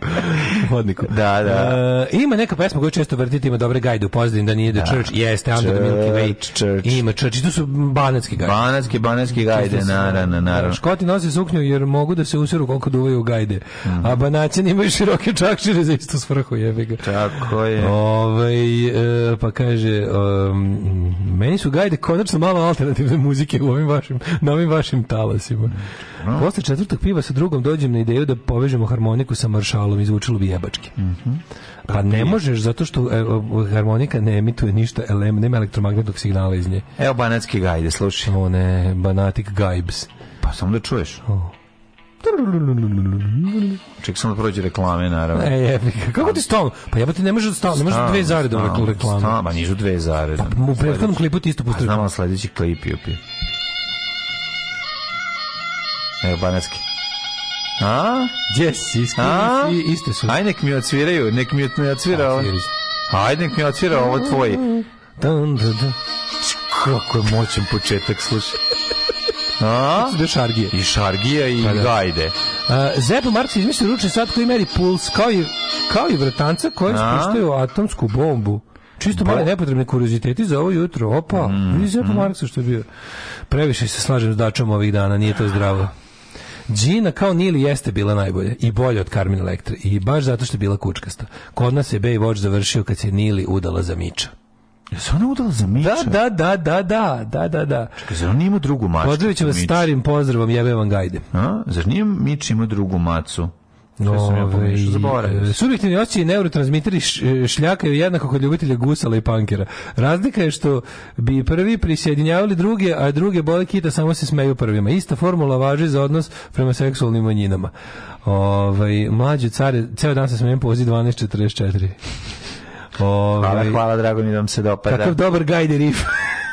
hodniku. Da, da. Uh, ima neka pesma koju često vrtite, ima dobre gajde u pozdini, da nije da. Church, jeste, Under the Milky Way. Church. Ima Church, i tu su banatski gajde. Banatski, banatski gajde, naravno, da. naravno. Škoti nose suknju jer mogu da se usiru koliko duvaju da gajde. Mm -hmm. A banaćani imaju široke čakšire za istu svrhu, jebe ga. Tako je. Ove, ovaj, uh, pa kaže, um, meni su gajde konačno malo alternativne muzike u ovim vašim, na ovim vašim talasima. Dobro. Posle četvrtog piva sa drugom dođem na ideju da povežemo harmoniku sa maršalom, izvučilo bi jebački. Mm -hmm. Pa ne možeš, zato što e, harmonika ne emituje ništa, elem, nema elektromagnetnog signala iz nje. Evo banatski gajde, slušaj. O ne, banatik gajbs. Pa samo da čuješ. O. Ček sam da prođe reklame, naravno. E, jebi Kako ti stalo? Pa jebate, ne možeš da stalo, ne možeš dve zarede u Stalo, Stalno, nižu dve zarede. Pa, u prethodnom klipu ti isto postoji. Pa znam, sljedeći klip je opet nego banatski. A? Yes, isti, A? iste su. Aj nek mi odsviraju, nek mi odsvira ovo. Ajde nek mi odsvira ovo tvoje. Dan, dan, dan. Kako je moćan početak, slušaj. A? Da šargije. I šargija i pa da. gajde. Uh, Zepo Marci izmislio ručni sat koji meri puls kao i, kao i vratanca koji spuštaju atomsku bombu. Čisto malo nepotrebni kurioziteti za ovo jutro. Opa, mm, vidi Zepo mm. Marksa što je bio. Previše se slažem s dačom ovih dana, nije to zdravo. Gina kao Nili jeste bila najbolje i bolje od Carmen Electra i baš zato što je bila kučkasta. Kod nas je Baywatch završio kad se Nili udala za Miča. Je se ona udala za Miča? Da, da, da, da, da, da, da, da. Čekaj, zar on ima drugu mačku? Pozdravit ću vas starim pozdravom, jebe vam gajde. A? Zar nije Mič ima drugu macu? Ove, ja e, subjektivni osjećaj neurotransmiteri e, je jednako kod ljubitelja gusala i pankera. Razlika je što bi prvi prisjedinjavali druge, a druge bole kita samo se smeju prvima. Ista formula važi za odnos prema seksualnim manjinama. Ove, ovaj, mlađe care, ceo dan se smijem pozi 12.44. Ove, hvala, hvala, drago mi vam se dopada. Kakav dobar gajde rif.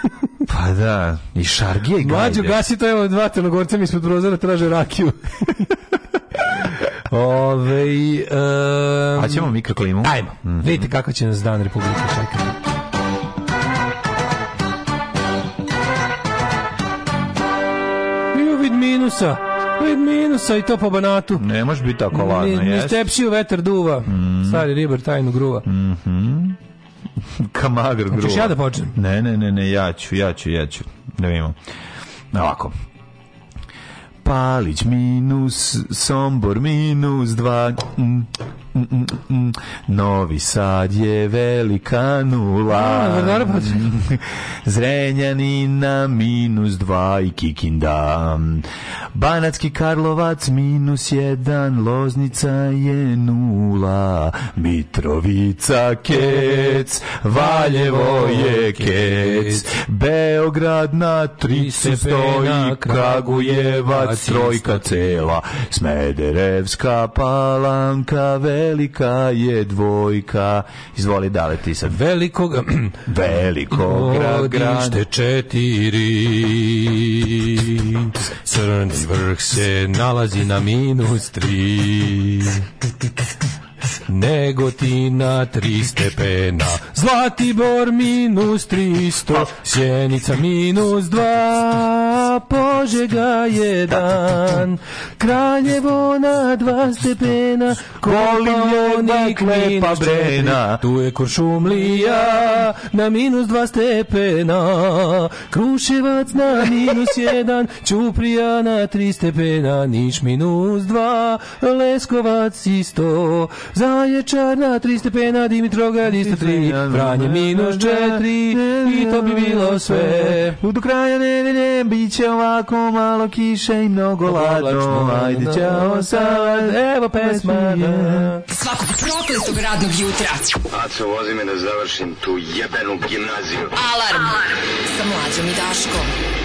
pa da, i šargije gajde. Mlađo gasi to, evo, dva crnogorca mi ispod prozora traže rakiju. Ove, um, A ćemo mikroklimu? Ajmo. Mm -hmm. Vidite kako će nas dan Republike čekati. Vid minusa, vid minusa i to po banatu. Ne može biti tako ladno, jes? Ni u vetar duva, mm stari ribar tajnu gruva. Mm -hmm. Kamagr gruva. Hoćeš ja da počnem? Ne, ne, ne, ne, ja ću, ja ću, ja ću. Da vidimo. Ovako. Palić minus, Sombor minus dva. Mm mm, mm, Novi Sad je velika nula. Zrenjani na minus dva i Kikinda. Banatski Karlovac minus jedan, Loznica je nula. Mitrovica kec, Valjevo je kec. Beograd na se stoji, Kragujevac trojka cela. Smederevska palanka ve velika je dvojka. Izvoli dale ti sad. Velikog... velikog gra, gradište četiri Crni vrh se nalazi na minus tri Negotina tri stepena, Zlatibor minus 300 Sjenica minus 2 Požega jedan, Kraljevo na 2 stepena, Kolionik dakle minus pa brena, tu je Kuršumlija na minus 2 stepena, Kruševac na minus 1 Čuprija na 3 stepena, Niš minus 2 Leskovac isto, Zaječar na 3 stepena, Dimitrograd isto 3, Vranje minus 4 i to bi bilo sve. U do kraja nedelje bit će ovako malo kiše i mnogo ladno. Ajde, ćao sad, evo pesma. Svakog prokletog radnog jutra. Aco, vozi me da završim tu jebenu gimnaziju. Alarm, Alarm. sa mlađom i Daškom.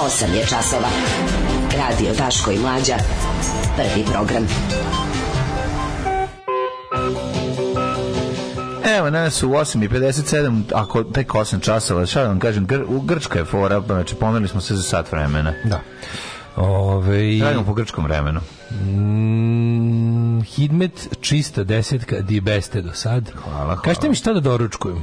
8 je časova. Radio Daško i Mlađa. Prvi program. Evo, nas u 8.57, ako tek 8 časova, šta da vam kažem, gr, u Grčka je fora, znači pomerili smo se za sat vremena. Da. Ove... Radimo po grčkom vremenu. Mm, Hidmet čista desetka di beste do sad. Hvala, hvala. Kažete mi šta da doručkujem?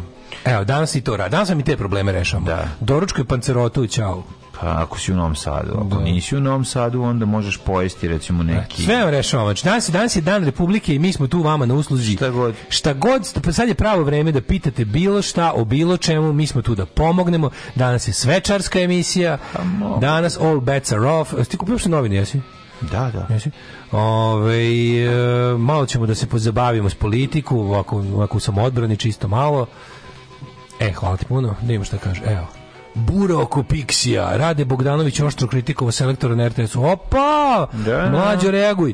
Evo, danas i to radim. Danas sam i te probleme rešavam. Da. Doručkujem pancerotu i čao. Pa ako si u Novom Sadu, ako da. nisi u Novom Sadu, onda možeš pojesti recimo e, neki. Sve vam rešavamo. Znači, danas, danas je dan Republike i mi smo tu vama na usluzi. Šta god. Šta god, sad je pravo vreme da pitate bilo šta o bilo čemu, mi smo tu da pomognemo. Danas je svečarska emisija. Danas all bets are off. Ti kupio što novine, jesi? Da, da. Jesi? Ove, e, malo ćemo da se pozabavimo s politiku, ako, ako sam odbrani čisto malo. E, hvala ti puno, nema da šta da kaže. Evo bura oko Pixija. Rade Bogdanović oštro kritikovao selektora na RTS-u. Opa! Da. Mlađo, reaguj.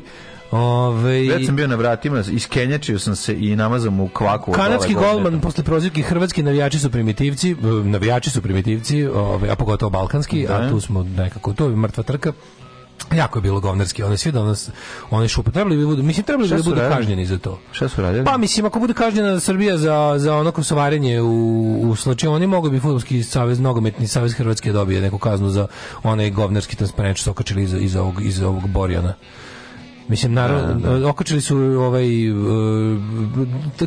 Ove... Već sam bio na vratima, iskenjačio sam se i namazao mu kvaku. Kanadski golman posle prozivke hrvatski navijači su primitivci, navijači su primitivci, ove, a pogotovo balkanski, da. a tu smo nekako, to je mrtva trka jako je bilo govnarski, one svi danas one šupe trebali bi da budu, mislim trebali bi da budu kažnjeni za to. Šta su radili? Pa mislim ako bude kažnjena Srbija za za ono kosovarenje u u slučaju znači, oni mogu bi fudbalski savez nogometni savez Hrvatske dobije neku kaznu za onaj govnarski transparent što okačili iz, iz ovog iz ovog Borjana. Mislim, naravno, da, da, da, okačili su ovaj, uh,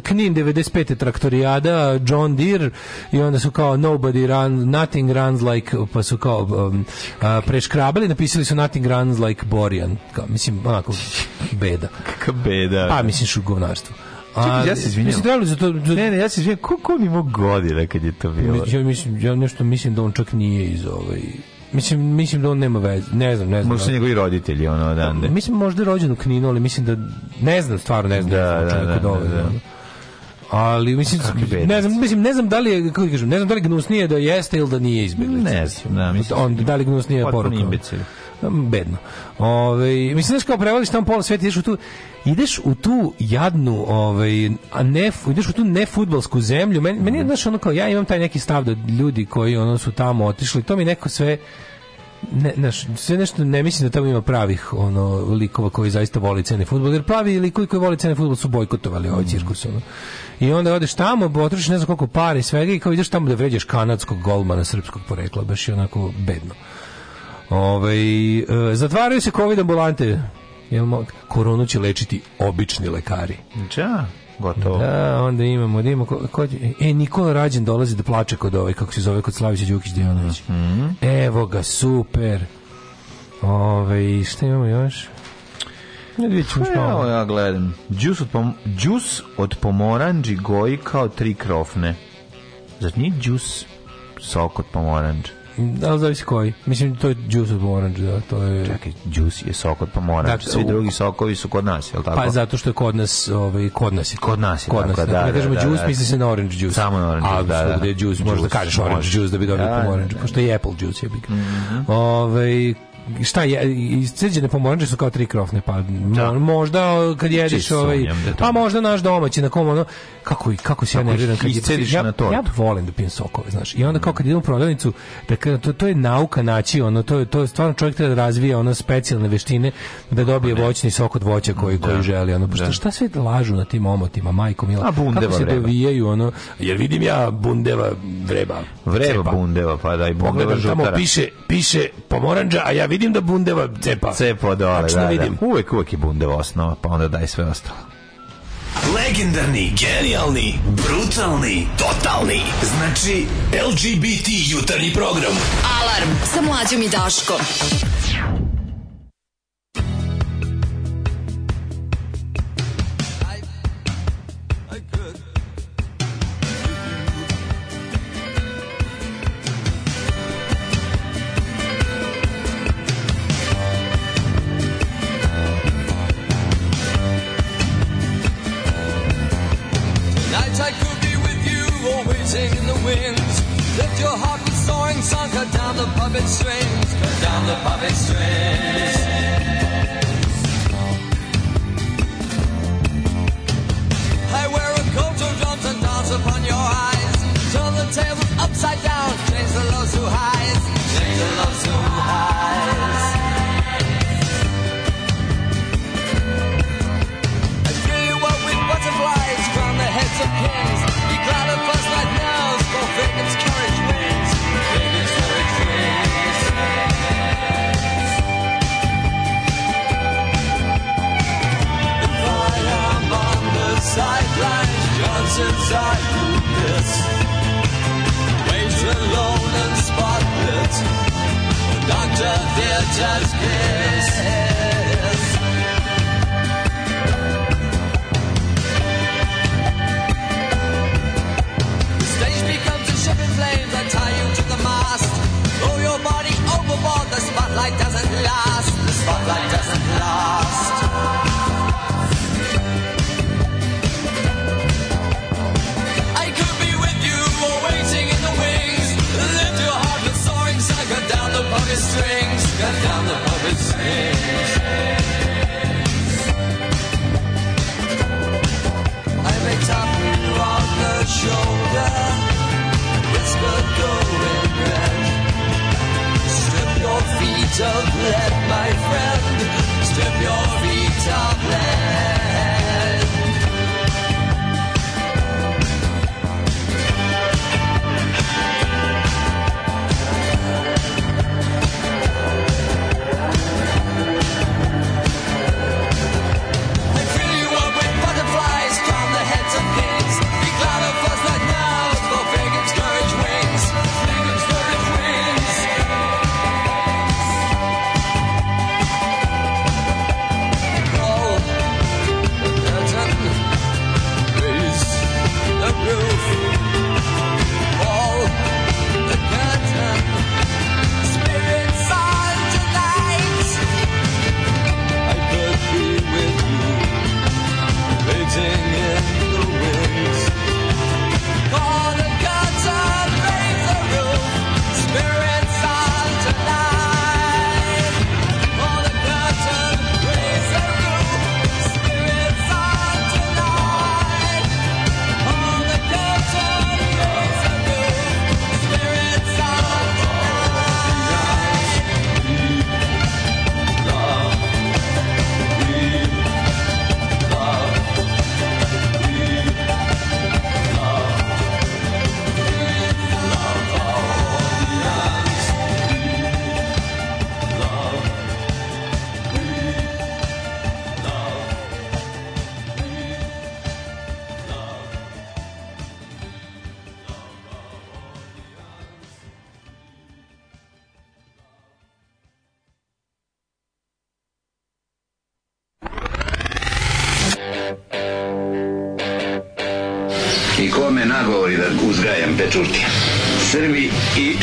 Knin 95. traktorijada, John Deere, i onda su kao nobody run, nothing runs like, pa su kao um, uh, preškrabali, napisali su nothing runs like Borjan. Kao, mislim, onako, beda. Kaka beda. Pa, mislim, šugovnarstvo. A, ja se izvinjam. trebali za to... Za... Ne, ne, ja se izvinjam. Koliko on imao godina kad je to bilo? Ja, mislim, ja nešto mislim da on čak nije iz ovaj Mislim, mislim da on nema veze, ne znam, ne znam. Možda su njegovi roditelji, ono, odande. Mislim, možda je rođen u Kninu, ali mislim da, ne znam, stvarno ne znam da, da, da, da, dole, da. da. Ali mislim ne znam, mislim ne znam da li je kako da kažem, ne znam da li gnusnije da jeste ili da nije izbeglica. Ne znam, da, mislim. On da li gnusnije je poruka. Potpuno bedno. Ovaj mislim, znaš, kao prevališ tamo pola sveta, ideš u tu, ideš u tu jadnu, ovaj, a ne, ideš u tu ne fudbalsku zemlju. Meni, meni je, znaš, ono kao, ja imam taj neki stav da ljudi koji ono su tamo otišli, to mi neko sve ne, naš, sve nešto ne mislim da tamo ima pravih ono likova koji zaista voli cene fudbal jer pravi likovi koji voli cene fudbal su bojkotovali ovaj mm. cirkus ono. I onda odeš tamo, potrošiš ne znam koliko pare i svega i kao ideš tamo da vređaš kanadskog golmana srpskog porekla, baš je onako bedno. Ovaj zatvaraju se covid ambulante. Jel mo, koronu će lečiti obični lekari. Ja, gotovo. Da, onda imamo, da imamo ko, ko, e Nikola Rađen dolazi da plače kod ovaj kako se zove kod Slavića Đukić Dejanović. Mm -hmm. Evo ga, super. Ove, šta imamo još? Ne pa što. ja gledam. Džus od, pom, džus od pomoranđi goji kao tri krofne. Zar nije džus sok od pomoranđa? Da, ali zavisi koji. Mislim, to je džus od pomoranđa, da, to je... Čekaj, džus je sok od pomoranđa, dakle, svi drugi sokovi su kod nas, je jel tako? Pa zato što je kod nas, ovaj, kod nas je. Kod nas je, kod nas, da, tako, da, da, kažemo da, džus, da. misli se na orange džus. Samo na orange džus, da, da. A, da, da. je džus, možda kažeš orange džus da bi dobio da, pomoranđu, da, pošto je apple džus, je bih. Mm -hmm. Ove, ovaj, šta je isceđene pomorniče su kao tri krofne pa da. možda kad znači, jedeš ovaj da pa da. možda naš domaći na kom ono kako i kako se ja nerviram kad iscediš ja, na to ja volim da pijem sokove znaš i onda kao kad idem u prodavnicu da to, to je nauka naći ono to je to je stvarno čovjek treba da razvija ono specijalne veštine da dobije pa voćni sok od voća koji da. koji želi ono pošto pa da. šta sve lažu na tim omotima majko mila A bundeva kako se vreba. dovijaju ono jer vidim ja bundeva vreba vreba cepa. bundeva pa daj bundeva Pogledam, tamo piše piše pomorandža a ja vidim vidim da bundeva cepa. Cepa dole, da, da, vidim. da. Uvek, uvek je bundeva osnova, pa onda daj sve ostalo. Legendarni, genijalni, brutalni, totalni. Znači, LGBT jutarnji program. Alarm sa mlađom i Daškom.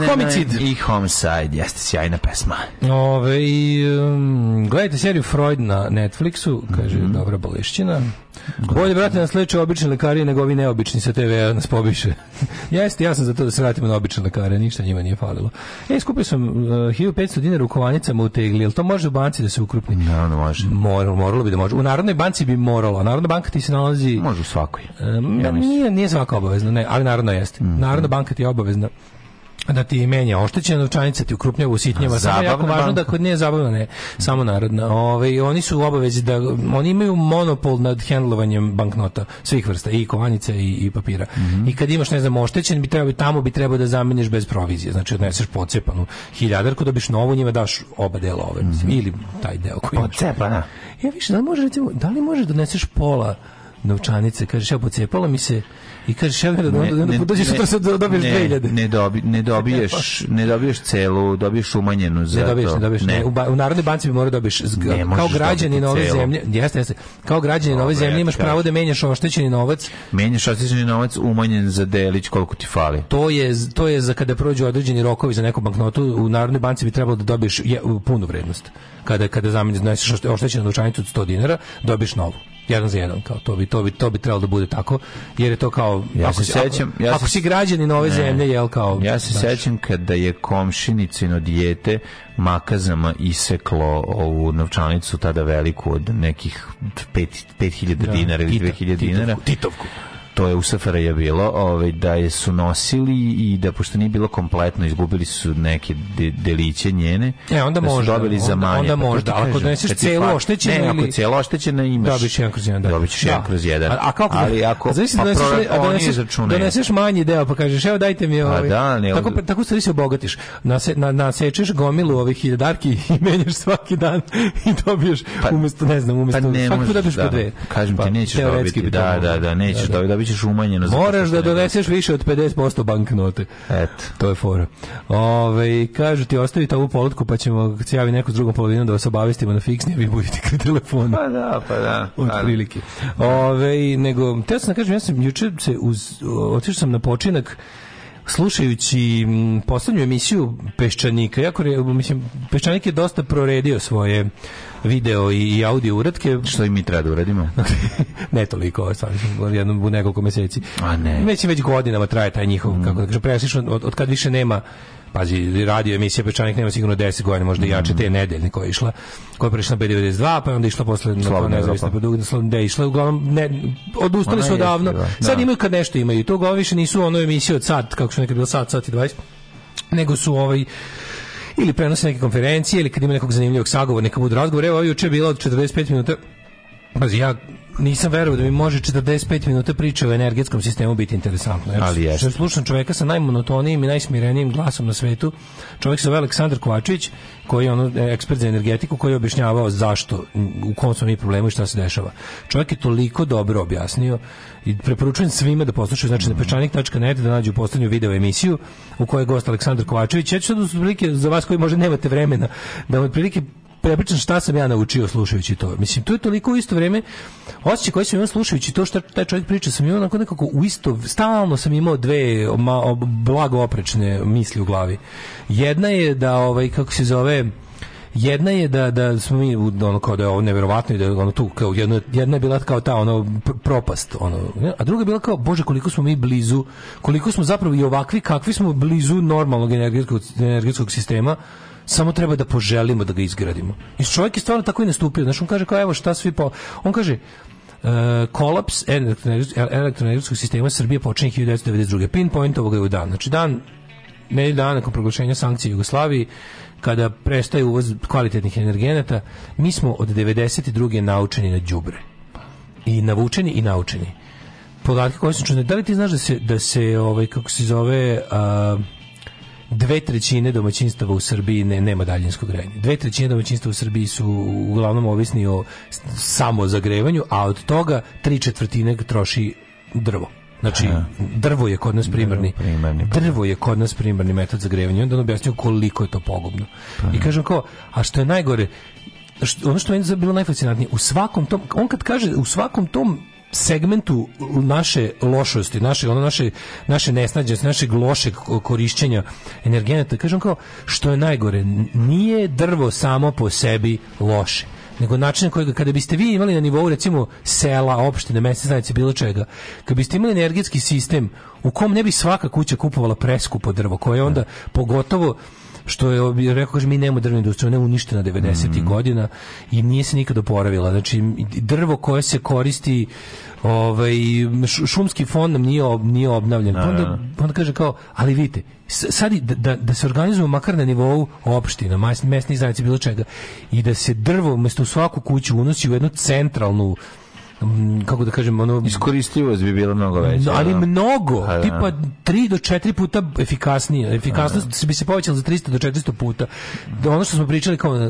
ne, homicid. Ne, I homicide, jeste sjajna pesma. Ove, i, um, gledajte seriju Freud na Netflixu, kaže mm -hmm. dobra bolešćina. Bolje, brate, nas leče obični lekari nego ovi neobični sa TV-a nas pobiše. Jeste, ja sam za to da se vratimo na obične lekare, ništa njima nije falilo. E, skupio sam uh, 1500 dinara u kovanicama u tegli, jel to može u banci da se ukrupni? Da, ne, ne može. Moralo, moralo bi da može. U Narodnoj banci bi moralo, a Narodna banka ti se nalazi... Može u svakoj. Um, ja nije, nije svaka obavezna, ne, ali naravno jeste. Mm -hmm. Narodna banka ti je obavezna Pa da ti menja oštećena novčanica, ti ukrupnjava, usitnjava. Samo jako važno da kod nje je zabavno, ne, samo narodna. Ove, i oni su u obavezi da, oni imaju monopol nad hendlovanjem banknota svih vrsta, i kovanice i, i papira. Mm -hmm. I kad imaš, ne znam, oštećen, bi trebao, tamo bi trebalo da zameniš bez provizije. Znači, odneseš pocepanu hiljadarku, dobiš novu, njima daš oba dela ove. Mm -hmm. Ili taj deo koji pa imaš. Pocepana. Da. Ja više, da li, može, da li možeš doneseš da pola novčanice, kažeš, ja pocepala mi se I kažeš, ja vjerujem, da onda, onda dođeš sutra sad da dobiješ 2000. Ne, dobi, ne, dobiješ, ne dobiješ celu, dobiješ umanjenu za ne dobiješ, to. Ne dobiješ, ne. U, u Narodnoj banci bi morao da dobiješ kao građanin ove celu. zemlje, jeste, jeste, kao građanin ove zemlje imaš pravo da menjaš oštećeni novac. Menjaš oštećeni novac umanjen za delić koliko ti fali. To je, to je za kada prođu određeni rokovi za neku banknotu, u Narodnoj banci bi trebalo da dobiješ je, punu vrednost. Kada, kada zameniš, znaš, oštećenu novčanicu od 100 dinara, dobiješ novu jedan za jedan kao to bi to bi to bi trebalo da bude tako jer je to kao ja ako se sećam ja ako si građanin nove ne, zemlje jel kao ja se sećam kada je komšinici no dijete makazama iseklo ovu novčanicu tada veliku od nekih 5 5000 da, dinara ili 2000 dinara titovku to je u SFRJ bilo, ovaj, da je su nosili i da pošto nije bilo kompletno, izgubili su neke de, deliće njene. E, onda da su možda, dobili onda, za manje. Onda pa možda, kažem, ako doneseš celo oštećeno ili... Ne, ako celo oštećeno imaš... Dobiš jedan kroz jedan. Da. Dobiš da. jedan kroz jedan. A, a kako? Ali ako... Znači, pa doneseš, doneseš, doneseš manji deo, pa kažeš, evo dajte mi pa ovaj... A da, ne, tako, pa- tako stvari se obogatiš. Nase, na, nasečeš gomilu ovih hiljadarki i menjaš svaki dan i dobiješ pa, umesto, ne znam, umesto... Pa ne, možeš, da, kažem ti, pa, nećeš dobiti, da, da, da, da, nećeš da. dobiti, dobit ćeš umanjeno. Moraš da doneseš više od 50% banknote. Eto. To je fora. Ovaj kažu ti ostavite ovu polutku pa ćemo se javi neku s drugom polovinom da vas obavestimo na fiksni, vi budete kod telefona. Pa da, pa da. Pa da. Od prilike. Ove, nego, te sam da kažem, ja sam juče se uz, otišao sam na počinak slušajući poslednju emisiju Peščanika, jako, mislim, Peščanik je dosta proredio svoje video i, audio uratke. Što i mi treba da uradimo? ne toliko, stvarno jednom u nekoliko meseci. A ne. Već, već godinama traje taj njihov, mm. kako da kažem, presično, od, od kad više nema pazi, radio emisija Pečanik nema sigurno 10 godina, možda mm jače te nedeljne koja je išla, koja je prešla B92, pa je onda išla posle na to nezavisno produkt, da je išla, uglavnom ne, odustali su odavno. Da. Sad da. imaju kad nešto imaju, to uglavnom više nisu ono emisije od sad, kako su nekad bilo sad, sad i 20, nego su ovaj ili prenose neke konferencije, ili kad ima nekog zanimljivog sagovornika, budu razgovor. Evo, juče je bilo od 45 minuta, pazi, ja nisam verovao da mi može 45 minuta priče o energetskom sistemu biti interesantno. Jer Ali jeste. Slušam čoveka sa najmonotonijim i najsmirenijim glasom na svetu. Čovjek se zove Aleksandar Kovačević, koji je ono e, ekspert za energetiku, koji je objašnjavao zašto, u kom smo mi problemu i šta se dešava. Čovjek je toliko dobro objasnio i preporučujem svima da poslušaju znači na mhm. pečanik.net da nađu poslednju video emisiju u kojoj je gost Aleksandar Kovačević. Ja ću sad otprilike za vas koji možda nemate vremena da vam otprilike prepričam šta sam ja naučio slušajući to. Mislim, to je toliko u isto vreme osjećaj koji sam imao slušajući to što taj čovjek priča, sam imao onako nekako u isto, stalno sam imao dve blago oprečne misli u glavi. Jedna je da, ovaj, kako se zove, Jedna je da, da smo mi, ono, kao da je ovo neverovatno i da ono tu, kao, jedna, jedna je bila kao ta, ono, propast, ono, a druga je bila kao, bože, koliko smo mi blizu, koliko smo zapravo i ovakvi, kakvi smo blizu normalnog energetskog, energetskog sistema, samo treba da poželimo da ga izgradimo. I čovjek je stvarno tako i nastupio. Znači, on kaže kao, evo, šta svi po... On kaže, Uh, kolaps elektroenergetskog sistema Srbije počinje 1992. Pinpoint ovoga je u dan. Znači dan, ne dan nakon proglašenja sankcije Jugoslaviji, kada prestaje uvoz kvalitetnih energenata, mi smo od 92. naučeni na đubre. I navučeni i naučeni. Podatke koje su čudne. Da li ti znaš da se, da se ovaj, kako se zove, a, dve trećine domaćinstava u Srbiji ne, nema daljinskog grejanja. Dve trećine domaćinstava u Srbiji su uglavnom ovisni o samo zagrevanju, a od toga tri četvrtine troši drvo. Znači, drvo je kod nas primarni, primarni pa da. drvo je kod nas primarni metod zagrevanja. Onda on objasnio koliko je to pogubno. Pa. I da. kažem kao, a što je najgore, što, ono što meni je bilo najfascinantnije, u svakom tom, on kad kaže u svakom tom segmentu naše lošosti, naše ono naše naše nesnađenosti, našeg lošeg korišćenja energenata, kažem kao što je najgore, nije drvo samo po sebi loše nego način koji kada biste vi imali na nivou recimo sela, opštine, mesne zajednice, bilo čega, kada biste imali energetski sistem u kom ne bi svaka kuća kupovala preskupo drvo, koje onda da. pogotovo što je rekao kaže mi nemamo drvnu industriju, ništa na 90 mm. godina i nije se nikad oporavila. Znači drvo koje se koristi ovaj, šumski fond nam nije, ob, nije obnavljen. Pa onda, da, da. pa on kaže kao, ali vidite, sad da, da, da se organizujemo makar na nivou opština, mesni zajednica, bilo čega, i da se drvo umesto u svaku kuću unosi u jednu centralnu Mm, kako da kažem, ono... Iskoristivost bi bila mnogo veća. Ali da. mnogo, ha, da. tipa 3 do 4 puta efikasnije. Da. Efikasnost ha, da. bi se povećala za 300 do 400 puta. Da, ono što smo pričali kao e,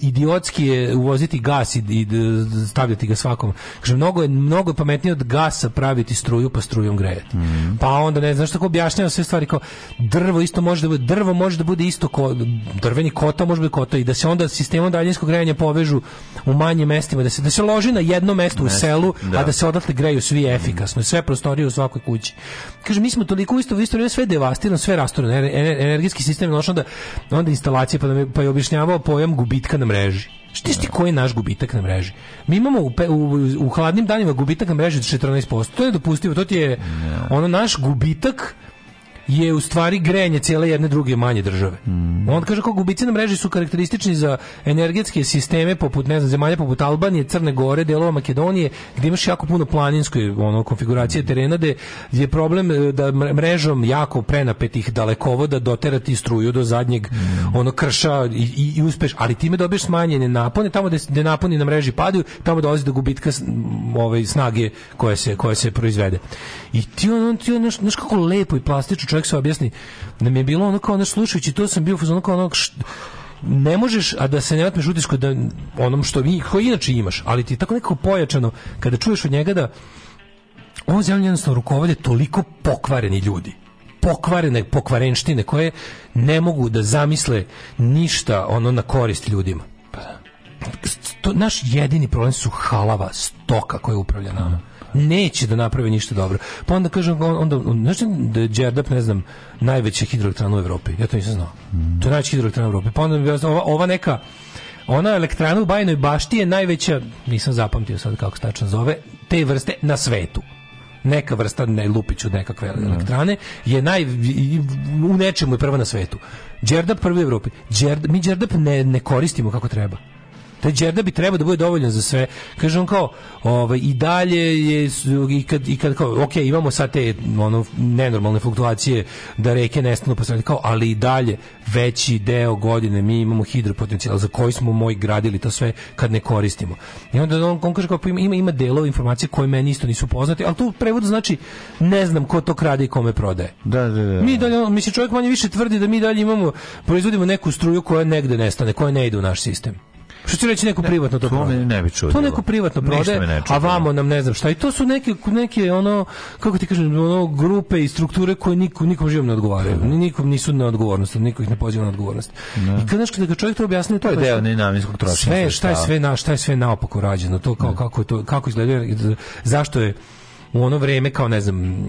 idiotski je uvoziti gas i, i e, stavljati ga svakom. Kažem, mnogo je, mnogo je pametnije od gasa praviti struju pa strujom grejati. Mm -hmm. Pa onda, ne znaš, tako objašnjava sve stvari kao drvo isto može da bude, drvo može da bude isto ko, drveni kota može da bude kota i da se onda sistemom daljinskog grejanja povežu u manjim mestima, da se, da se loži na jedno mesto ne. u selu, da. a da se odatle greju svi efikasno, sve prostorije u svakoj kući. Kaže, mi smo toliko isto, u isto sve devastirano, sve rasturano, energetski sistem je da onda instalacije, pa, da mi, pa je objašnjavao pojam gubitka na mreži. Šti ti da. koji je naš gubitak na mreži? Mi imamo u, u, u hladnim danima gubitak na mreži 14%. To je dopustivo, to ti je ono naš gubitak je u stvari grejanje cijele jedne druge manje države. Mm. On kaže kako gubici na mreži su karakteristični za energetske sisteme poput ne znam zemalja poput Albanije, Crne Gore, delova Makedonije, gdje imaš jako puno planinskoj ono konfiguracije terena gdje je problem e, da mrežom jako prenapetih dalekovoda doterati struju do zadnjeg mm. ono krša i, i, i uspeš, ali time dobiješ smanjene napone tamo gdje naponi na mreži padaju, tamo dolazi do gubitka ove snage koje se koje se proizvede. I ti on, ti on, znaš, znaš kako lepo i plastično čovjek se objasni, da mi je bilo ono kao, ono, slušajući, to sam bio, ono kao, ono, ne možeš a da se ne ratmeš utisku da onom što vi koji inače imaš, ali ti je tako nekako pojačano kada čuješ od njega da ovom zemljom jednostavno rukovode toliko pokvareni ljudi pokvarene pokvarenštine koje ne mogu da zamisle ništa ono na korist ljudima. Pa, da. To, naš jedini problem su halava stoka koja upravlja nama neće da naprave ništa dobro. Pa onda kažem, onda, znaš da je Đerdap, ne znam, najveća hidroelektrana u Evropi? Ja to nisam znao. Mm. To je najveća hidroelektrana u Evropi. Pa onda ova, ova neka ona elektrana u Bajnoj bašti je najveća, nisam zapamtio sad kako se tačno zove, te vrste na svetu neka vrsta ne lupiću nekakve da. elektrane je naj u nečemu je prva na svetu. Đerdap prvi u Evropi. Đerd, mi Đerdap ne, ne koristimo kako treba. Taj Đerda bi trebao da bude dovoljan za sve. Kaže on kao, ovaj i dalje je i kad i kad kao, okej, okay, imamo sad te ono nenormalne fluktuacije da reke nestanu pa sad kao, ali i dalje veći deo godine mi imamo hidropotencijal za koji smo moj gradili to sve kad ne koristimo. I onda on, on kaže kao pa ima ima, ima delova informacije koje meni isto nisu poznate, ali to u prevodu znači ne znam ko to krade i kome prodaje. Da, da, da. da. Mi dalje, mi se čovjek manje više tvrdi da mi dalje imamo proizvodimo neku struju koja negde nestane, koja ne ide u naš sistem. Što će reći neko privatno to, to ne bi čudilo. To neko privatno prode, a vamo nam ne znam šta. I to su neke, neke ono, kako ti kažem, ono, grupe i strukture koje nikom, nikom živom ne odgovaraju. Da. Nikom nisu na odgovornost, niko ih ne poziva na odgovornost. Ne. Da. I kad nešto, kad čovjek to objasni, to, to je deo nenamenskog trošenja. Sve, šta je sve, na, šta je sve naopako rađeno, to kao, da. kako, to, kako izgleda, zašto je u ono vreme kao ne znam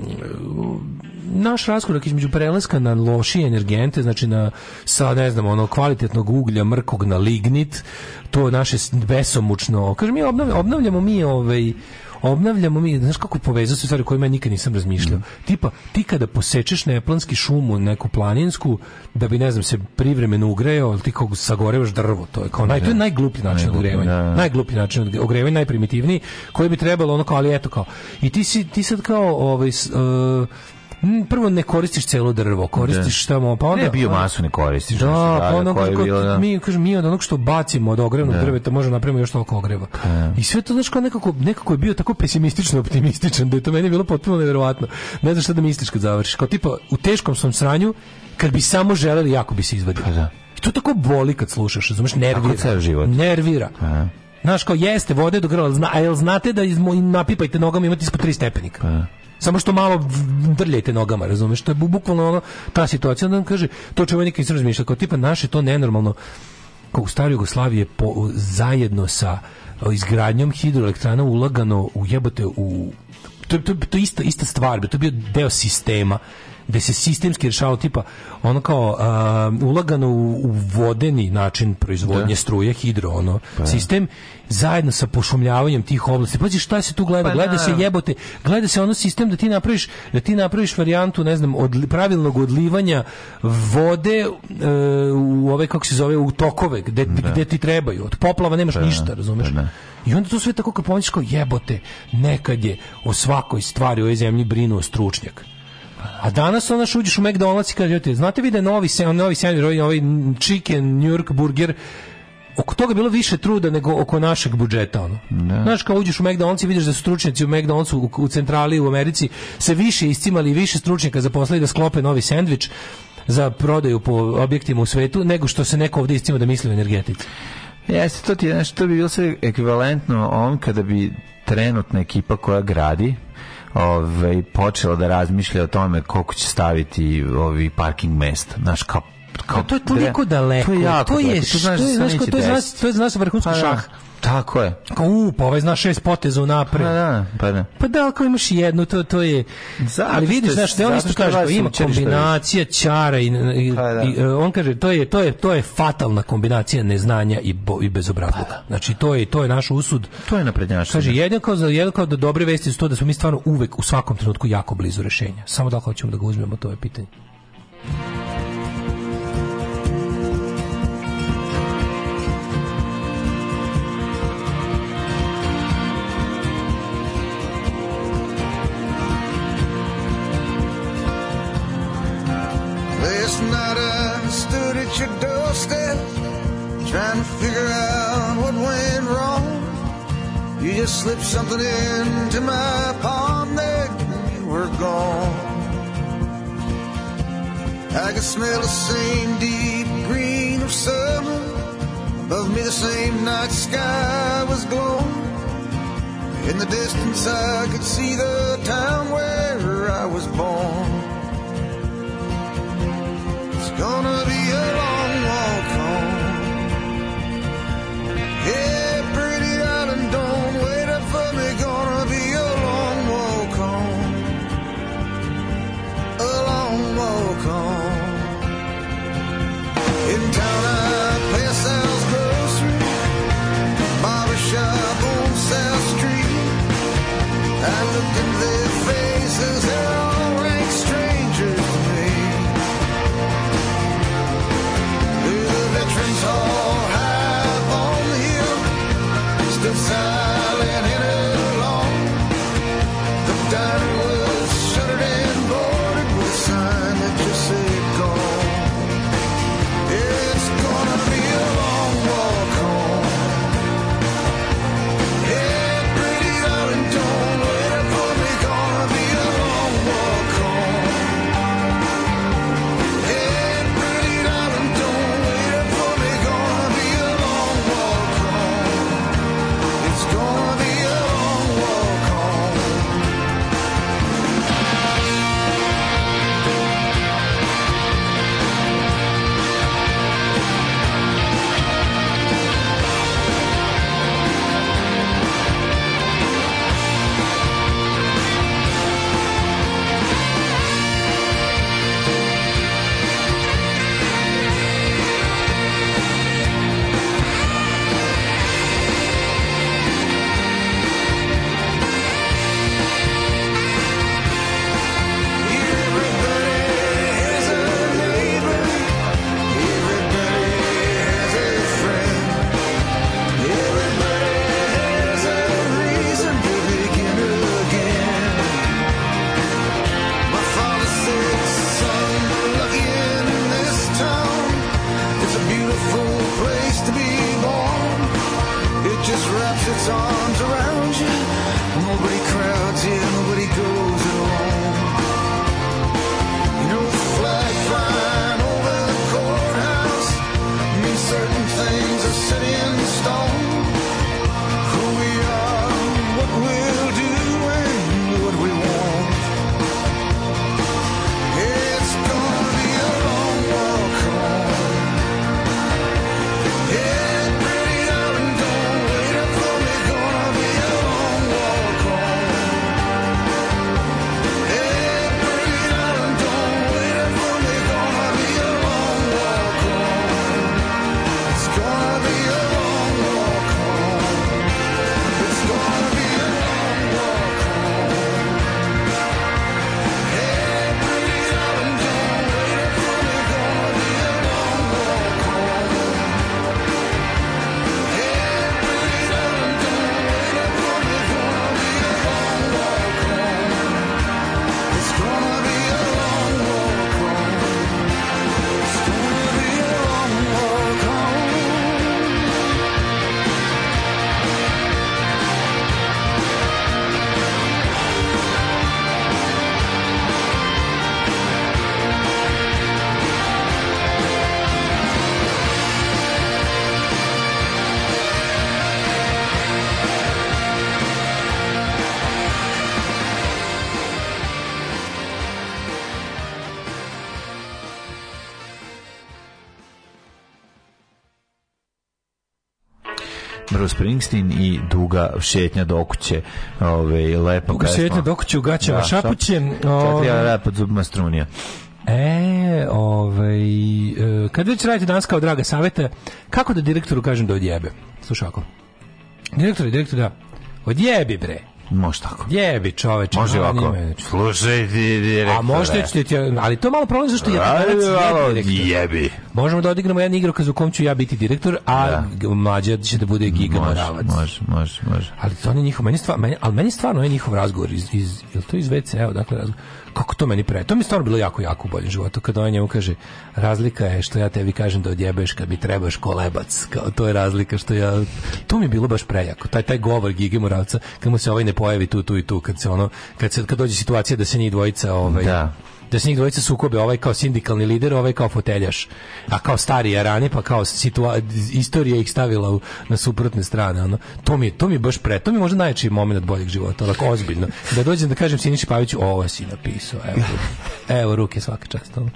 naš raskorak između prelaska na lošije energente, znači na sa ne znam, ono kvalitetnog uglja mrkog na lignit, to naše besomučno. Kažem mi obnavljamo, obnavljamo mi ovaj obnavljamo mi, znaš kako povezao se stvari kojima ja nikad nisam razmišljao. Mm. Tipa, ti kada posečeš neplanski šumu, neku planinsku, da bi, ne znam, se privremeno ugrejao, ti kako sagorevaš drvo, to je kao naj, to je najgluplji način ogrevanja. Da. Najgluplji način ogrevanja, najprimitivniji, koji bi trebalo ono kao, ali eto kao. I ti, si, ti sad kao, ovaj, uh, Mm, prvo ne koristiš celo drvo, koristiš da. tamo, pa onda... Ne, biomasu ne koristiš. Da, pa onda, da... da mi, kažem, mi od onog što bacimo od ogrevnog da. drveta možemo da napravimo još toliko ogreva. Pa da. I sve to, znaš, kao nekako, nekako je bio tako pesimistično optimističan, da je to meni bilo potpuno nevjerovatno. Ne znaš šta da misliš kad završiš. Kao tipa, u teškom sam sranju, kad bi samo želeli, jako bi se izvadio. Pa da. I to tako boli kad slušaš, razumeš, nervira. Tako život. Nervira. Pa da. Znaš, kao jeste, vode do grla, a jel znate da iz, napipajte nogama imate ispod tri stepenika? Pa da samo što malo drljajte nogama, razumeš? To je bukvalno ono, ta situacija. Onda kaže, to čovjek nisam razmišljao, kao tipa naše to nenormalno, kao u staroj Jugoslaviji po, zajedno sa izgradnjom hidroelektrana ulagano u jebote u to, to, to je ista, ista stvar, to je bio deo sistema gde se sistemski rješavalo tipa ono kao uh, ulagano u, u, vodeni način proizvodnje da. struje hidro ono pa. sistem zajedno sa pošumljavanjem tih oblasti. Pazi šta se tu gleda, pa, gleda se jebote, gleda se ono sistem da ti napraviš, da ti napraviš varijantu, ne znam, od, pravilnog odlivanja vode e, u ove kako se zove u tokove gde, da. gde ti trebaju. Od poplava nemaš pa da, ništa, razumeš? Pa da, I onda to sve tako kao pomisliš kao jebote, nekad je o svakoj stvari u ovoj zemlji brinuo stručnjak. A danas ona uđeš u McDonald's i kaže, znate vi da je novi, se, novi sandwich, ovaj chicken New York burger oko toga bilo više truda nego oko našeg budžeta ono. Ne. Da. Znaš kao uđeš u McDonald's i vidiš da su stručnjaci u McDonald'su u, u centrali u Americi se više istimali i više stručnjaka zaposlili da sklope novi sendvič za prodaju po objektima u svetu nego što se neko ovde istima da misli o energetici. Jeste, to ti je nešto, bi bilo sve ekvivalentno on kada bi trenutna ekipa koja gradi ovaj počela da razmišlja o tome koliko će staviti ovi parking mesta. Znaš, kao kao to je toliko daleko. To je jako to je, daleko. To znaš, to je, znaš, to je, znaš, to je, znaš, vrhunski pa da. šah. Tako je. Kao, u, pa ovaj zna šest poteza napred. Pa da, pa da. Pa da, ali kao imaš jednu, to, to je... Zato ali vidiš, znaš, te on isto kaže, kao, ima kombinacija čara i, i, pa da. i, e, on kaže, to je, to, je, to je fatalna kombinacija neznanja i, bo, i bezobrazluka. Pa. Da. Znači, to je, to je naš usud. To je naprednjaštvo. Kaže, da. jedno kao, jedno kao da dobre vesti su to da smo mi stvarno uvek u svakom trenutku jako blizu rešenja. Samo da hoćemo da ga uzmemo, to je pitanje. night I stood at your doorstep trying to figure out what went wrong. You just slipped something into my palm there you were gone. I could smell the same deep green of summer. Above me the same night sky was glowing. In the distance I could see the town where I was born. Gonna be a long walk home. Yeah, pretty darling, don't wait up for me. Gonna be a long walk home. A long walk home. In town, I pass Sal's grocery, barbershop on South Street. I look in this. Springsteen i duga šetnja do kuće. Ovaj lepo duga šetnja do kuće u gaćama da, šapuće. Četiri jara ovaj. pod zubima strunija. E, ovaj, e, kad već radite danas kao draga saveta, kako da direktoru kažem da odjebe? Slušaj ako. Direktor, direktor, da. Odjebi, bre. Može tako. Jebi čoveče. Može ovako. Njime. Slušaj ti direktore. A možda ću ti, ali to malo problem zašto ja jebi. Jebi. Možemo da odigramo jedan igrokaz u kom ću ja biti direktor, a da. mlađa će da bude giga može, može, može, može, Ali to nije njihov, meni stvar, meni, ali meni stvarno je njihov razgovor iz, iz je to iz WC, evo, dakle, razgovor. Kako to meni pre? To mi stvarno bilo jako, jako bolje životu, kada on ovaj njemu kaže, razlika je što ja tebi kažem da odjebeš kad mi trebaš kolebac, kao to je razlika što ja, to mi je bilo baš prejako, taj, taj govor Gigi Moravca, kad mu se ovaj ne pojavi tu, tu i tu, kad se ono, kad, se, kad dođe situacija da se njih dvojica ovaj, da da se njih dvojica sukobe, ovaj kao sindikalni lider, ovaj kao foteljaš. A kao stari jarani, pa kao situa istorija ih stavila u, na suprotne strane. Ono. To, mi, je, to mi je baš pre, to mi je možda najjači moment od boljeg života, onako ozbiljno. Da dođem da kažem Siniši Paviću, ovo si napisao, evo, evo ruke svaka čast. Ono.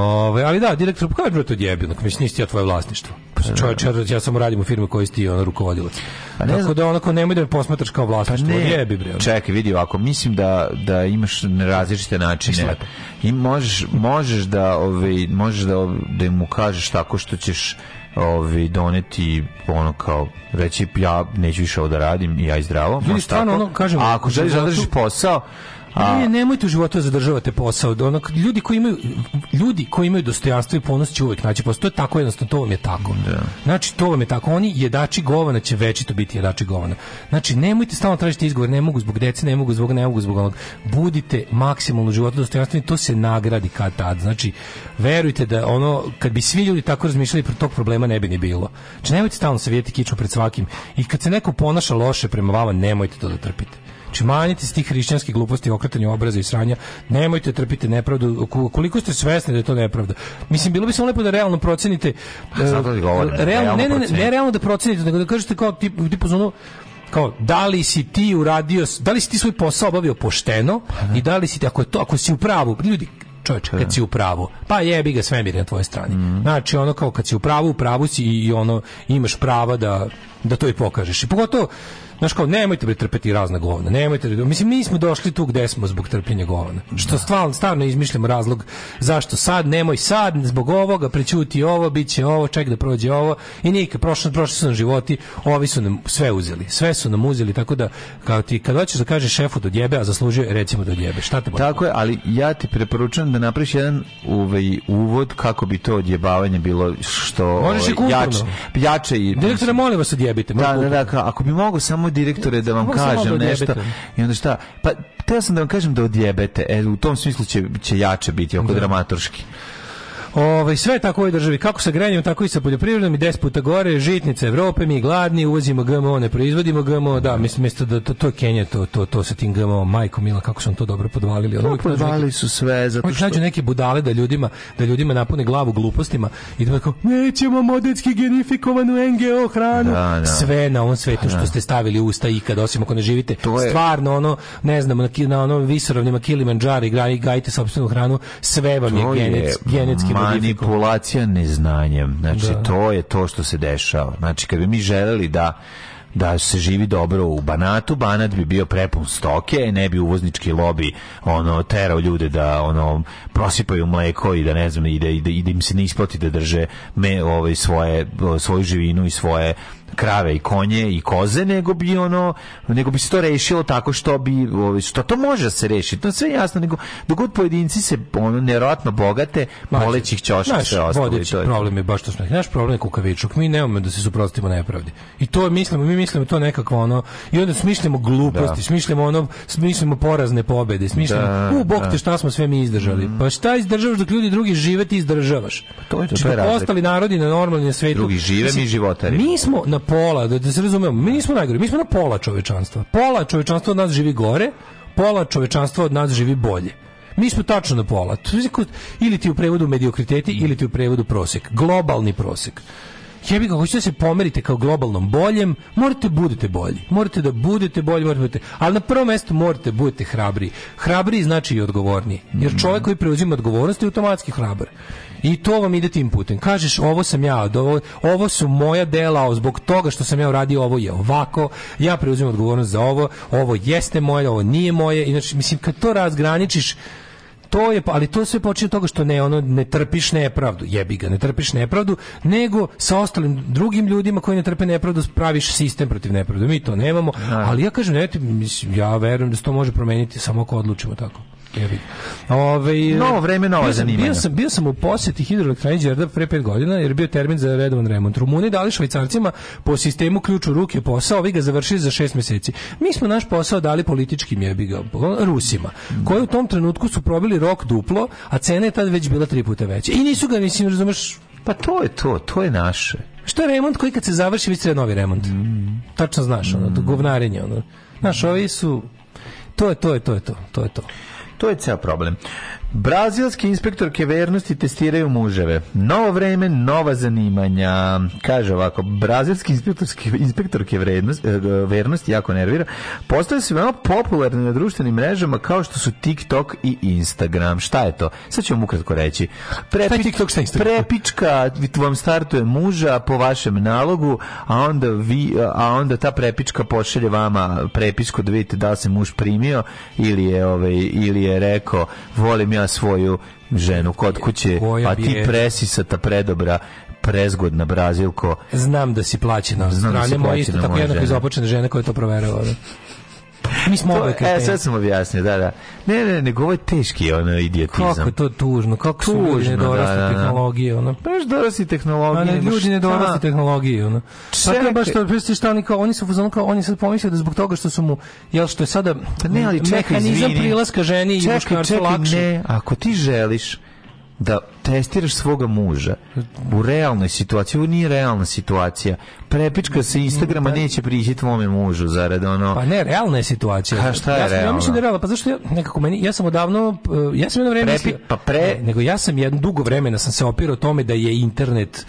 Ove, ali da, direktor, pa kao je to djebino, mislim, nisi ja tvoje vlasništvo. Pa, pa čovječ, ja, ja samo radim u firmi koji si ti ono, rukovodilac. Pa ne Tako da onako nemoj da me posmatraš kao vlasništvo, pa ne. jebi bre. Čekaj, vidi ovako, mislim da, da imaš različite načine i možeš, možeš da ovaj možeš da da mu kažeš tako što ćeš ovaj doneti ono kao reći ja neću više ovo da radim ja i zdravo. Ljudi stvarno ono kažem, a ako želiš zadržiš da posao, A... Ne, nemojte u životu da zadržavate posao. Da Onak, ljudi koji imaju ljudi koji imaju dostojanstvo i ponos će uvijek naći posao. To je tako jednostavno, to vam je tako. Da. Znači, to vam je tako. Oni jedači govana će veći to biti jedači govana. Znači, nemojte stalno tražiti izgovor, ne mogu zbog dece, ne mogu zbog, ne mogu zbog onog. Budite maksimalno životu dostojanstveni, to se nagradi kad tad. Znači, verujte da ono, kad bi svi ljudi tako razmišljali, tog problema ne bi ni bilo. Znači, nemojte stalno se vidjeti kiču pred svakim. I kad se neko ponaša loše prema vama, nemojte to da trpite. Znači, manjite tih hrišćanskih gluposti, okretanja obraza i sranja. Nemojte trpiti nepravdu. Koliko ste svesni da je to nepravda? Mislim, bilo bi samo lepo da realno procenite. Zato pa, e, ti govorim. Da realno, ne, ne, ne, ne realno da procenite, nego da kažete kao tip, tipu zonu, kao da li si ti uradio da li si ti svoj posao obavio pošteno pa, da. i da li si ti ako je to ako si u pravu ljudi čovječe, pa, da. kad si u pravu, pa jebi ga svemir na tvojoj strani. Mm. Znači, ono kao kad si u pravu, u pravu si i ono, imaš prava da, da to i pokažeš. I pogotovo, Znaš kao, nemojte bre trpeti razna govna, nemojte, mislim, mi smo došli tu gde smo zbog trpljenja govna. Što da. stvarno, stvarno izmišljamo razlog zašto sad, nemoj sad, zbog ovoga, prećuti ovo, biće ovo, ček da prođe ovo i nikad, prošli, prošli su nam životi, ovi su nam sve uzeli, sve su nam uzeli, tako da, kao ti, kad hoćeš da kažeš šefu do da djebe, a zaslužio je, recimo do da djebe, šta te Tako je, ali ja ti preporučujem da napraviš jedan ovaj, uvod kako bi to odjebavanje bilo što Možeš ovaj, jače, jače i... Direktore, molim vas odjebite. Da, da, da, ako bi mogao samo direktore da vam kažem da nešto. I onda šta? Pa teo sam da vam kažem da odjebete. E, u tom smislu će, će jače biti, oko da. dramaturški. Ovaj sve tako u ovoj državi, kako sa grenjem, tako i sa poljoprivredom i 10 puta gore, žitnice Evrope, mi gladni, uvozimo GMO, ne proizvodimo GMO, da, mislim mesto da to, to je Kenija, to to to sa tim GMO, majko mila, kako su on to dobro podvalili. Ono pa podvalili su sve zato što nađu neke budale da ljudima da ljudima napune glavu glupostima i da kao nećemo modetski genifikovanu NGO hranu. Da, da. Sve na ovom svetu što da. ste stavili u usta ikad, osim ako ne živite to je... stvarno ono, ne znam, na, na onom visorovnima Kilimanjaro i gajite sopstvenu hranu, sve vam je, genetski manipulacija neznanjem. Znači, da. to je to što se dešava. Znači, kad bi mi želeli da da se živi dobro u Banatu, Banat bi bio prepun stoke, ne bi uvoznički lobi ono terao ljude da ono prosipaju mleko i da ne znam ide da, i da, da im se ne isplati da drže me ovaj svoje svoju živinu i svoje krave i konje i koze, nego bi ono, nego bi se to rešilo tako što bi, ovaj, što to može da se rešiti. To no, sve jasno, nego dogod pojedinci se ono nerovatno bogate, molećih ćoška naš sve ostalo. Naš problem je baš to smo naš problem je kukavičuk. Mi ne nemamo da se suprotstavimo nepravdi. I to mislimo, mi mislimo to nekako ono, i onda smišljemo gluposti, da. smišljamo ono, smišljemo porazne pobede, smišljemo da, u bok te da. šta smo sve mi izdržali. Mm. Pa šta izdržavaš dok ljudi drugi žive, ti izdržavaš. Pa to je to, znači, to je ostali narodi na normalnom svetu Drugi žive, mi životari. Mi smo na pola, da, da se razumemo, mi nismo najgori, mi smo na pola čovečanstva. Pola čovečanstva od nas živi gore, pola čovečanstva od nas živi bolje. Mi smo tačno na pola. Ili ti u prevodu mediokriteti, ili ti u prevodu prosek. Globalni prosek jebi ga, hoćete da se pomerite kao globalnom boljem, morate da budete bolji. Morate da budete bolji, morate da budete. Ali na prvo mesto morate da budete hrabri. Hrabri znači i odgovorni. Jer čovjek koji preuzima odgovornost je automatski hrabar. I to vam ide tim putem. Kažeš ovo sam ja, ovo, ovo su moja dela, zbog toga što sam ja uradio ovo je ovako, ja preuzimam odgovornost za ovo, ovo jeste moje, ovo nije moje. I znači, mislim, kad to razgraničiš, to je pa- ali to sve počinje od toga što ne ono ne trpiš nepravdu jebi ga ne trpiš nepravdu nego sa ostalim drugim ljudima koji ne trpe nepravdu praviš sistem protiv nepravde mi to nemamo da. ali ja kažem ne mislim ja verujem da se to može promeniti samo ako odlučimo tako Ove, novo vreme, nova zanimanje. Bio sam, bio sam u posjeti hidroelektrani Đerda pre pet godina, jer je bio termin za redovan remont. Rumuni dali švajcarcima po sistemu ključ u ruke posao, ovi ga završili za šest mjeseci. Mi smo naš posao dali političkim jebiga, Rusima, koji u tom trenutku su probili rok duplo, a cena je tad već bila tri puta veća. I nisu ga, mislim, razumeš... Pa to je to, to je naše. Što je remont koji kad se završi, već je novi remont. Mm. Tačno znaš, ono, to mm. govnarenje, ono. Znaš, ovi su... To je to, je to, je to, to je to. To je ceo problem. Brazilski inspektor kevernosti testiraju muževe. Novo vreme, nova zanimanja. Kaže ovako, brazilski inspektorski, inspektorke vrednost, eh, jako nervira. Postoje se veoma popularni na društvenim mrežama kao što su TikTok i Instagram. Šta je to? Sad ću vam ukratko reći. Prepič, šta TikTok, šta Instagram? Prepička vam startuje muža po vašem nalogu, a onda, vi, a onda ta prepička pošalje vama prepisku da vidite da li se muž primio ili je, ovaj, ili je rekao volim ja ja svoju ženu kod kuće, a ti presisata predobra prezgodna Brazilko. Znam da si plaćena od da strane da moje isto tako jednako izopočena žena koja je to proverava. Mi smo to, uvek. E, sad sam objasnio, da, da. Ne, ne, nego ovo je teški ono idiotizam. Kako je to tužno, kako tužno, su ljudi nedorasli da, da, da. tehnologije, ono. Pa još dorasli tehnologije. Ne, ljudi ne nedorasli tehnologije, ono. Čekaj. Tako baš to, presti pa šta oni kao, oni su fuzon kao, oni sad pomislili da zbog toga što su mu, jel što je sada pa ne, ali čekaj, mehanizam izvini. prilaska ženi čekaj, i muškarcu lakše. Čekaj, Čekaj, ne, ako ti želiš da testiraš svoga muža u realnoj situaciji, ovo nije realna situacija. Prepička sa Instagrama mm, neće prići tvome mužu zarad ono. Pa ne, realna je situacija. A šta je ja sam, realna? Ja mislim da je realna, pa zašto ja nekako meni ja sam odavno eh, ja sam jedno vreme Prepi, pa pre ne, nego ja sam jedno dugo vremena sam se opirao tome da je internet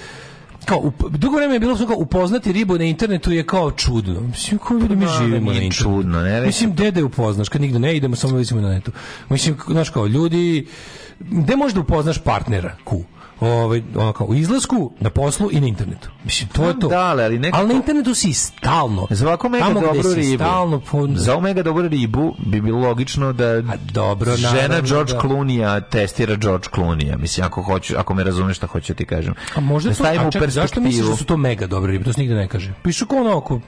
kao u, dugo vreme je bilo kao upoznati ribu na internetu je kao čudno. Mislim kao ljudi mi pa živimo na internetu. Čudno, ne, Mislim dede upoznaš kad nigde ne idemo samo vidimo na netu. Mislim znaš kao ljudi gde možeš da upoznaš partnera ku? ovaj ono kao u izlasku na poslu i na internetu. Mislim to je to. Da, ali nekako... ali na internetu si stalno. Za ovako mega Tamo dobru si ribu. Stalno pun... Za omega dobro ribu bi bilo logično da A dobro, žena George da. Clooney testira George Clooney. Mislim ako hoću ako me razumeš šta hoću da ti kažem. A možda da to, a čak, zašto misliš da su to mega dobre ribe? To se nigde ne kaže. Pišu kao na oko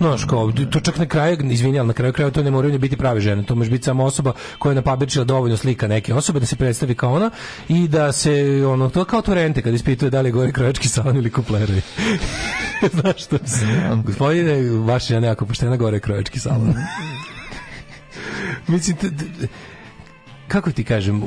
Znaš, kao, to čak na kraju, izvinjal, na kraju kraja to ne moraju biti prave žene, to može biti samo osoba koja je napabričila dovoljno slika neke osobe da se predstavi kao ona i da se, ono, to kao torente kad ispituje da li je gore krojački salon ili kuplerovi. Znaš što? Gospodine, vaš je nekako poštena gore krojački salon. Mislim, kako ti kažem?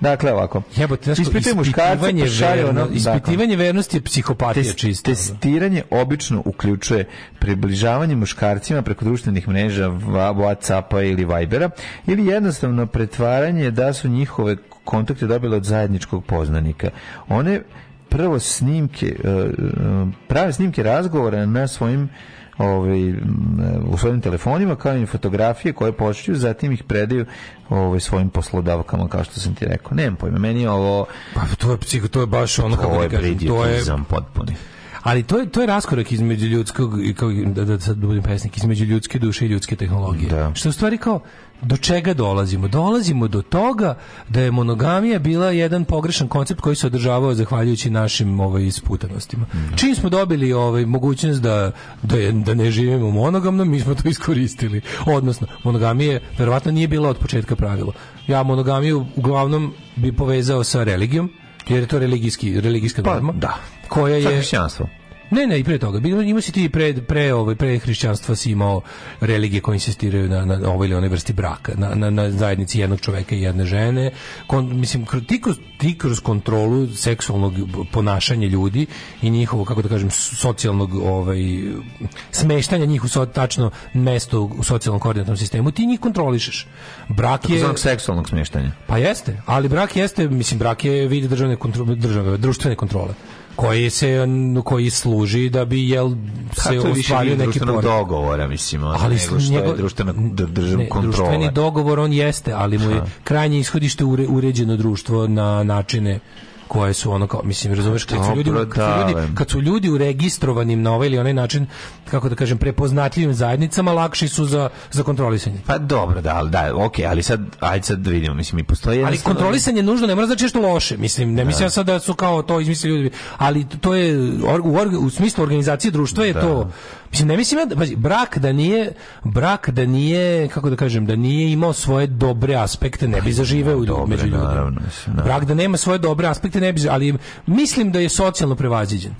Dakle, ovako. Jebote, znači, ispituje muškarca, pošalje ono... Ispitivanje dakle. vernosti je psihopatija Test, čista. Testiranje obično uključuje približavanje muškarcima preko društvenih mreža Whatsappa ili Vibera ili jednostavno pretvaranje da su njihove kontakte dobile od zajedničkog poznanika. One prvo snimke, e, e, prave snimke razgovora na svojim ovaj, u svojim telefonima, kao i fotografije koje poštuju, zatim ih predaju ovaj, svojim poslodavcima kao što sam ti rekao. Nemam pojma, meni je ovo... Pa to je, psiho, to je baš ono, to kako da je kažem, to je... potpuni. Ali to je, to je raskorak između ljudskog, i kao, da, da sad budem pesnik, između ljudske duše i ljudske tehnologije. Da. Što u stvari kao, do čega dolazimo? Dolazimo do toga da je monogamija bila jedan pogrešan koncept koji se održavao zahvaljujući našim ovaj, isputanostima. Mm. Da. Čim smo dobili ovaj, mogućnost da, da, je, da ne živimo monogamno, mi smo to iskoristili. Odnosno, monogamije verovatno nije bila od početka pravilo. Ja monogamiju uglavnom bi povezao sa religijom, Jer je to religijski, religijska dogma. Pa, da. Koja je... Čak hrišćanstvo. Ne, ne, i pre toga. Ima si ti pre, pre, ovaj, pre hrišćanstva si imao religije koje insistiraju na, na ovoj ili onoj vrsti braka, na, na, na zajednici jednog čoveka i jedne žene. Kon, mislim, ti kroz, ti kroz kontrolu seksualnog ponašanja ljudi i njihovo, kako da kažem, socijalnog ovaj, smeštanja njih u so, tačno mesto u socijalnom koordinatnom sistemu, ti njih kontrolišeš. Brak je... Tako seksualnog smeštanja. Pa jeste, ali brak jeste, mislim, brak je vid državne, kontro, državne društvene kontrole koji se koji služi da bi jel se ostvario neki pored dogovora mislim ono, ali nego što njegov, je društvena državna kontrola društveni dogovor on jeste ali mu je krajnje ishodište uređeno društvo na načine koje su ono kao mislim razumeš kad su ljudi kad su ljudi, kad su ljudi u registrovanim na ovaj ili onaj način kako da kažem prepoznatljivim zajednicama lakši su za za kontrolisanje. Pa dobro, da, ali da, okej, okay, ali sad ajde sad da vidimo, mislim i postoji Ali kontrolisanje nužno ne mora znači nešto loše, mislim, ne da. mislim ja sad da su kao to izmislili ljudi, ali to je u, u, u smislu organizacije društva je da. to Mislim, ne mislim ja da, pazi, brak da nije, brak da nije, kako da kažem, da nije imao svoje dobre aspekte, ne bi pa zaživeo u ljudi, među ljudima. Naravno, naravno. Da. Brak da nema svoje dobre aspekte, ne bi ali mislim da je socijalno prevaziđen.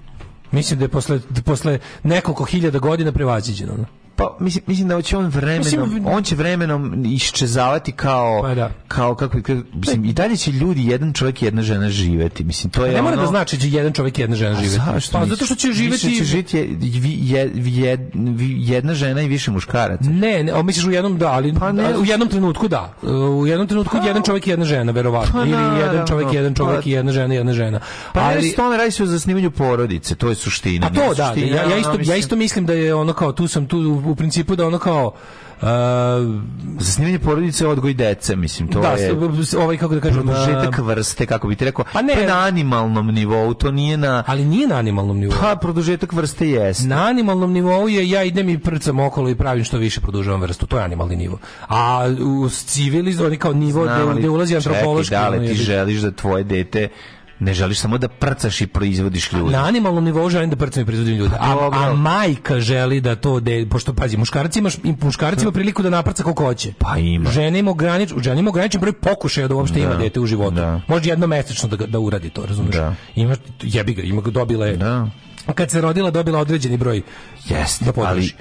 Mislim da je posle, da posle nekoliko hiljada godina prevaziđen, ono. Pa mislim, mislim da će on vremenom, mislim, on će vremenom iščezavati kao pa da. kao kako mislim i dalje će ljudi jedan čovjek i jedna žena živjeti Mislim to je Ne mora da ono, da znači da jedan čovjek i jedna žena živeti. Pa zato što će živjeti više će živeti je, je, jedna žena i više muškaraca. Ne, ne, o, misliš u jednom da, ali pa ne, u jednom trenutku da. U jednom trenutku pa, jedan čovjek i jedna žena vjerovatno pa, ili jedan čovjek i jedan čovjek i pa- jedna žena i jedna žena. Pa ali što ne radi se o zasnivanju porodice, to je suština. A to da, ja, ja isto ja isto mislim da je ono kao tu sam tu u principu da ono kao Uh, za snimanje porodice odgoj dece, mislim, to da, je... ovaj, kako da kažem... Produžetak uh, vrste, kako bi ti rekao, pa ne, pa na animalnom nivou, to nije na... Ali nije na animalnom nivou. Pa, produžetak vrste jeste. Na animalnom nivou je, ja idem i prcam okolo i pravim što više produžavam vrstu, to je animalni nivo. A u civilizovan, kao nivo gde ulazi antropološki... Čekaj, da li ti želiš da tvoje dete Ne želiš samo da prcaš i proizvodiš ljude. Na animalnom nivou želim da prcam i proizvodim ljude. A, a, majka želi da to de, pošto pazi muškarci imaš im muškarcima priliku da naprca koliko hoće. Pa ima. Žene ima ogranič, žene ima ograničen broj pokušaja da uopšte da. ima dete u životu. Da. Može jednom mesečno da da uradi to, razumeš? Da. Ima jebi ga, ima dobila je. Da. Kad se rodila dobila određeni broj. Jeste, da ali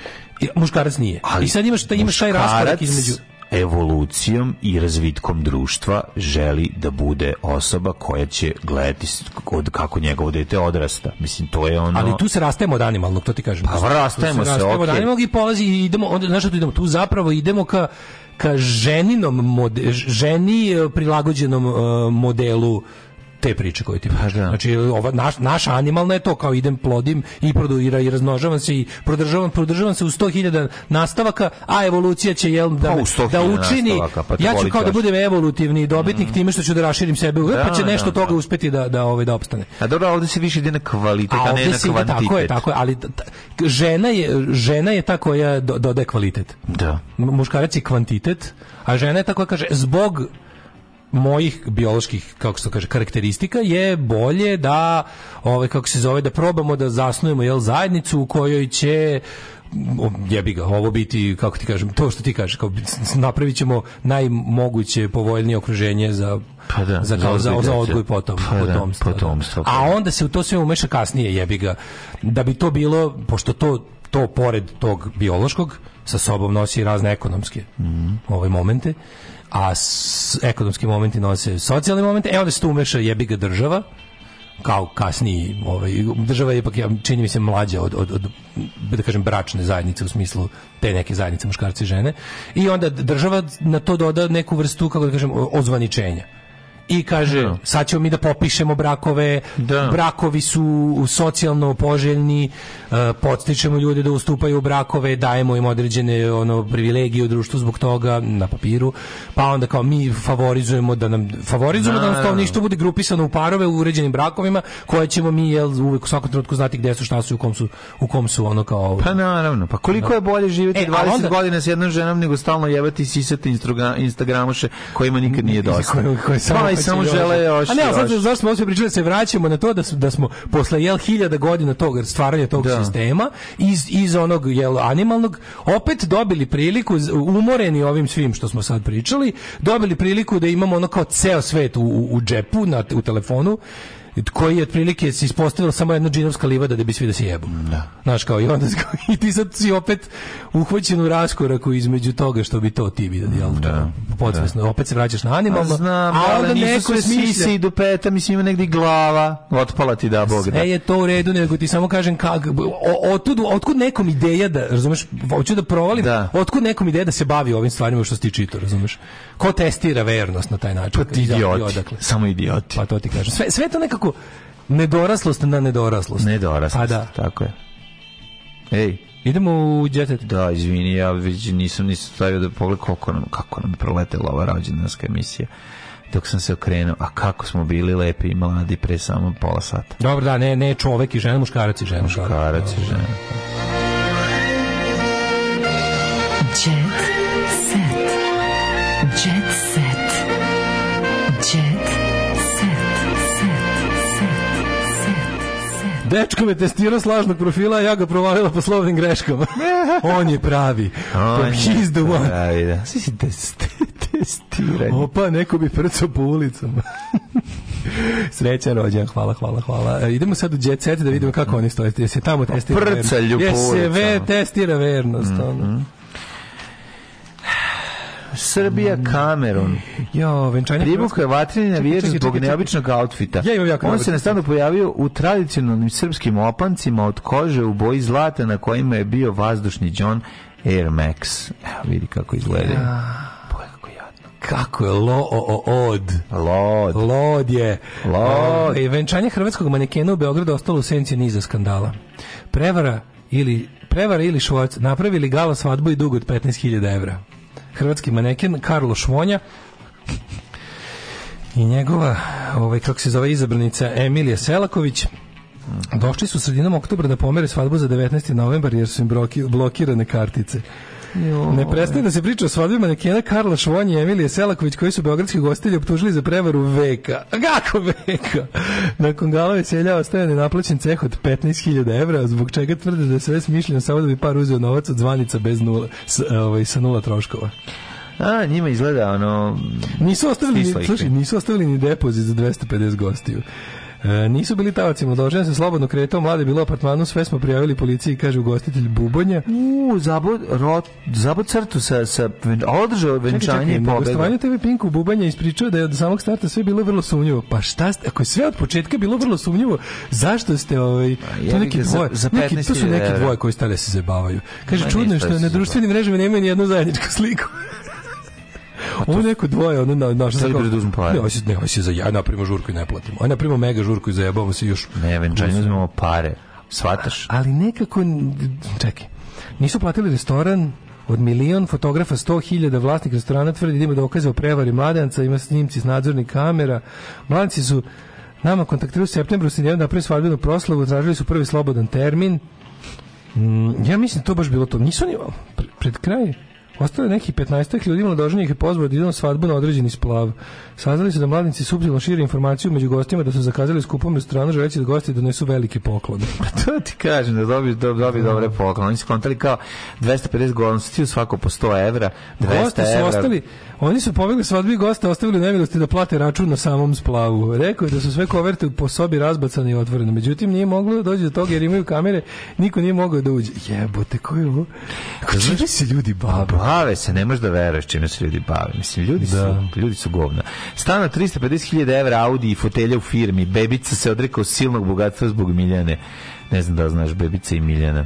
muškarac nije. Ali I sad imaš da imaš taj raskorak između evolucijom i razvitkom društva želi da bude osoba koja će gledati od kako njegovo dete odrasta. Mislim to je ono. Ali tu se rastajemo od animalnog, to ti kažem. Pa rastajemo se, se okay. od animalnog i polazi i idemo onda znači tu idemo tu zapravo idemo ka ka ženinom mode, ženi eh, prilagođenom uh, modelu te priče koje ti baš. Pa da. Znači ova naš, naša animalna je to kao idem plodim i produira i razmnožavam se i produžavam produžavam se u 100.000 nastavaka, a evolucija će jel da pa me, da učini pa ja ću kao da budem evolutivni dobitnik mm. time što ću da raširim sebe, pa da, pa će da, nešto da, toga da. uspeti da da ovaj da opstane. A dobro, ovde se više ide na kvalitet, a, a ne na kvantitet. Da, Tako je, tako je, ali žena je žena je ta koja dodaje kvalitet. Da. Muškarac je kvantitet, a žena je ta koja kaže zbog mojih bioloških kako se kaže karakteristika je bolje da ovaj kako se zove da probamo da zasnujemo jel zajednicu u kojoj će jebi ga, ovo biti, kako ti kažem, to što ti kažeš, kao, napravit ćemo najmoguće povoljnije okruženje za pa da, za, kao, za, za odgoj potom, pa da, potomstva. Da, potomstvo, pa. A da. onda se u to sve umeša kasnije, jebi ga. Da bi to bilo, pošto to, to pored tog biološkog, sa sobom nosi razne ekonomske mm -hmm. ove ovaj, momente, a s, ekonomski momenti nose socijalni momenti, e onda se tu umeša jebi ga država, kao kasniji ovaj država je ipak ja čini mi se mlađa od, od, od da kažem bračne zajednice u smislu te neke zajednice muškarci i žene i onda država na to doda neku vrstu kako da kažem ozvaničenja i kaže no. sad ćemo mi da popišemo brakove da. brakovi su socijalno poželjni e, podstičemo ljude da ustupaju u brakove dajemo im određene ono privilegije u društvu zbog toga na papiru pa onda kao mi favorizujemo da nam favorizujemo da, da nam ništa bude grupisano u parove u uređenim brakovima koje ćemo mi jel uvek u svakom trenutku znati gde su šta su u kom su u kom su ono kao pa naravno pa koliko da. je bolje živeti e, 20 onda... godina s jednom ženom nego stalno jevati sisati instagramoše kojima nikad nije dosta koje, koje pa samo samo znači, žele još. A ne, sad zašto smo sve pričali se vraćamo na to da smo, da smo posle jel hiljada godina tog stvaranja tog da. sistema iz iz onog jel animalnog opet dobili priliku umoreni ovim svim što smo sad pričali, dobili priliku da imamo ono kao ceo svet u, u, u džepu na u telefonu koji je otprilike se ispostavilo samo jedna džinovska livada da bi svi da se jebu. Da. Znaš, kao i onda i ti sad si opet uhvaćen u raskoraku između toga što bi to ti vidio, jel? Da. Podsvesno, da. opet se vraćaš na animalno. A znam, a da, onda da, neko smisli do peta, mislim ima negdje glava, otpala ti da bog. Ne je to u redu, nego ti samo kažem kak, o, otud, otkud nekom ideja da, razumeš, hoću da provalim, da. otkud nekom ideja da se bavi ovim stvarima što si ti čito, razumeš? Ko testira vernost na taj način? Pa ti idioti, samo idioti. Pa to ti kažem. Sve, sve to nekako kako nedoraslost na nedoraslost. Nedoraslost, pa da. tako je. Ej, Idemo u djetet. Da, izvini, ja već nisam nisam stavio da pogledam kako nam, kako nam proletela ova rođendanska emisija dok sam se okrenuo, a kako smo bili lepi i mladi pre samo pola sata. Dobro, da, ne, ne čovek i žena, muškarac i žena. Muškarac i žena. Jet Dečko me testirao slažnog profila, ja ga provalila po slovnim greškama. On je pravi. On he's the one. Pravi, da. Svi si testirani. Opa, neko bi prcao po ulicama. Srećan rođen, hvala, hvala, hvala. E, idemo sad u jet set da vidimo kako oni stoje. Jesi tamo testira? Prca ljubav. Jesi ve testira vernost. Mm -hmm. ono. Srbija, mm. Kamerun. Jo, venčanje. Pribukao je vatreni navijač zbog neobičnog outfita. Ja imam jako On se nestavno pojavio u tradicionalnim srpskim opancima od kože u boji zlata na kojima je bio vazdušni John Air Max. Evo vidi kako izgleda. Ja kako je lo o, o od lod lod je lod e, venčanje hrvatskog manekena u Beogradu ostalo u senci niza skandala prevara ili prevara ili švorac napravili gala svadbu i dug od 15.000 evra hrvatski maneken Karlo Švonja i njegova, ovaj, kako se zove, izabranica Emilija Selaković. Došli su sredinom oktobra da pomere svadbu za 19. novembar jer su im blokirane kartice. Jo. Ne prestaje da se priča o svadbi manekena Karla Švonje i Emilije Selaković koji su beogradski gostilje optužili za prevaru veka. kako veka? Nakon galove selja ostaje nenaplaćen ceh od 15.000 evra, zbog čega tvrde da je sve smišljeno samo da bi par uzeo novac od zvanica bez nula, s, e, ovaj, sa nula troškova. A, njima izgleda ono... Nisu ostavili, slušaj, nisu ostavili ni depozit za 250 gostiju. E, nisu bili tavaci mladožena se slobodno kretao, mlade bilo apartmanu, sve smo prijavili policiji, kaže ugostitelj Bubonja. U, zabod, rot, zabod crtu sa, sa održao venčanje i pobeda. Čekaj, čekaj, TV Pinku Bubonja ispričao da je od samog starta sve bilo vrlo sumnjivo. Pa šta ste, ako je sve od početka bilo vrlo sumnjivo, zašto ste ovaj, pa to neki dvoje, za, za neki, to su neki dvoje koji stale se zabavaju. Kaže, čudno je što na društvenim mrežama nema ni jednu zajedničku sliku. Ovo neko dvoje, ono, na, na, Sada bi da pare. Ne, hoće se, ne, ovo za ja, na napravimo žurku i ne platimo. A napravimo mega žurku i zajebamo se još. Ne, venčanje uzmemo pare. Svataš? Ali nekako, čekaj, nisu platili restoran, od milion fotografa, 100.000 vlasnik restorana tvrdi da ima dokaze o prevari mladanca, ima snimci s nadzornih kamera. Mladanci su nama kontaktirali u septembru sa njom napravili svadbenu proslavu, tražili su prvi slobodan termin. Mm, ja mislim da to baš bilo to. Nisu oni pred krajem Ostalo je neki 15 ljudi mladoženjih je pozvao da idu svadbu na određeni splav. Saznali su da mladinci suptilno šire informaciju među gostima da su zakazali skupom stranu želeći da gosti donesu velike poklone. Pa to ti kažem, da dobiš, do, da dobi dobre poklone. Oni su kontali kao 250 gosti, svako po 100 evra, 200 Gosti su evra. ostali, Oni su pobegli sa odbi gosta, ostavili nemilosti da plate račun na samom splavu. Rekao je da su sve koverte po sobi razbacane i otvorene. Međutim, nije moglo da dođe do toga jer imaju kamere, niko nije mogao da uđe. Jebote, ko je ovo? Čime se ljudi bave? Pa bave se, ne možeš da veruješ čime se ljudi bave. Mislim, ljudi, da. su, ljudi su govna. Stana 350.000 evra, Audi i fotelja u firmi. Bebica se odrekao silnog bogatstva zbog Miljane. Ne znam da znaš Bebica i Miljana.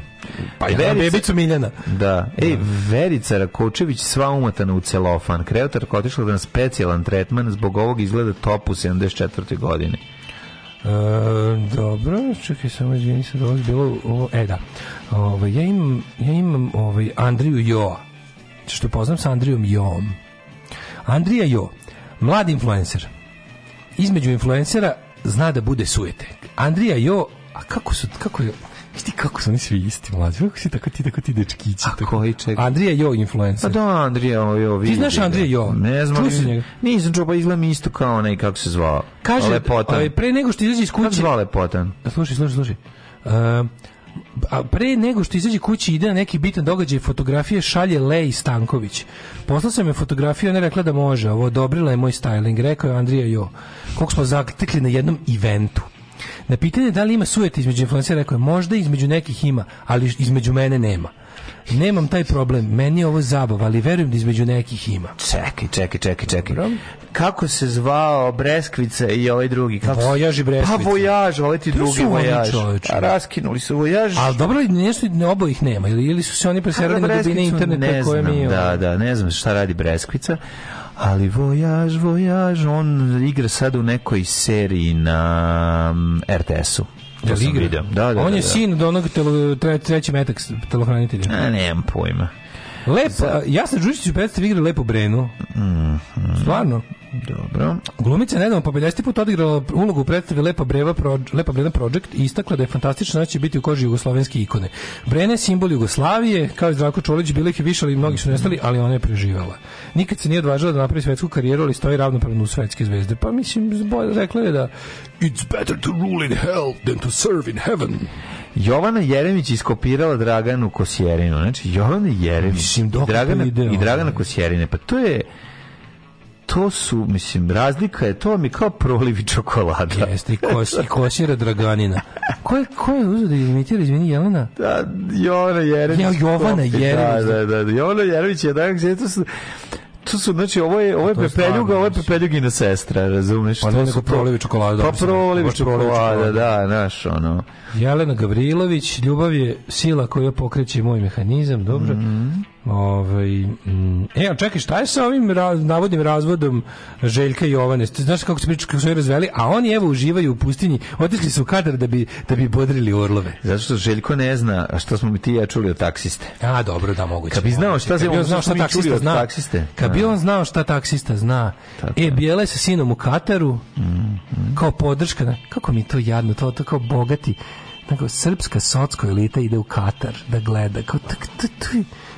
Pa ja Verica, Bebicu Miljana. Da. Ej, da. Verica Rakočević sva umatana u celofan. Kreotarka otišla na specijalan tretman zbog ovog izgleda top u 74. godine. E, dobro, čekaj samo izvini da ovo bilo ovo, e da. Ovo, ovaj, ja imam ja imam ovaj Andriju Jo Što poznam sa Andrijom Joom. Andrija Jo, mladi influencer. Između influencera zna da bude sujete Andrija Jo a kako su, kako je, vidi kako su oni svi isti mlađi, kako si tako ti, tako ti dečkići. A tako. koji ček? Andrija Jo, influencer. Pa da, Andrija Jo, vidi. Ti znaš Andrija Jo? Ne znam. Čuo si njega? Nisam čuo, pa izgleda mi isto kao onaj, kako se zvao. Kaže, lepotan. Ovaj, pre nego što izađe iz kuće... Kako zvao Lepotan? slušaj, slušaj, slušaj. Uh, a pre nego što izađe kući ide na neki bitan događaj fotografije šalje Lej Stanković. Poslao sam je fotografiju, ona je rekla da može, ovo odobrila je moj styling, rekao je Andrija Jo. Koliko smo zatekli na jednom eventu. Na pitanje da li ima sujet između influencera, rekao je, možda između nekih ima, ali između mene nema. Nemam taj problem, meni je ovo zabava, ali verujem da između nekih ima. Čekaj, čekaj, čekaj, čekaj. Kako se zvao Breskvica i ovaj drugi? Kako pa Vojaž i Breskvica. Pa Vojaž, ovaj ti drugi Vojaž. A raskinuli su Vojaž. Ali dobro, nešto, obojih nema, ili, ili su se oni da, preserali na dubine interneta koje mi... Da, da, ne znam šta radi Breskvica, ali Vojaž, Vojaž, on igra sad u nekoj seriji na mm, RTS-u. Da sam video. Da, da, da, on je da, da. sin od onog telo, tre, treći metak telohranitelja. A, nemam pojma. Lepo, Za... sam Đušić u predstavi igra lepo Brenu. Mm, mm. Stvarno? Dobro. Glumica nedavno po 50 puta odigrala ulogu u predstavi Lepa, Breva Pro, Lepa Breva Project i istakla da je fantastično da će biti u koži jugoslovenske ikone. Brene simbol Jugoslavije, kao i Zdravko Čolić, bili ih više, ali mnogi su nestali, ali ona je preživala. Nikad se nije odvažila da napravi svetsku karijeru, ali stoji ravnopravno u svetske zvezde. Pa mislim, zbog, rekla je da It's better to rule in hell than to serve in heaven. Jovana Jeremić iskopirala Draganu Kosjerinu. Znači, Jovana Jeremić Mislim, i Dragana, i Dragana Kosjerine. Pa to je to su, mislim, razlika je to mi kao prolivi čokolada. Jeste, i, kos, i kosira Draganina. Ko je, ko je uzeo da imitira, izvini, Jelena? Da, Jovana Jerević. Ja, Jovana da, Jerević. Da, da, da, Jovana Jerević je danak, to su, to su, znači, ovo je, ovo je, pepeljuga, pa ovo je znači. pepeljugina sestra, razumeš? Pa ne, prolivi čokolada. Pa prolivi čokolada, da, naš, ono. Jelena Gavrilović, ljubav je sila koja pokreće moj mehanizam, dobro. Mm -hmm. Ovaj mm, e, a čekaj, šta je sa ovim raz, navodnim razvodom Željka i Jovane? Ti znaš kako se pričaju, kako su oni razveli, a oni evo uživaju u pustinji. Otišli su u kadar da bi da bi bodrili orlove. Zato što Željko ne zna što smo mi ti ja čuli od taksiste. A dobro, da moguće. Kad bi znao šta, kad bi znao šta, taksista zna. Taksiste. Kad bi da. on znao šta taksista zna. Tako. E, bijele sa sinom u Kataru. Mm, mm. Kao podrška, na, da, kako mi to jadno, to to kao bogati. Tako, srpska socko elita ide u Katar da gleda. Kao, tak, tak, tak,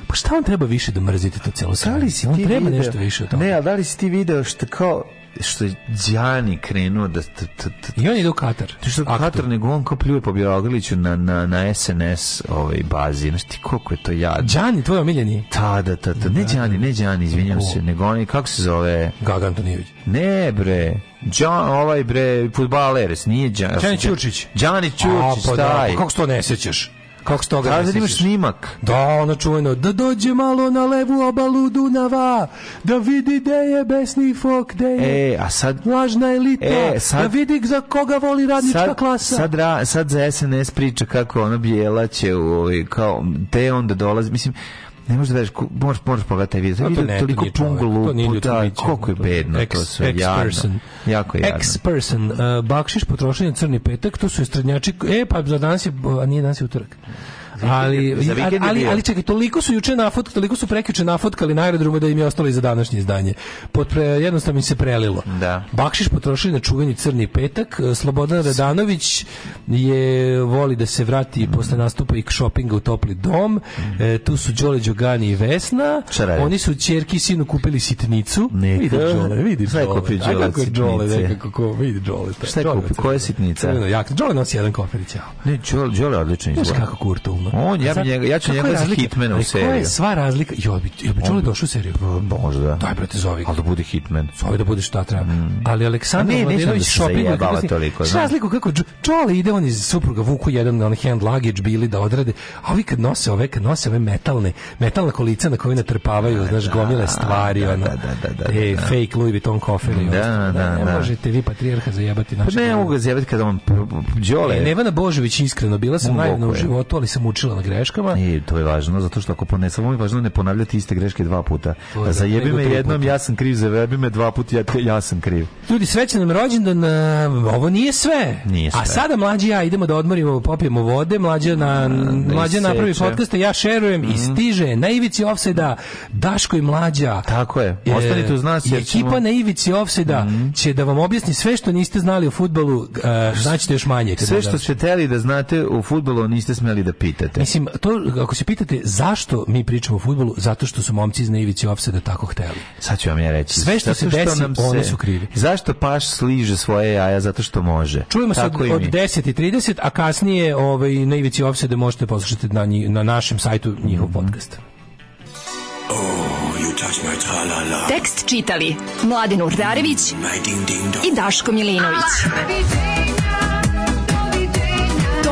Pa šta on treba više da mrzite to celo sve? Da li si on ti treba video, nešto više od toga. Ne, ali da li si ti video što kao što je Đani krenuo da... T, t, t, I on ide u Katar. Ti što Aktu. Katar, nego on kao pljuje po Bjelogrliću na, na, na SNS ovaj, bazi. Znaš ti koliko je to jadno. Đani, tvoj omiljeni? Ta, da, ta, ta. Ne da, da, Đani, ne da. Đani, izvinjam se. Nego on kako se zove? Gaga Antonijević. Ne, bre. John, ovaj bre, futbaler, nije Đani. Đani Ćurčić. Đani pa Ćurčić, taj. Pa, kako se to ne sećaš? Kako se toga ne imaš snimak. Da, ono čuveno. Da dođe malo na levu obalu Dunava, da vidi gde je besni fok, gde je e, a sad, lažna elita, e, sad, da vidi za koga voli radnička sad, klasa. Sad, ra, sad za SNS priča kako ono bijela će u, kao, te onda dolazi, mislim, Ne možeš da veriš, možeš, možeš pogledati video. Vidio ne, toliko punglu, puta, koliko je bedno to sve, ex jadno. Jako je jadno. Ex-person, uh, bakšiš, potrošenje, crni petak, to su istradnjači, e, pa za danas je, a nije danas je utorak. Ali, ali, ali, ali čekaj, toliko su juče nafotkali, toliko su prekjuče nafotkali na aerodromu da im je ostalo i za današnje izdanje. Potpre, jednostavno im se prelilo. Da. Bakšiš potrošili na čuveni crni petak, Slobodan Radanović je voli da se vrati mm. posle nastupa i šopinga u topli dom. Mm. E, tu su Đole Đogani i Vesna. Čaraj. Oni su ćerki sinu kupili sitnicu. Neka. Vidi Đole, vidi Đole. A kako je Đole, nekako ko, vidi Đole. Šta je kupio? Koja je sitnica? Đole nosi jedan koferić. Ne, Đole, Đole odlično izgleda. Kako kurto film. On, ja, bi njega, ja ću njega za Hitman u seriju. Koja je sva razlika? Jo, bi, jo, bi čuli da došao u seriju? Možda. Daj, brate, zovi. Ali da bude Hitman. Zovi da bude šta treba. Mm. Ali Aleksandar Mladenović Šopin. Ne, da se toliko. Šta razliku kako Čole ide on iz supruga Vuku jedan on hand luggage bili da odrade, a ovi kad nose ove, kad nose ove metalne, metalna kolica na koje natrpavaju, da, znaš, gomile da, stvari, da, ono, da, da, da, da te da, da, fake Louis Vuitton kofere. Da, da, da, ne možete vi patrijarha zajebati pa naše. Ne mogu zajebati kada on Đole. E, Nevana Božović iskreno bila sam naivna u životu, ali sam u učila na greškama. I e, to je važno, zato što ako pone, samo je važno ne ponavljati iste greške dva puta. Da, zajebi me jednom, ja sam kriv, zajebi me dva puta, ja, ja sam kriv. Ljudi, srećan nam rođendan, ovo nije sve. Nije sve. A sada mlađi ja idemo da odmorimo, popijemo vode, mlađa na, mlađa napravi podcaste, ja šerujem mm i mhm. stiže na ivici ofseda Daško i mlađa. Tako je, ostanite uz nas. Jer ekipa ćemo... na ivici ofseda mm će da vam objasni sve što niste znali o fudbalu, uh, znaćete još manje. Sve što ste da- teli da znate o fudbalu, niste smeli da pitate pitate. Mislim, to, ako se pitate zašto mi pričamo o futbolu, zato što su momci iz Naivici Opsada tako hteli. Sad ću vam ja reći. Sve što, se desi, nam se, oni su krivi. Zašto Paš sliže svoje jaja? Zato što može. Čujemo se od, od 10.30, a kasnije ovaj, na Ivici Opsade možete poslušati na, nji, na našem sajtu njihov mm -hmm. podcast. Oh, you touch my -la -la. Tekst čitali Mladin Urdarević mm, i Daško Milinović. Ah,